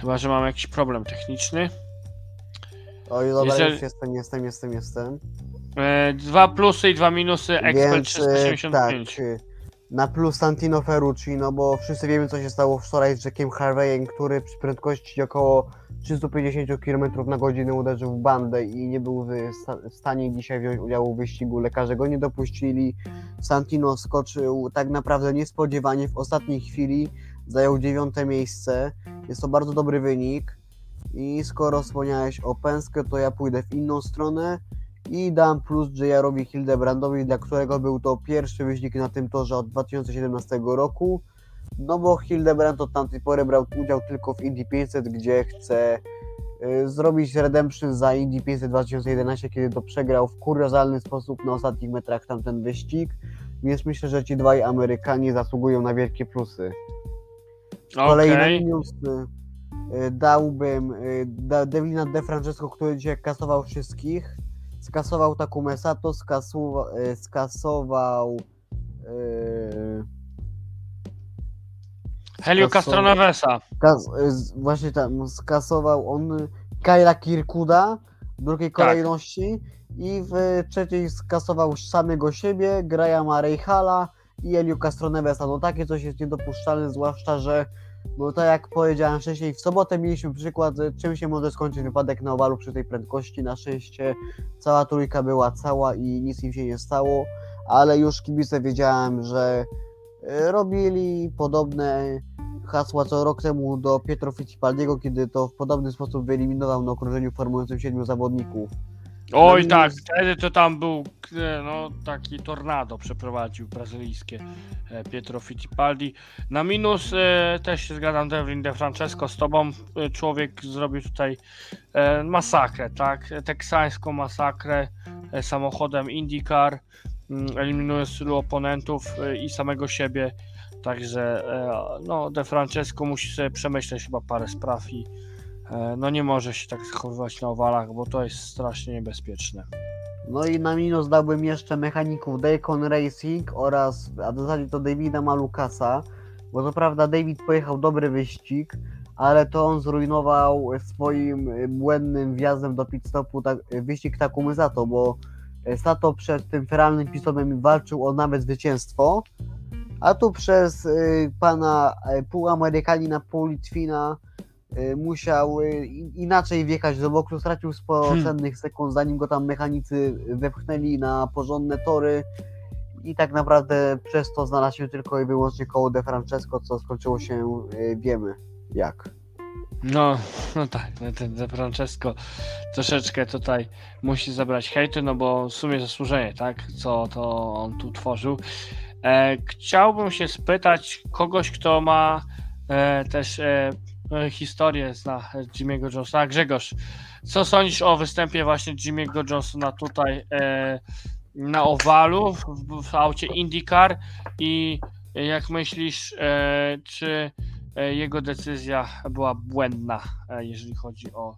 Chyba, że mam jakiś problem techniczny. Oj, dobra, Jeżeli- już jestem, jestem, jestem, jestem. E, dwa plusy i dwa minusy Expert Więc, e, 375. tak, e, na plus Santino Ferrucci, no bo wszyscy wiemy co się stało wczoraj z Jackiem Harveyem, który przy prędkości około 350 km na godzinę uderzył w bandę i nie był w sta- w stanie dzisiaj wziąć udziału w wyścigu. Lekarze go nie dopuścili. Santino skoczył tak naprawdę niespodziewanie w ostatniej chwili, zajął dziewiąte miejsce. Jest to bardzo dobry wynik. I skoro wspomniałeś o Penskę, to ja pójdę w inną stronę i dam plus J.R.owi Hildebrandowi, dla którego był to pierwszy wyścig na tym torze od 2017 roku. No bo Hildebrand od tamtej pory brał udział tylko w Indy 500, gdzie chce y, zrobić redemption za Indy 500 2011, kiedy to przegrał w kuriozalny sposób na ostatnich metrach tamten wyścig. Więc myślę, że ci dwaj Amerykanie zasługują na wielkie plusy. Kolejny Okej. minus y, y, dałbym y, da, Devlina De Francesco, który dzisiaj kasował wszystkich. Skasował Takumę Sato, skasuwa, y, skasował y, Helio skasował- Castronevesa. Kas, z- właśnie tam skasował on Kyla Kirkuda w drugiej Tak. kolejności i w trzeciej skasował samego siebie, Grahama Rejhala i Eliu Castronevesa. No takie coś jest niedopuszczalne, zwłaszcza, że no tak jak powiedziałem wcześniej, w sobotę mieliśmy przykład, czym się może skończyć wypadek na owalu przy tej prędkości. Na szczęście cała trójka była cała i nic im się nie stało, ale już kibice wiedziałem, że y, robili podobne hasła co rok temu do Pietro Fittipaldiego, kiedy to w podobny sposób wyeliminował na okrążeniu formującym siedmiu zawodników. Oj No, tak, wtedy to tam był e, no, taki tornado przeprowadził brazylijskie e, Pietro Fittipaldi. Na minus e, też się zgadzam Devlin De Francesco z tobą. E, człowiek zrobił tutaj masakrę, tak? Teksańską masakrę samochodem IndyCar, mm, eliminując tylu oponentów i samego siebie. Także no, De Francesco musi sobie przemyśleć chyba parę spraw i no nie może się tak zachowywać na owalach, bo to jest strasznie niebezpieczne. No i na minus dałbym jeszcze mechaników Daycon Racing oraz, a w zasadzie to Davida Malukasa, bo to prawda David pojechał dobry wyścig, ale to on zrujnował swoim błędnym wjazdem do pit stopu tak, wyścig Takumy Sato, bo Sato przed tym feralnym pistopem walczył o nawet zwycięstwo, a tu przez y, pana y, pół Amerykanina, pół Litwina musiał y, inaczej wjechać do boksu, stracił sporo Hmm. cennych sekund, zanim go tam mechanicy wepchnęli na porządne tory i tak naprawdę przez to znalazł się tylko i wyłącznie koło De Francesco, co skończyło się, y, wiemy jak. No, no tak, no De Francesco troszeczkę tutaj musi zabrać hejty, no bo w sumie zasłużenie, tak, co to on tu tworzył. E, chciałbym się spytać kogoś, kto ma e, też e, historię, zna Jimmy'ego Johnsona. Grzegorz, co sądzisz o występie właśnie Jimmy'ego Johnsona tutaj e, na owalu w, w aucie IndyCar i jak myślisz, e, czy e, jego decyzja była błędna, e, jeżeli chodzi o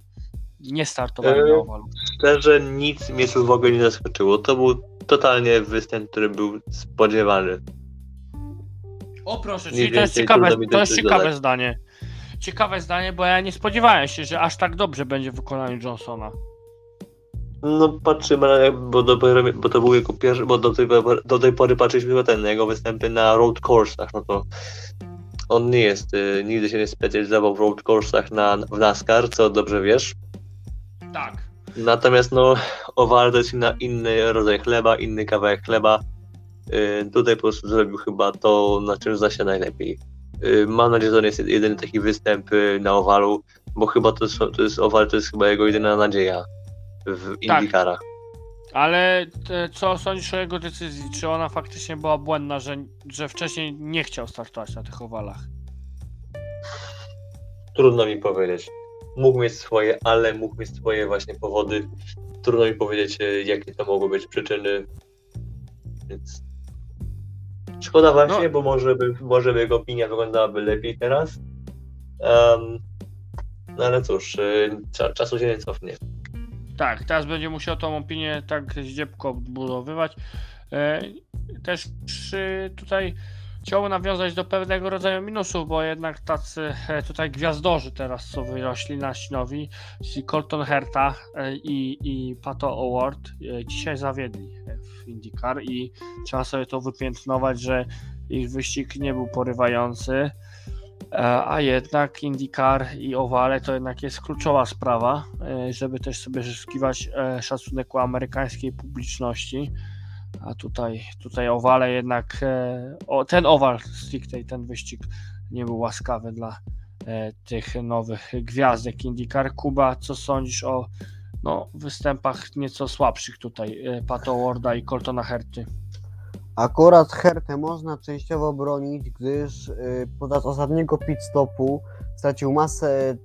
niestartowanie E, na owalu? Szczerze, nic mnie tu w ogóle nie zaskoczyło. To był totalnie występ, który był spodziewany. O proszę, czyli to jest ciekawe, to jest ciekawe zdanie. Ciekawe zdanie, bo ja nie spodziewałem się, że aż tak dobrze będzie w wykonaniu Johnsona. No patrzymy, bo, dopiero, bo to był jego pierwszy, bo do tej, pory- do tej pory patrzyliśmy na ten, jego występy na road coursach, no to on nie jest, y, nigdy się nie specjalizował w road coursach na, w NASCAR, co dobrze wiesz. Tak. Natomiast no, owal to jest inna, inny rodzaj chleba, inny kawałek chleba. Y, tutaj po prostu zrobił chyba to, na czym zna się najlepiej. Y, mam nadzieję, że to nie jest jedyny taki występ y, na owalu, bo chyba to jest, to jest owal, to jest chyba jego jedyna nadzieja w Tak. IndyCarach. Ale te, co sądzisz o jego decyzji? Czy ona faktycznie była błędna, że, że wcześniej nie chciał startować na tych owalach? Trudno mi powiedzieć. Mógł mieć swoje, ale mógł mieć swoje właśnie powody. Trudno mi powiedzieć, e, jakie to mogły być przyczyny. Więc szkoda właśnie, No. bo może by, może by jego opinia wyglądałaby lepiej teraz. Em, no ale cóż, cza, czasu się nie cofnie. Tak, teraz będzie musiał tą opinię tak zdziepko budowywać. E, Też e, tutaj chciałbym nawiązać do pewnego rodzaju minusów, bo jednak tacy e, tutaj gwiazdorzy teraz co wyrośli nasi nowi, czyli Colton Herta e, i, i Pato Award dzisiaj zawiedli IndyCar i trzeba sobie to wypiętnować, że ich wyścig nie był porywający. E, A jednak IndyCar i owale to jednak jest kluczowa sprawa, e, żeby też sobie zyskiwać e, szacunek u amerykańskiej publiczności. A tutaj, tutaj owale jednak, ten owal stricte ten wyścig nie był łaskawy dla tych nowych gwiazdek IndyCar. Kuba, co sądzisz o no, występach nieco słabszych tutaj e, Pato Warda i Coltona Herty? Akurat Hertę można częściowo bronić, gdyż y, podczas ostatniego pit stopu stracił masę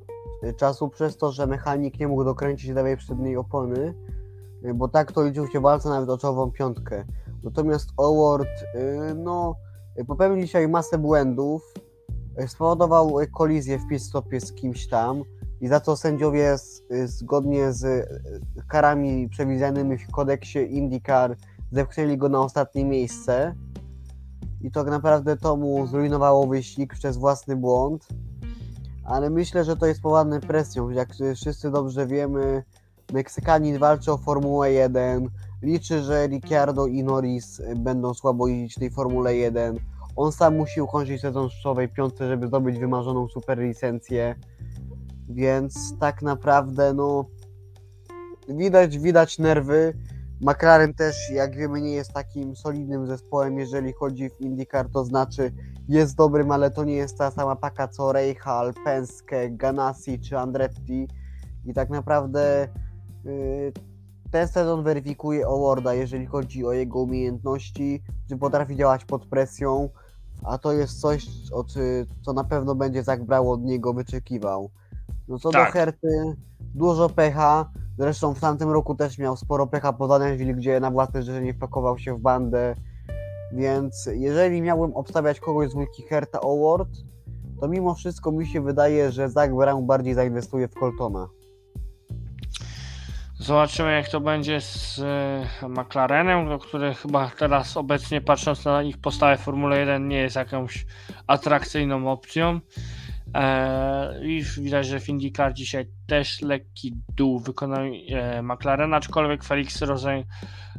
y, czasu przez to, że mechanik nie mógł dokręcić lewej przedniej opony, bo tak to liczył się w walce nawet o czołową piątkę. Natomiast Award, no, popełnił dzisiaj masę błędów, spowodował kolizję w pit stopie z kimś tam i za co sędziowie y, zgodnie z y, karami przewidzianymi w kodeksie IndyCar zepchnęli go na ostatnie miejsce i tak naprawdę to mu zrujnowało wyścig przez własny błąd. Ale myślę, że to jest spowodowane presją. Jak wszyscy dobrze wiemy, Meksykanin walczy o Formułę 1, liczy, że Ricciardo i Norris będą słabo jeździć w tej Formule 1. On sam musi ukończyć sezon w piątce, żeby zdobyć wymarzoną super licencję. Więc tak naprawdę, no, widać, widać nerwy. McLaren też, jak wiemy, nie jest takim solidnym zespołem, jeżeli chodzi w IndyCar, to znaczy jest dobrym, ale to nie jest ta sama paka co Rahal, Penske, Ganassi czy Andretti i tak naprawdę yy, ten sezon weryfikuje Awarda, jeżeli chodzi o jego umiejętności, czy potrafi działać pod presją, a to jest coś, o czy, co na pewno będzie Zach Brown od niego wyczekiwał. No co Tak. do Herty, dużo pecha, zresztą w tamtym roku też miał sporo pecha po Danville, gdzie na własne życzenie wpakował się w bandę, więc jeżeli miałbym obstawiać kogoś z dwójki Herta Award, to mimo wszystko mi się wydaje, że Zach Brown bardziej zainwestuje w Coltona. Zobaczymy, jak to będzie z e, McLarenem, który chyba teraz obecnie patrząc na ich postawę w Formule 1 nie jest jakąś atrakcyjną opcją. I widać, że w IndyCar dzisiaj też lekki dół wykonał e, McLarena, aczkolwiek Felix Rosen,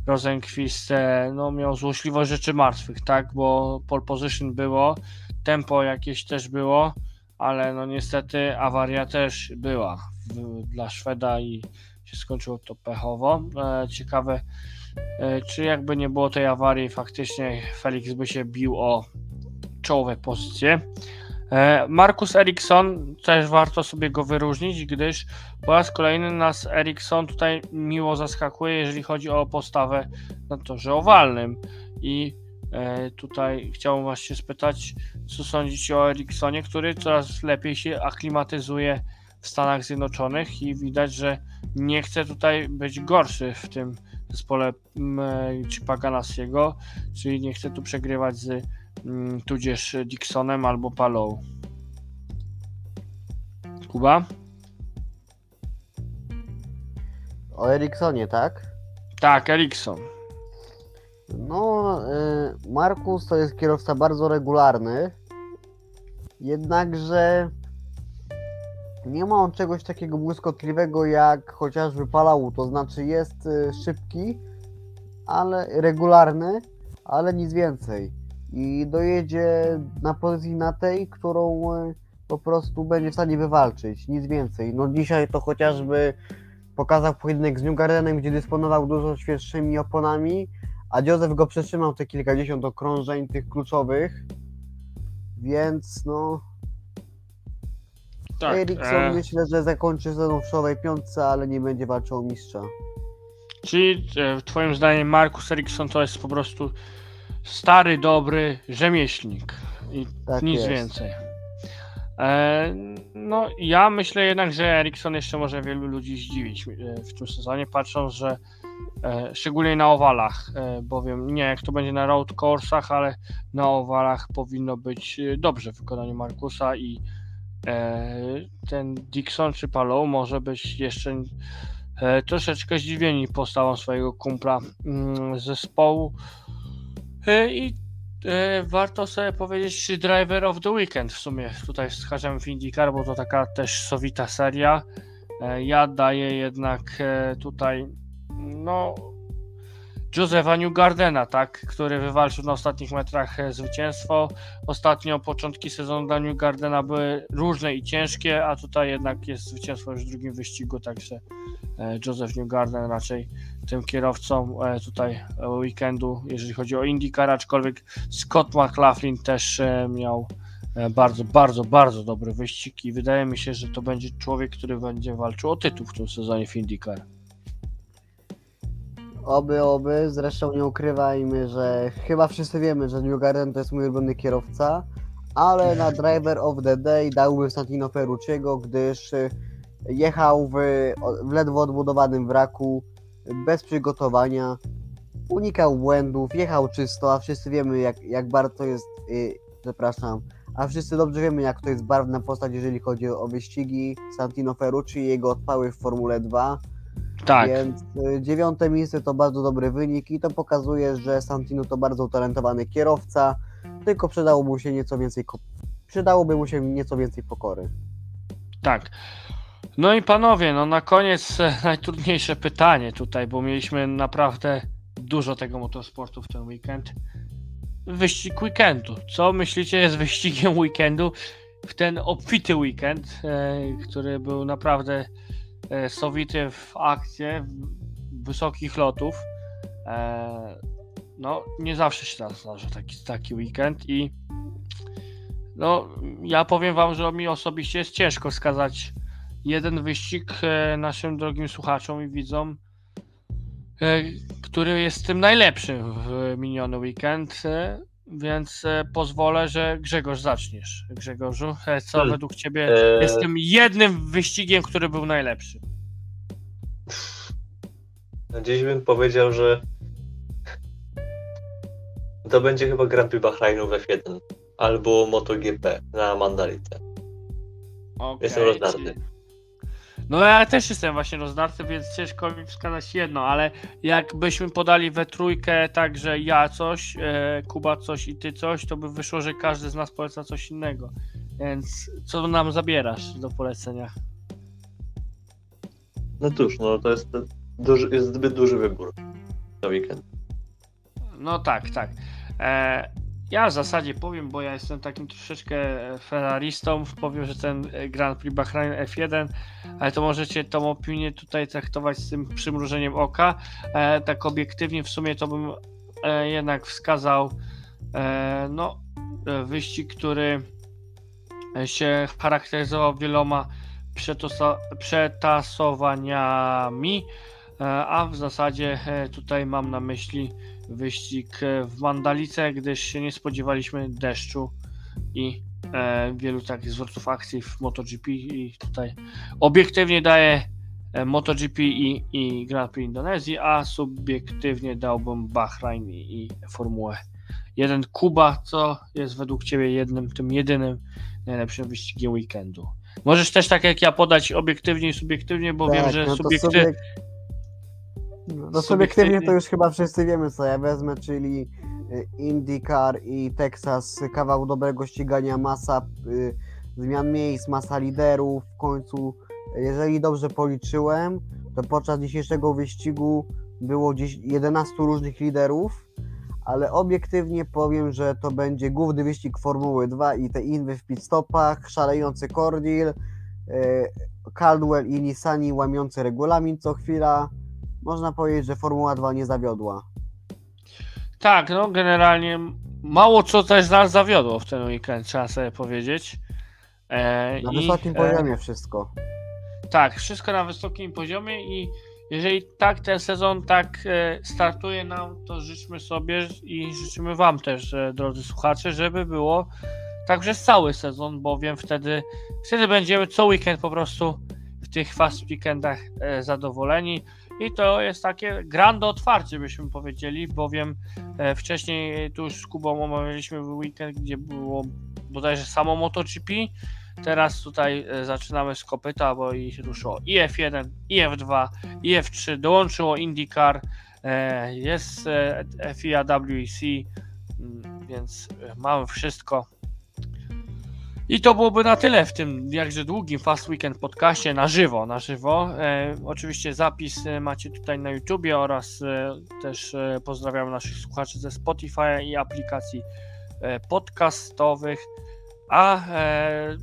Rosenquist e, no, miał złośliwość rzeczy martwych, tak, bo pole position było, tempo jakieś też było, ale no niestety awaria też była dla Szweda i się skończyło to pechowo. Ciekawe, czy jakby nie było tej awarii, faktycznie Felix by się bił o czołowe pozycje. E, Markus Eriksson, też warto sobie go wyróżnić, gdyż po raz kolejny nas Eriksson tutaj miło zaskakuje, jeżeli chodzi o postawę na torze owalnym. I e, tutaj chciałbym właśnie spytać, co sądzicie o Eriksonie, który coraz lepiej się aklimatyzuje w Stanach Zjednoczonych i widać, że nie chce tutaj być gorszy w tym zespole mm, Chipa Ganasiego, czyli nie chce tu przegrywać z tudzież Dixonem albo Palou. Kuba? O Eriksonie, tak? Tak, Erikson. No, y, Markus to jest kierowca bardzo regularny, jednakże nie ma on czegoś takiego błyskotliwego jak chociażby Palau, to znaczy jest y, szybki, ale regularny, ale nic więcej. I dojedzie na pozycji na tej, którą y, po prostu będzie w stanie wywalczyć, nic więcej. No dzisiaj to chociażby pokazał pojedynek z Newgardenem, gdzie dysponował dużo świeższymi oponami, a Józef go przetrzymał te kilkadziesiąt okrążeń tych kluczowych, więc no Tak, Eriksson e, myślę, że zakończy sezon w czołowej piątce, ale nie będzie walczył o mistrza. czyli e, twoim zdaniem Markus Eriksson to jest po prostu stary, dobry rzemieślnik i Tak nic jest. więcej. E, no, ja myślę jednak, że Eriksson jeszcze może wielu ludzi zdziwić e, w tym sezonie, patrząc, że e, szczególnie na owalach, e, bowiem nie jak to będzie na road coursach, ale na owalach powinno być e, dobrze w wykonaniu Markusa i e, ten Dixon czy Palou może być jeszcze troszeczkę zdziwieni postawą swojego kumpla mm, zespołu i e, warto sobie powiedzieć Driver of the Weekend w sumie tutaj wskażemy w IndyCar, bo to taka też sowita seria. E, Ja daję jednak e, tutaj no Josefa Newgardena, tak, który wywalczył na ostatnich metrach e, zwycięstwo. Ostatnio początki sezonu dla Newgardena były różne i ciężkie, a tutaj jednak jest zwycięstwo już w drugim wyścigu, także e, Joseph Newgarden raczej tym kierowcą e, tutaj e, weekendu, jeżeli chodzi o IndyCar, aczkolwiek Scott McLaughlin też e, miał bardzo, bardzo, bardzo dobry wyścig i wydaje mi się, że to będzie człowiek, który będzie walczył o tytuł w tym sezonie w IndyCar. Oby, oby, zresztą nie ukrywajmy, że chyba wszyscy wiemy, że Newgarden to jest mój ulubiony kierowca, ale na Driver of the Day dałbym Santino Ferrucciego, gdyż jechał w, w ledwo odbudowanym wraku, bez przygotowania, unikał błędów, jechał czysto, a wszyscy wiemy jak, jak bardzo jest, y, przepraszam, a wszyscy dobrze wiemy jak to jest barwna postać, jeżeli chodzi o wyścigi Santino Ferrucci i jego odpały w Formule 2. Tak, Więc y, dziewiąte miejsce to bardzo dobry wynik i to pokazuje, że Santino to bardzo utalentowany kierowca, tylko przydałoby mu się nieco więcej przydałoby mu się nieco więcej pokory. tak. No i panowie, no na koniec e, najtrudniejsze pytanie tutaj, bo mieliśmy naprawdę dużo tego motorsportu w ten weekend. Wyścig weekendu. Co myślicie jest wyścigiem weekendu w ten obfity weekend, e, który był naprawdę e, sowity w akcję w- wysokich lotów. No, nie zawsze się zdarza taki, taki weekend i no, ja powiem wam, że mi osobiście jest ciężko wskazać jeden wyścig e, naszym drogim słuchaczom i widzom, e, który jest tym najlepszym w miniony weekend, e, więc pozwolę, że Grzegorz zaczniesz. Grzegorzu, co Hmm. według ciebie jest tym jednym wyścigiem, który był najlepszy? Gdzieś bym powiedział, że to będzie chyba Grand Prix Bahrainu w F1 albo MotoGP na Mandalice. Okej, Jestem rozdarty. czyli- No ja też jestem właśnie rozdarty, więc ciężko mi wskazać jedno, ale jakbyśmy podali we trójkę tak, że ja coś, e, Kuba coś i ty coś, to by wyszło, że każdy z nas poleca coś innego. Więc co nam zabierasz do polecenia? No cóż, no to jest, duży, jest zbyt duży wybór na weekend. No tak, tak. E, ja w zasadzie powiem, bo ja jestem takim troszeczkę ferraristą, powiem, że ten Grand Prix Bahrain F1, ale to możecie tą opinię tutaj traktować z tym przymrużeniem oka. E, tak obiektywnie w sumie to bym e, jednak wskazał e, no, e, wyścig, który się charakteryzował wieloma przetasowaniami, e, a w zasadzie e, tutaj mam na myśli wyścig w Mandalice, gdyż się nie spodziewaliśmy deszczu i e, wielu takich zwrotów akcji w MotoGP i tutaj obiektywnie daję e, MotoGP i, i Grand Prix Indonezji, a subiektywnie dałbym Bahrain i, i Formułę 1 Kuba, co jest według Ciebie jednym, tym jedynym najlepszym wyścigiem weekendu. Możesz też tak jak ja podać obiektywnie i subiektywnie, bo wiem, że no to No, subiektywnie- to już chyba wszyscy wiemy, co ja wezmę, czyli y, IndyCar i Texas, kawał dobrego ścigania, masa y, zmian miejsc, masa liderów. W końcu, jeżeli dobrze policzyłem, to podczas dzisiejszego wyścigu było gdzieś 11 różnych liderów, ale obiektywnie powiem, że to będzie główny wyścig Formuły 2 i te inwy w pit-stopach, szalejący Cordil, y, Caldwell i Nissani łamiący regulamin co chwila. Można powiedzieć, że Formuła 2 nie zawiodła. Tak, no generalnie mało co też nas zawiodło w ten weekend, trzeba sobie powiedzieć. E, Na i, wysokim e, poziomie wszystko. Tak, wszystko na wysokim poziomie i jeżeli tak ten sezon tak e, startuje nam, to życzmy sobie i życzymy Wam też, e, drodzy słuchacze, żeby było tak przez cały sezon, bowiem wtedy, wtedy będziemy co weekend po prostu w tych fast weekendach e, zadowoleni i to jest takie grande otwarcie, byśmy powiedzieli, bowiem e, wcześniej tu już z Kubą omawialiśmy weekend, gdzie było bodajże samo MotoGP, Teraz tutaj e, zaczynamy z kopyta, bo i ruszyło i F1, i F2, i F3, dołączyło IndyCar, e, jest FIA WEC, mm, więc mamy wszystko. I to byłoby na tyle w tym jakże długim Fast Weekend podcaście na żywo, na żywo. E, oczywiście zapis e, macie tutaj na YouTubie oraz e, też e, pozdrawiam naszych słuchaczy ze Spotify i aplikacji e, podcastowych. A e,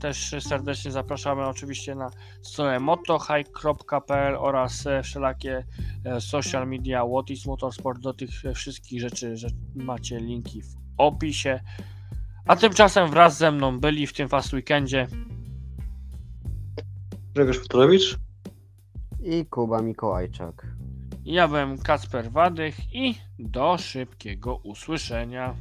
też serdecznie zapraszamy oczywiście na stronę motohike.pl oraz wszelakie social media What is Motorsport. Do tych wszystkich rzeczy że macie linki w opisie. A tymczasem wraz ze mną byli w tym Fast Weekendzie Grzegorz Futurowicz? I Kuba Mikołajczak. ja byłem Kacper Wadych i do szybkiego usłyszenia.